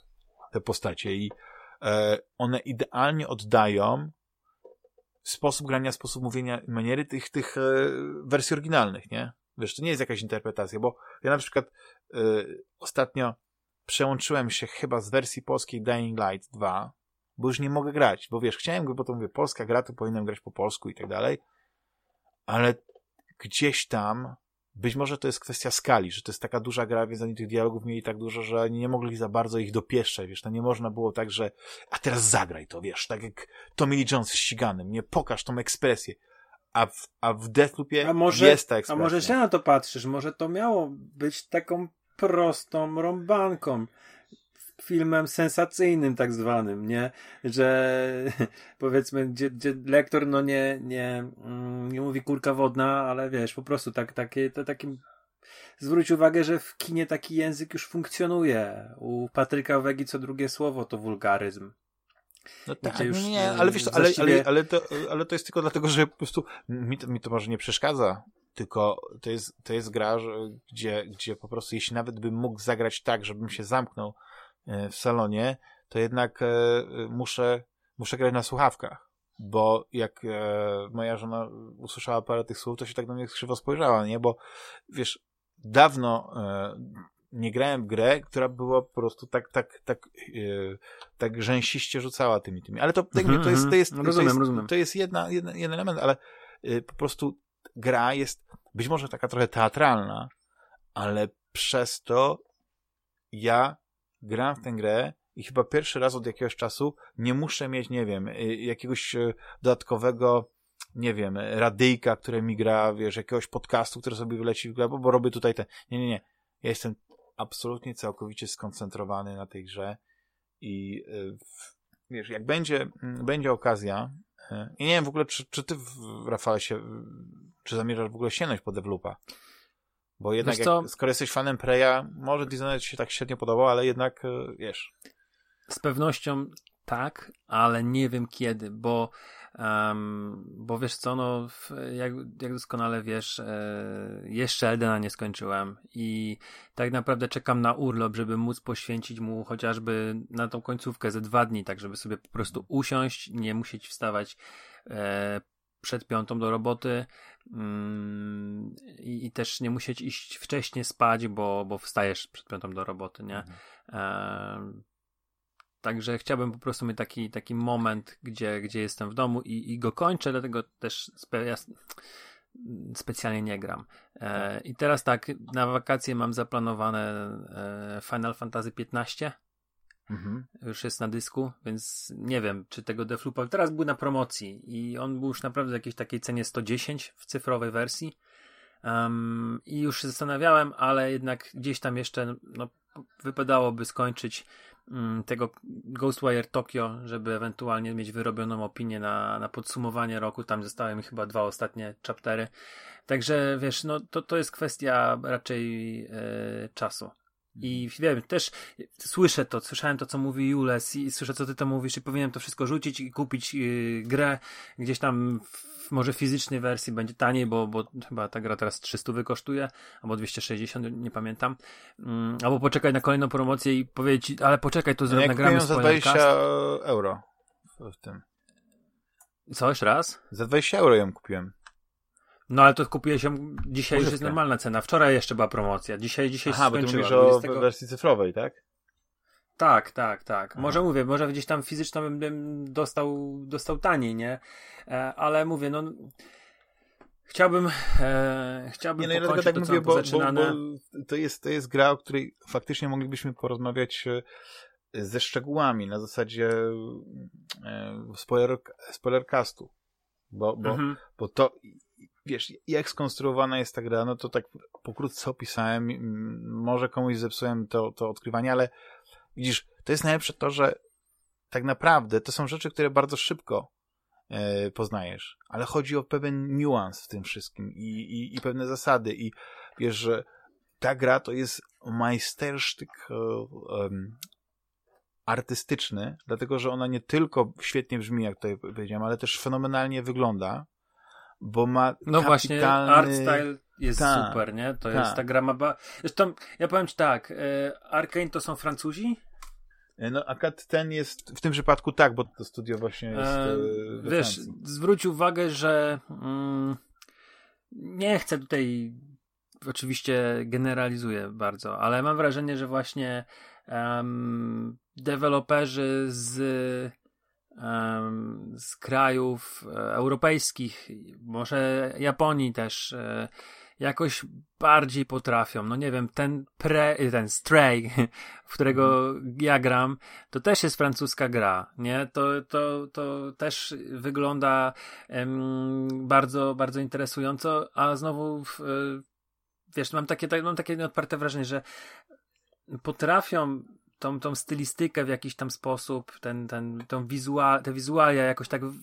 te postacie i e, one idealnie oddają sposób grania, sposób mówienia, maniery tych, tych e, wersji oryginalnych, nie? Wiesz, to nie jest jakaś interpretacja, bo ja na przykład e, ostatnio przełączyłem się chyba z wersji polskiej Dying Light 2, bo już nie mogę grać, bo wiesz, chciałem, bo to mówię, polska gra, to powinienem grać po polsku i tak dalej, ale gdzieś tam być może to jest kwestia skali, że to jest taka duża gra, więc oni tych dialogów mieli tak dużo, że nie mogli za bardzo ich dopieszczać, wiesz, to nie można było tak, że a teraz zagraj to, wiesz, tak jak Tommy Lee Jones w ściganym, nie pokaż tą ekspresję. A w, a w Deathloopie a może, jest ta ekspresja. A może się na to patrzysz, może to miało być taką prostą rąbanką filmem sensacyjnym tak zwanym, nie? Że <laughs> powiedzmy, gdzie, gdzie lektor no nie, nie, mm, nie mówi kurka wodna, ale wiesz, po prostu tak, takie, to takim zwróć uwagę, że w kinie taki język już funkcjonuje. U Patryka Wegi co drugie słowo to wulgaryzm. No tak, już, nie, nie, ale wiesz, ale, ale, ale, to, ale to jest tylko dlatego, że po prostu mi to, mi to może nie przeszkadza, tylko to jest, to jest gra, gdzie, gdzie po prostu jeśli nawet bym mógł zagrać tak, żebym się zamknął E, w salonie, to jednak e, muszę, muszę grać na słuchawkach. Bo jak e, moja żona usłyszała parę tych słów, to się tak na mnie krzywo spojrzała, nie? Bo wiesz, dawno nie grałem w grę, która była po prostu tak, tak, tak, tak rzęsiście rzucała tymi, tymi. Ale to, mm -hmm, to jest, to jest, rozumiem, to jest, rozumiem. To jest jedna, jedna, jeden element, ale po prostu gra jest być może taka trochę teatralna, ale przez to ja gram w tę grę i chyba pierwszy raz od jakiegoś czasu nie muszę mieć, nie wiem, y, jakiegoś y, dodatkowego, nie wiem, radyjka, które mi gra, wiesz, jakiegoś podcastu, który sobie wyleci w grę, bo, bo robię tutaj ten. Nie, nie, nie. Ja jestem absolutnie całkowicie skoncentrowany na tej grze i y, wiesz, jak będzie, mm, będzie okazja, i nie wiem w ogóle, czy, czy ty, Rafale, się, czy zamierzasz w ogóle sięgnąć po Devloopa? Bo jednak, jak, skoro jesteś fanem Preya, może Dishonored ci się tak średnio podobał, ale jednak, e, wiesz... Z pewnością tak, ale nie wiem kiedy, bo um, bo wiesz co, no jak, jak doskonale wiesz, e, jeszcze Eldena nie skończyłem i tak naprawdę czekam na urlop, żeby móc poświęcić mu chociażby na tą końcówkę ze dwa dni, tak żeby sobie po prostu usiąść, nie musieć wstawać e, przed piątą do roboty mm, i, i, też nie musieć iść wcześniej spać, bo, bo wstajesz przed piątą do roboty, nie? Mhm. E, także chciałbym po prostu mieć taki, taki moment, gdzie, gdzie jestem w domu i, i go kończę, dlatego też spe, ja specjalnie nie gram. E, I teraz tak, na wakacje mam zaplanowane e, Final Fantasy XV Mhm. Już jest na dysku, więc nie wiem, czy tego Defloopa. Teraz był na promocji i on był już naprawdę w jakiejś takiej cenie 110 w cyfrowej wersji. Um, I już się zastanawiałem, ale jednak gdzieś tam jeszcze no, wypadałoby skończyć um, tego Ghostwire Tokyo, żeby ewentualnie mieć wyrobioną opinię na, na podsumowanie roku. Tam zostały mi chyba dwa ostatnie chaptery. Także wiesz, no to, to jest kwestia raczej e, czasu. I wiem, też słyszę to, słyszałem to, co mówi Jules i słyszę, co ty to mówisz i powinienem to wszystko rzucić i kupić yy, grę gdzieś tam w może fizycznej wersji będzie taniej, bo, bo chyba ta gra teraz 300 wykosztuje, albo 260, nie pamiętam. Mm, albo poczekaj na kolejną promocję i powiedzieć, ale poczekaj, to ja nagramy za 20 euro w tym. Co, jeszcze raz? Za 20 euro ją kupiłem. No ale to kupiłeś ją, dzisiaj już jest normalna cena. Wczoraj jeszcze była promocja. Dzisiaj, dzisiaj Aha, skończyła. Bo ty mówisz o wersji cyfrowej, tak? Tak, tak, tak. Aha. Może mówię, może gdzieś tam fizycznie bym, bym dostał, dostał taniej, nie? E, ale mówię, no chciałbym e, chciałbym nie, no, pokończyć tak to, mówię, bo. Bo, bo to, jest, to jest gra, o której faktycznie moglibyśmy porozmawiać e, ze szczegółami, na zasadzie e, spoiler, spoilercastu. Bo, bo, mhm. bo to wiesz, jak skonstruowana jest ta gra, no to tak pokrótce opisałem, może komuś zepsułem to, to odkrywanie, ale widzisz, to jest najlepsze to, że tak naprawdę to są rzeczy, które bardzo szybko e, poznajesz. Ale chodzi o pewien niuans w tym wszystkim i, i, i pewne zasady i wiesz, że ta gra to jest majstersztyk um, artystyczny, dlatego że ona nie tylko świetnie brzmi, jak tutaj powiedziałem, ale też fenomenalnie wygląda, bo ma No właśnie, art style jest ta, super, nie? To ta. jest ta gra ma... Ba... Zresztą, ja powiem ci tak, e, Arkane to są Francuzi? E, no, akad ten jest, w tym przypadku tak, bo to studio właśnie jest e, Wiesz, Francji. zwróć uwagę, że mm, nie chcę tutaj oczywiście generalizuję bardzo, ale mam wrażenie, że właśnie um, deweloperzy z, z krajów e, europejskich, może Japonii też, e, jakoś bardziej potrafią. No nie wiem, ten pre, ten Stray, <laughs> w którego mhm. ja gram, to też jest francuska gra, nie? To, to, to też wygląda um, bardzo, bardzo interesująco, a znowu w, wiesz, mam takie, tak, mam takie nieodparte wrażenie, że potrafią tą, tą stylistykę w jakiś tam sposób, ten, ten, tą wizual, te wizualia jakoś tak w,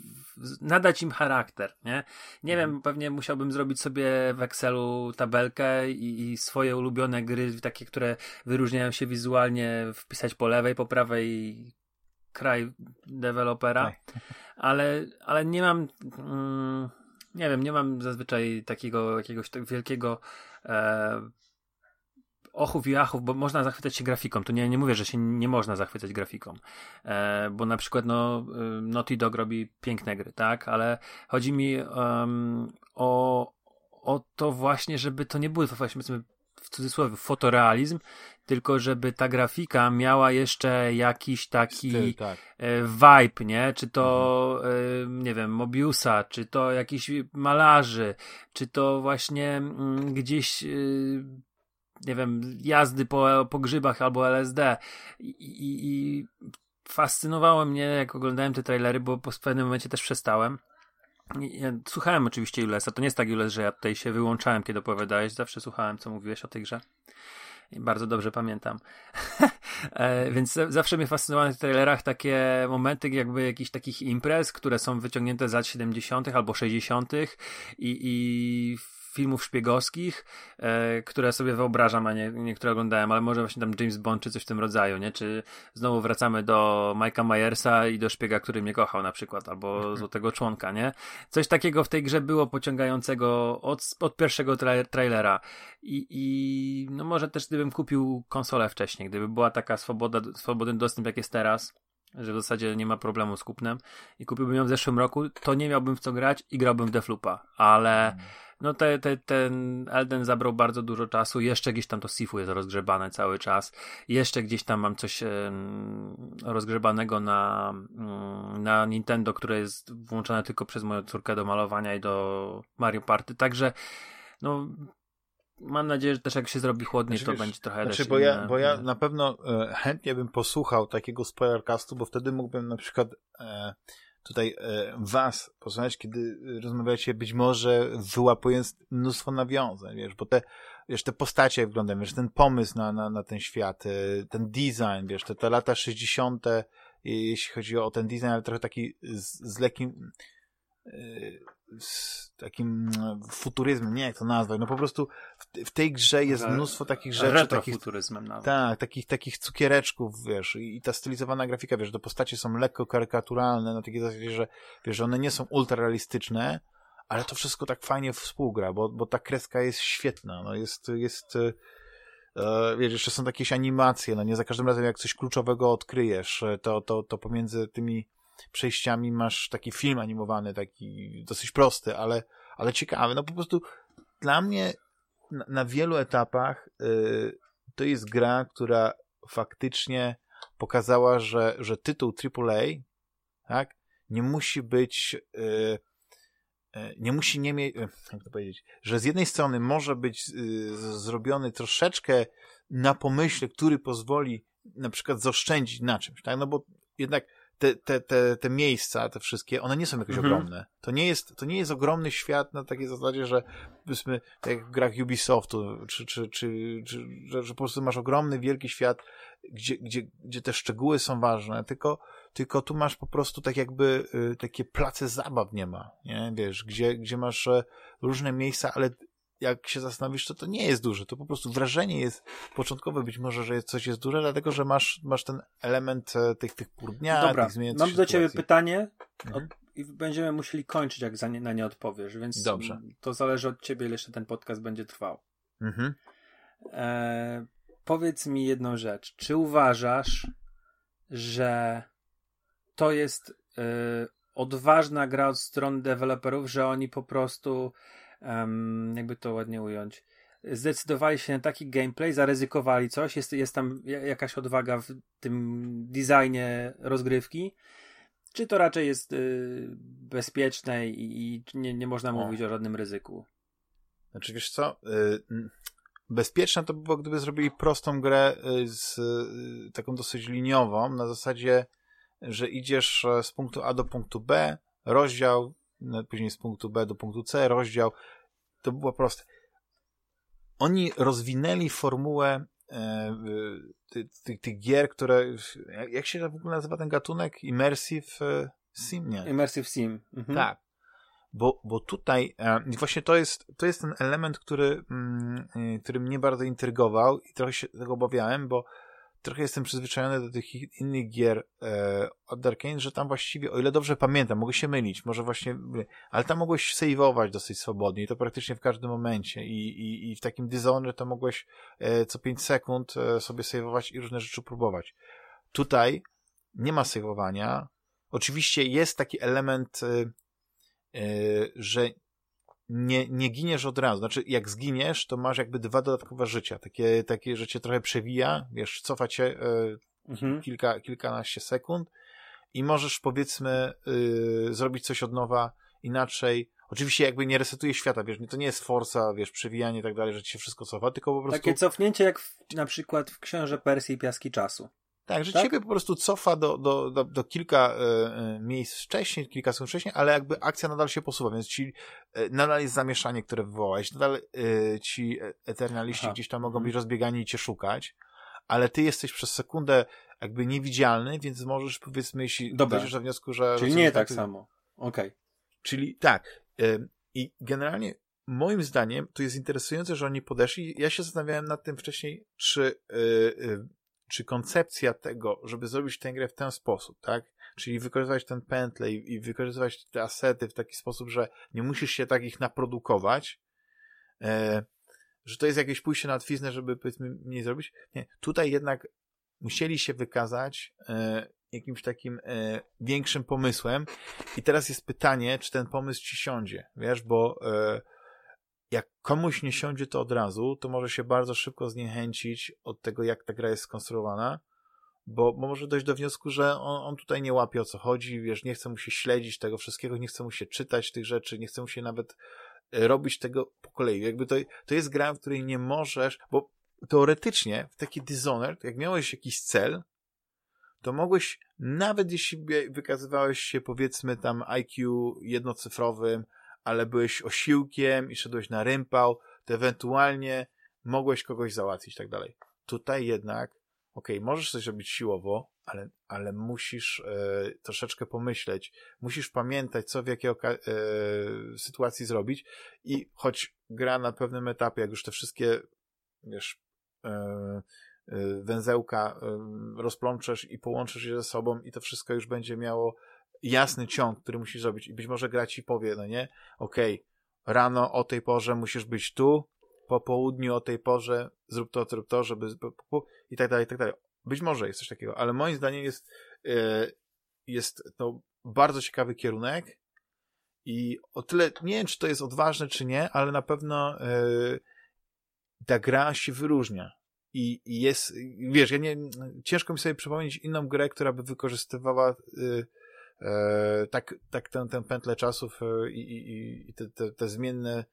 nadać im charakter, nie? Nie mhm. wiem, pewnie musiałbym zrobić sobie w Excelu tabelkę i, i, swoje ulubione gry, takie, które wyróżniają się wizualnie, wpisać po lewej, po prawej kraj dewelopera, ale, ale nie mam mm, nie wiem, nie mam zazwyczaj takiego jakiegoś tak wielkiego e, ochów i achów, bo można zachwycać się grafiką. To nie, nie mówię, że się nie można zachwycać grafiką, e, bo na przykład no, y, Naughty Dog robi piękne gry, tak, ale chodzi mi um, o, o to właśnie, żeby to nie były właśnie w cudzysłowie fotorealizm, tylko żeby ta grafika miała jeszcze jakiś taki Styl, tak. E, vibe, nie? Czy to, mhm. nie wiem, Mobiusa, czy to jakiś malarzy, czy to właśnie mm, gdzieś e, nie wiem, jazdy po, po grzybach albo LSD i, i, i fascynowało mnie, jak oglądałem te trailery, bo po pewnym momencie też przestałem. Ja słuchałem oczywiście Julesa. To nie jest tak, Jules, że ja tutaj się wyłączałem, kiedy opowiadałeś. Zawsze słuchałem, co mówiłeś o tej grze. I bardzo dobrze pamiętam. <laughs> e, więc zawsze mnie fascynowały w trailerach takie momenty jakby jakichś takich imprez, które są wyciągnięte z lat 70. albo 60. i, i filmów szpiegowskich, e, które sobie wyobrażam, a nie, niektóre oglądałem, ale może właśnie tam James Bond czy coś w tym rodzaju, nie? Czy znowu wracamy do Mike'a Myersa i do szpiega, który mnie kochał na przykład, albo mhm. Złotego Członka, nie? Coś takiego w tej grze było pociągającego od, od pierwszego tra trailera I, i no może też gdybym kupił konsolę wcześniej, gdyby była taka swoboda, swobodny dostęp jak jest teraz, że w zasadzie nie ma problemu z kupnem i kupiłbym ją w zeszłym roku, to nie miałbym w co grać i grałbym w Deflupa, ale mm no te, te, ten Elden zabrał bardzo dużo czasu, jeszcze gdzieś tam to Sifu jest rozgrzebane cały czas, jeszcze gdzieś tam mam coś rozgrzebanego na, mm, na Nintendo, które jest włączone tylko przez moją córkę do malowania i do Mario Party, także no mam nadzieję, że też jak się zrobi chłodniej, znaczy, to będzie trochę znaczy, bo ja, bo ja na pewno e, chętnie bym posłuchał takiego spoilercastu, bo wtedy mógłbym na przykład e, tutaj e, was posłuchać, kiedy rozmawiacie być może wyłapując mnóstwo nawiązań, wiesz, bo te, wiesz, te postacie wyglądają, wiesz, ten pomysł na, na, na ten świat, e, ten design, wiesz, te, te lata 60., jeśli chodzi o ten design, ale trochę taki z, z lekkim e, z takim mm, futuryzmem, nie jak to nazwać, no po prostu w, tej grze jest mnóstwo takich rzeczy. Takich, nawet. Tak, takich, takich cukiereczków, wiesz, i ta stylizowana grafika, wiesz, te postacie są lekko karykaturalne, na takiej zasadzie, że wiesz, że one nie są ultra realistyczne, ale to wszystko tak fajnie współgra, bo, bo ta kreska jest świetna, no jest, jest e, wiesz, jeszcze są jakieś animacje, no nie za każdym razem jak coś kluczowego odkryjesz, e, to, to, to pomiędzy tymi przejściami masz taki film animowany, taki dosyć prosty, ale, ale ciekawy. No po prostu dla mnie na, na wielu etapach y, to jest gra, która faktycznie pokazała, że, że tytuł AAA tak, nie musi być y, y, nie musi nie mieć, y, jak to powiedzieć, że z jednej strony może być y, zrobiony troszeczkę na pomyśle, który pozwoli na przykład zaoszczędzić na czymś, tak? No bo jednak te, te, te, te miejsca, te wszystkie, one nie są jakoś mhm. ogromne. To nie, jest, to nie jest ogromny świat na takiej zasadzie, że powiedzmy, jak w grach Ubisoftu, czy, czy, czy, czy że, że po prostu masz ogromny, wielki świat, gdzie, gdzie, gdzie te szczegóły są ważne, tylko tylko tu masz po prostu tak jakby y, takie place zabaw nie ma, nie? Wiesz, gdzie, gdzie masz e, różne miejsca, ale jak się zastanowisz, to to nie jest duże. To po prostu wrażenie jest początkowe być może, że coś jest duże, dlatego że masz, masz ten element e, tych, tych pór dnia, Dobra, tych mam do sytuacji. ciebie pytanie mhm. i będziemy musieli kończyć, jak nie, na nie odpowiesz, więc Dobrze. to zależy od ciebie, ile jeszcze ten podcast będzie trwał. Mhm. E, powiedz mi jedną rzecz. Czy uważasz, że to jest e, odważna gra od strony deweloperów, że oni po prostu um, jakby to ładnie ująć, zdecydowali się na taki gameplay, zaryzykowali coś, jest, jest tam jakaś odwaga w tym designie rozgrywki, czy to raczej jest y, bezpieczne i, i nie, nie można mówić o żadnym ryzyku? Znaczy, wiesz co, y, bezpieczne to by było, gdyby zrobili prostą grę y, z y, taką dosyć liniową, na zasadzie, że idziesz e, z punktu A do punktu B, rozdział, później z punktu B do punktu C, rozdział. To było proste. Oni rozwinęli formułę e, tych, tych gier, które. Jak się w ogóle nazywa ten gatunek? Immersive e, Sim? Nie. Immersive Sim. Mhm. Tak. Bo, bo tutaj e, właśnie to jest, to jest ten element, który, mm, który mnie bardzo intrygował i trochę się tego obawiałem, bo trochę jestem przyzwyczajony do tych innych gier e, od Arkane, że tam właściwie, o ile dobrze pamiętam, mogę się mylić, może właśnie, ale tam mogłeś saveować dosyć swobodnie i to praktycznie w każdym momencie i, i, i w takim Dishonored to mogłeś e, co 5 sekund e, sobie saveować i różne rzeczy próbować. Tutaj nie ma saveowania. Oczywiście jest taki element, e, e że nie, nie giniesz od razu. Znaczy, jak zginiesz, to masz jakby dwa dodatkowe życia. Takie, takie że cię trochę przewija, wiesz, cofa cię y, mhm. kilka, kilkanaście sekund i możesz, powiedzmy, y, zrobić coś od nowa inaczej. Oczywiście jakby nie resetuje świata, wiesz, to nie jest forsa, wiesz, przewijanie i tak dalej, że ci się wszystko cofa, tylko po prostu... Takie cofnięcie jak w, na przykład w Książę Persji i Piaski Czasu. Tak, że tak? ciebie po prostu cofa do, do, do, do kilka y, miejsc wcześniej, kilka sekund wcześniej, ale jakby akcja nadal się posuwa, więc ci y, nadal jest zamieszanie, które wywołałeś, nadal ci eternaliści Aha. gdzieś tam mogą być mhm. rozbiegani i cię szukać, ale ty jesteś przez sekundę jakby niewidzialny, więc możesz powiedzmy, jeśli Dobra. dojdziesz do wniosku, że... Czyli nie tak, tak samo. Okej. Okay. Czyli tak. I generalnie moim zdaniem to jest interesujące, że oni podeszli. Ja się zastanawiałem nad tym wcześniej, czy czy koncepcja tego, żeby zrobić tę grę w ten sposób, tak? Czyli wykorzystywać ten pętle i, i wykorzystywać te asety w taki sposób, że nie musisz się takich naprodukować, e, że to jest jakieś pójście na twiznę, żeby powiedzmy mniej zrobić. Nie, tutaj jednak musieli się wykazać e, jakimś takim e, większym pomysłem i teraz jest pytanie, czy ten pomysł ci siądzie, wiesz, bo e, jak komuś nie siądzie to od razu, to może się bardzo szybko zniechęcić od tego, jak ta gra jest skonstruowana, bo, bo może dojść do wniosku, że on, on tutaj nie łapie o co chodzi, wiesz, nie chce mu się śledzić tego wszystkiego, nie chce mu się czytać tych rzeczy, nie chce mu się nawet e, robić tego po kolei. Jakby to, to jest gra, w której nie możesz, bo teoretycznie w taki Dishonored, jak miałeś jakiś cel, to mogłeś, nawet jeśli wykazywałeś się powiedzmy tam IQ jednocyfrowym, ale byłeś osiłkiem i szedłeś na rympał, to ewentualnie mogłeś kogoś załatwić i tak dalej. Tutaj jednak, okej, okay, możesz coś robić siłowo, ale, ale musisz e, troszeczkę pomyśleć, musisz pamiętać, co w jakiej e, sytuacji zrobić i choć gra na pewnym etapie, jak już te wszystkie, wiesz, e, e węzełka e, rozplączesz i połączysz je ze sobą i to wszystko już będzie miało jasny ciąg, który musisz zrobić i być może gra ci powie, no nie, okej, okay, rano o tej porze musisz być tu, po południu o tej porze zrób to, zrób to, żeby i tak dalej, i tak dalej. Być może jest coś takiego, ale moim zdaniem jest, yy, jest to bardzo ciekawy kierunek i o tyle, nie wiem, czy to jest odważne, czy nie, ale na pewno yy, ta gra się wyróżnia. I, I jest, wiesz, ja nie, ciężko mi sobie przypomnieć inną grę, która by wykorzystywała E, tak, tak tę, tę pętlę czasów e, i, i, i te, te, te zmienne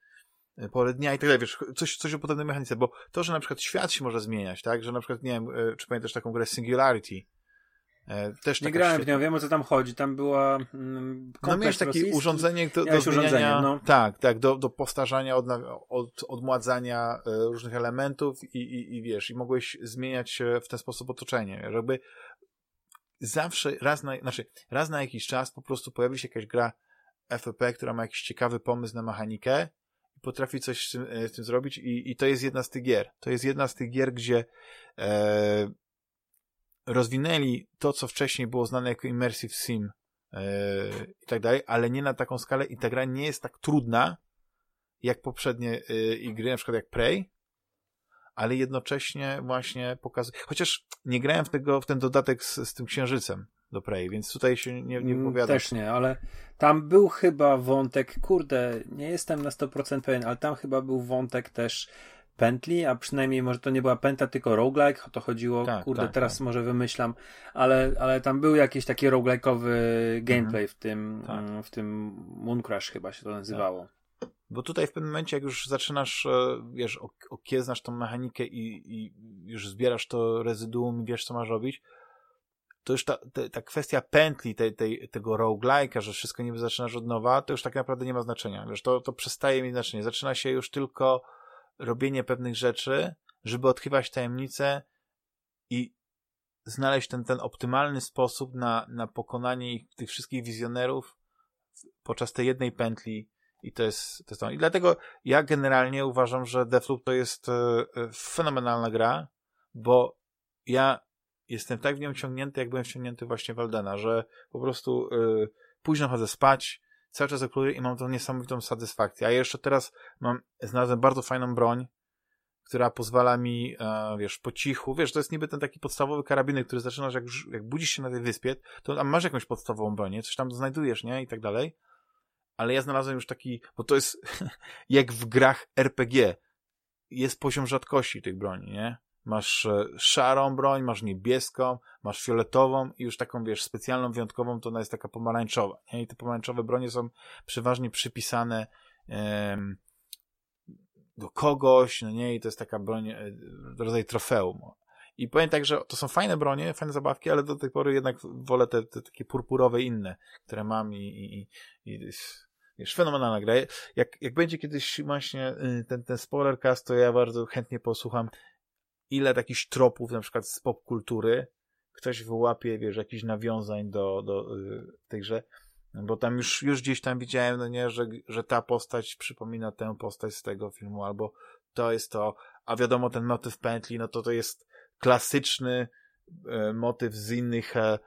e, pory dnia i tak dalej, wiesz, coś, coś o podobnej mechanice, bo to, że na przykład świat się może zmieniać, tak, że na przykład, nie wiem, czy pamiętasz taką grę Singularity, też nie grałem w nią, wiem o co tam chodzi. Tam była. Mm, no miałeś takie rosyjski. urządzenie do, do zmieniania. No. Tak, tak, do, do powtarzania, od, od, odmładzania różnych elementów i, i, i wiesz, i mogłeś zmieniać w ten sposób otoczenie. Jakby zawsze, raz na, znaczy, raz na jakiś czas po prostu pojawi się jakaś gra FPP, która ma jakiś ciekawy pomysł na mechanikę i potrafi coś z tym, e, z tym zrobić i, i to jest jedna z tych gier. To jest jedna z tych gier, gdzie e, rozwinęli to, co wcześniej było znane jako Immersive Sim e, i tak dalej, ale nie na taką skalę i ta gra nie jest tak trudna jak poprzednie e, gry, na przykład jak Prey, ale jednocześnie właśnie pokazuje, chociaż nie grałem w, tego, w ten dodatek z, z tym księżycem do Prey, więc tutaj się nie, nie mm, wypowiadam. Też nie, ale tam był chyba wątek, kurde, nie jestem na 100% pewien, ale tam chyba był wątek też pętli, a przynajmniej może to nie była pętla, tylko roguelike, o to chodziło, tak, kurde, tak, teraz tak. może wymyślam, ale, ale tam był jakiś taki roguelike'owy gameplay mhm. w tym, tak. w tym Moon Crash chyba się to nazywało. Bo tutaj w pewnym momencie, jak już zaczynasz, e, wiesz, okieznasz tą mechanikę i, i już zbierasz to rezyduum i wiesz, co masz robić, to już ta, ta, ta kwestia pętli, tej, tej, tego roguelike'a, że wszystko niby zaczynasz od nowa, to już tak naprawdę nie ma znaczenia. Wiesz, to, to przestaje mieć znaczenie. Zaczyna się już tylko robienie pewnych rzeczy, żeby odkrywać tajemnice i znaleźć ten, ten optymalny sposób na, na pokonanie ich, tych wszystkich wizjonerów podczas tej jednej pętli i to jest, to jest to. I dlatego ja generalnie uważam, że Deathloop to jest e, e, fenomenalna gra, bo ja jestem tak w nią ciągnięty, jak byłem wciągnięty właśnie w Aldena, że po prostu y, późno chodzę spać, cały czas eksploruję i mam tą niesamowitą satysfakcję. A jeszcze teraz mam, znalazłem bardzo fajną broń, która pozwala mi, e, wiesz, po cichu, wiesz, to jest niby ten taki podstawowy karabinek, który zaczynasz, jak, jak budzisz się na tej wyspie, to masz jakąś podstawową bronię, coś tam znajdujesz, nie, i tak dalej, ale ja znalazłem już taki, bo to jest <laughs> jak w grach RPG, jest poziom rzadkości tych broni, nie? Masz e, szarą broń, masz niebieską, masz fioletową i już taką, wiesz, specjalną, wyjątkową, to ona jest taka pomarańczowa. Nie? I te pomarańczowe bronie są przeważnie przypisane em, do kogoś, no nie, i to jest taka broń, e, rodzaj trofeum. I powiem tak, że to są fajne bronie, fajne zabawki, ale do tej pory jednak wolę te, te takie purpurowe inne, które mam i, i, i wiesz, fenomenalna gra. Jak, jak będzie kiedyś właśnie y, ten, ten spoilercast, to ja bardzo chętnie posłucham ile takich tropów, na przykład z popkultury, ktoś wyłapie, wiesz, jakichś nawiązań do, do yy, bo tam już, już gdzieś tam widziałem, no nie, że, że ta postać przypomina tę postać z tego filmu, albo to jest to, a wiadomo, ten motyw pętli, no to to jest klasyczny e, motyw z innych e,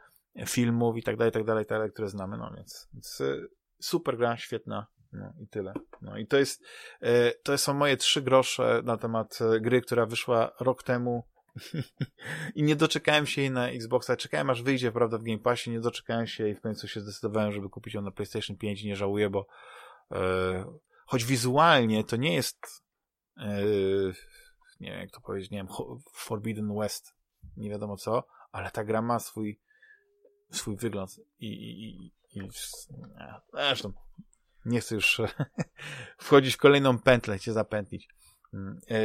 filmów i tak dalej, tak dalej, tak dalej, które znamy, no więc, więc e, super gra, świetna, no i tyle. No i to jest, to są moje trzy grosze na temat gry, która wyszła rok temu <laughs> i nie doczekałem się jej na Xboxa. Czekałem aż wyjdzie, prawda, w Game Passie, nie doczekałem się i w końcu się zdecydowałem, żeby kupić ją na PlayStation 5 i nie żałuję, bo e, choć wizualnie to nie jest nie wiem jak to powiedzieć, nie wiem, Forbidden West, nie wiadomo co, ale ta gra ma swój swój wygląd i, i, i, i zresztą nie chcę już <laughs> wchodzić w kolejną pętlę, cię zapętlić. Mm, e,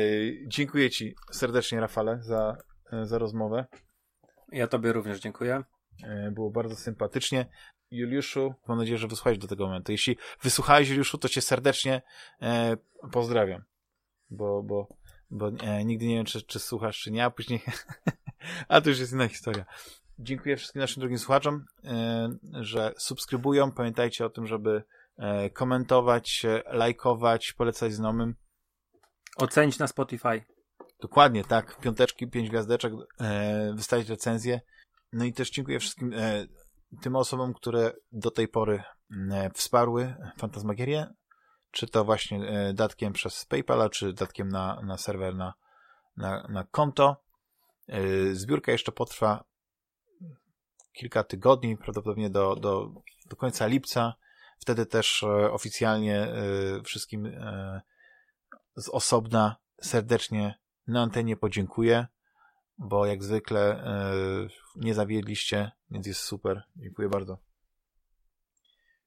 dziękuję ci serdecznie, Rafale, za, e, za rozmowę. Ja tobie również dziękuję. E, było bardzo sympatycznie. Juliuszu, mam nadzieję, że wysłuchałeś do tego momentu. Jeśli wysłuchałeś, Juliuszu, to cię serdecznie pozdrawiam. Bo, bo, bo e, nigdy nie wiem, czy, czy słuchasz, czy nie, a później... <laughs> a to już jest inna historia. Dziękuję wszystkim naszym drugim słuchaczom, e, że subskrybują. Pamiętajcie o tym, żeby E, komentować, lajkować, polecać znajomym. Ocenić na Spotify. Dokładnie, tak. Piąteczki, pięć gwiazdeczek, e, wystawić recenzję. No i też dziękuję wszystkim e, tym osobom, które do tej pory e, wsparły Fantasmagierię, czy to właśnie e, datkiem przez PayPala, czy datkiem na, na serwer, na, na, na konto. E, zbiórka jeszcze potrwa kilka tygodni, prawdopodobnie do, do, do końca lipca. Wtedy też e, oficjalnie wszystkim z osobna serdecznie na antenie podziękuję, bo jak zwykle nie zawiedliście, więc jest super. Dziękuję bardzo.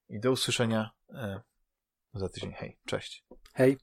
I do usłyszenia za tydzień. Hej, cześć. Hej.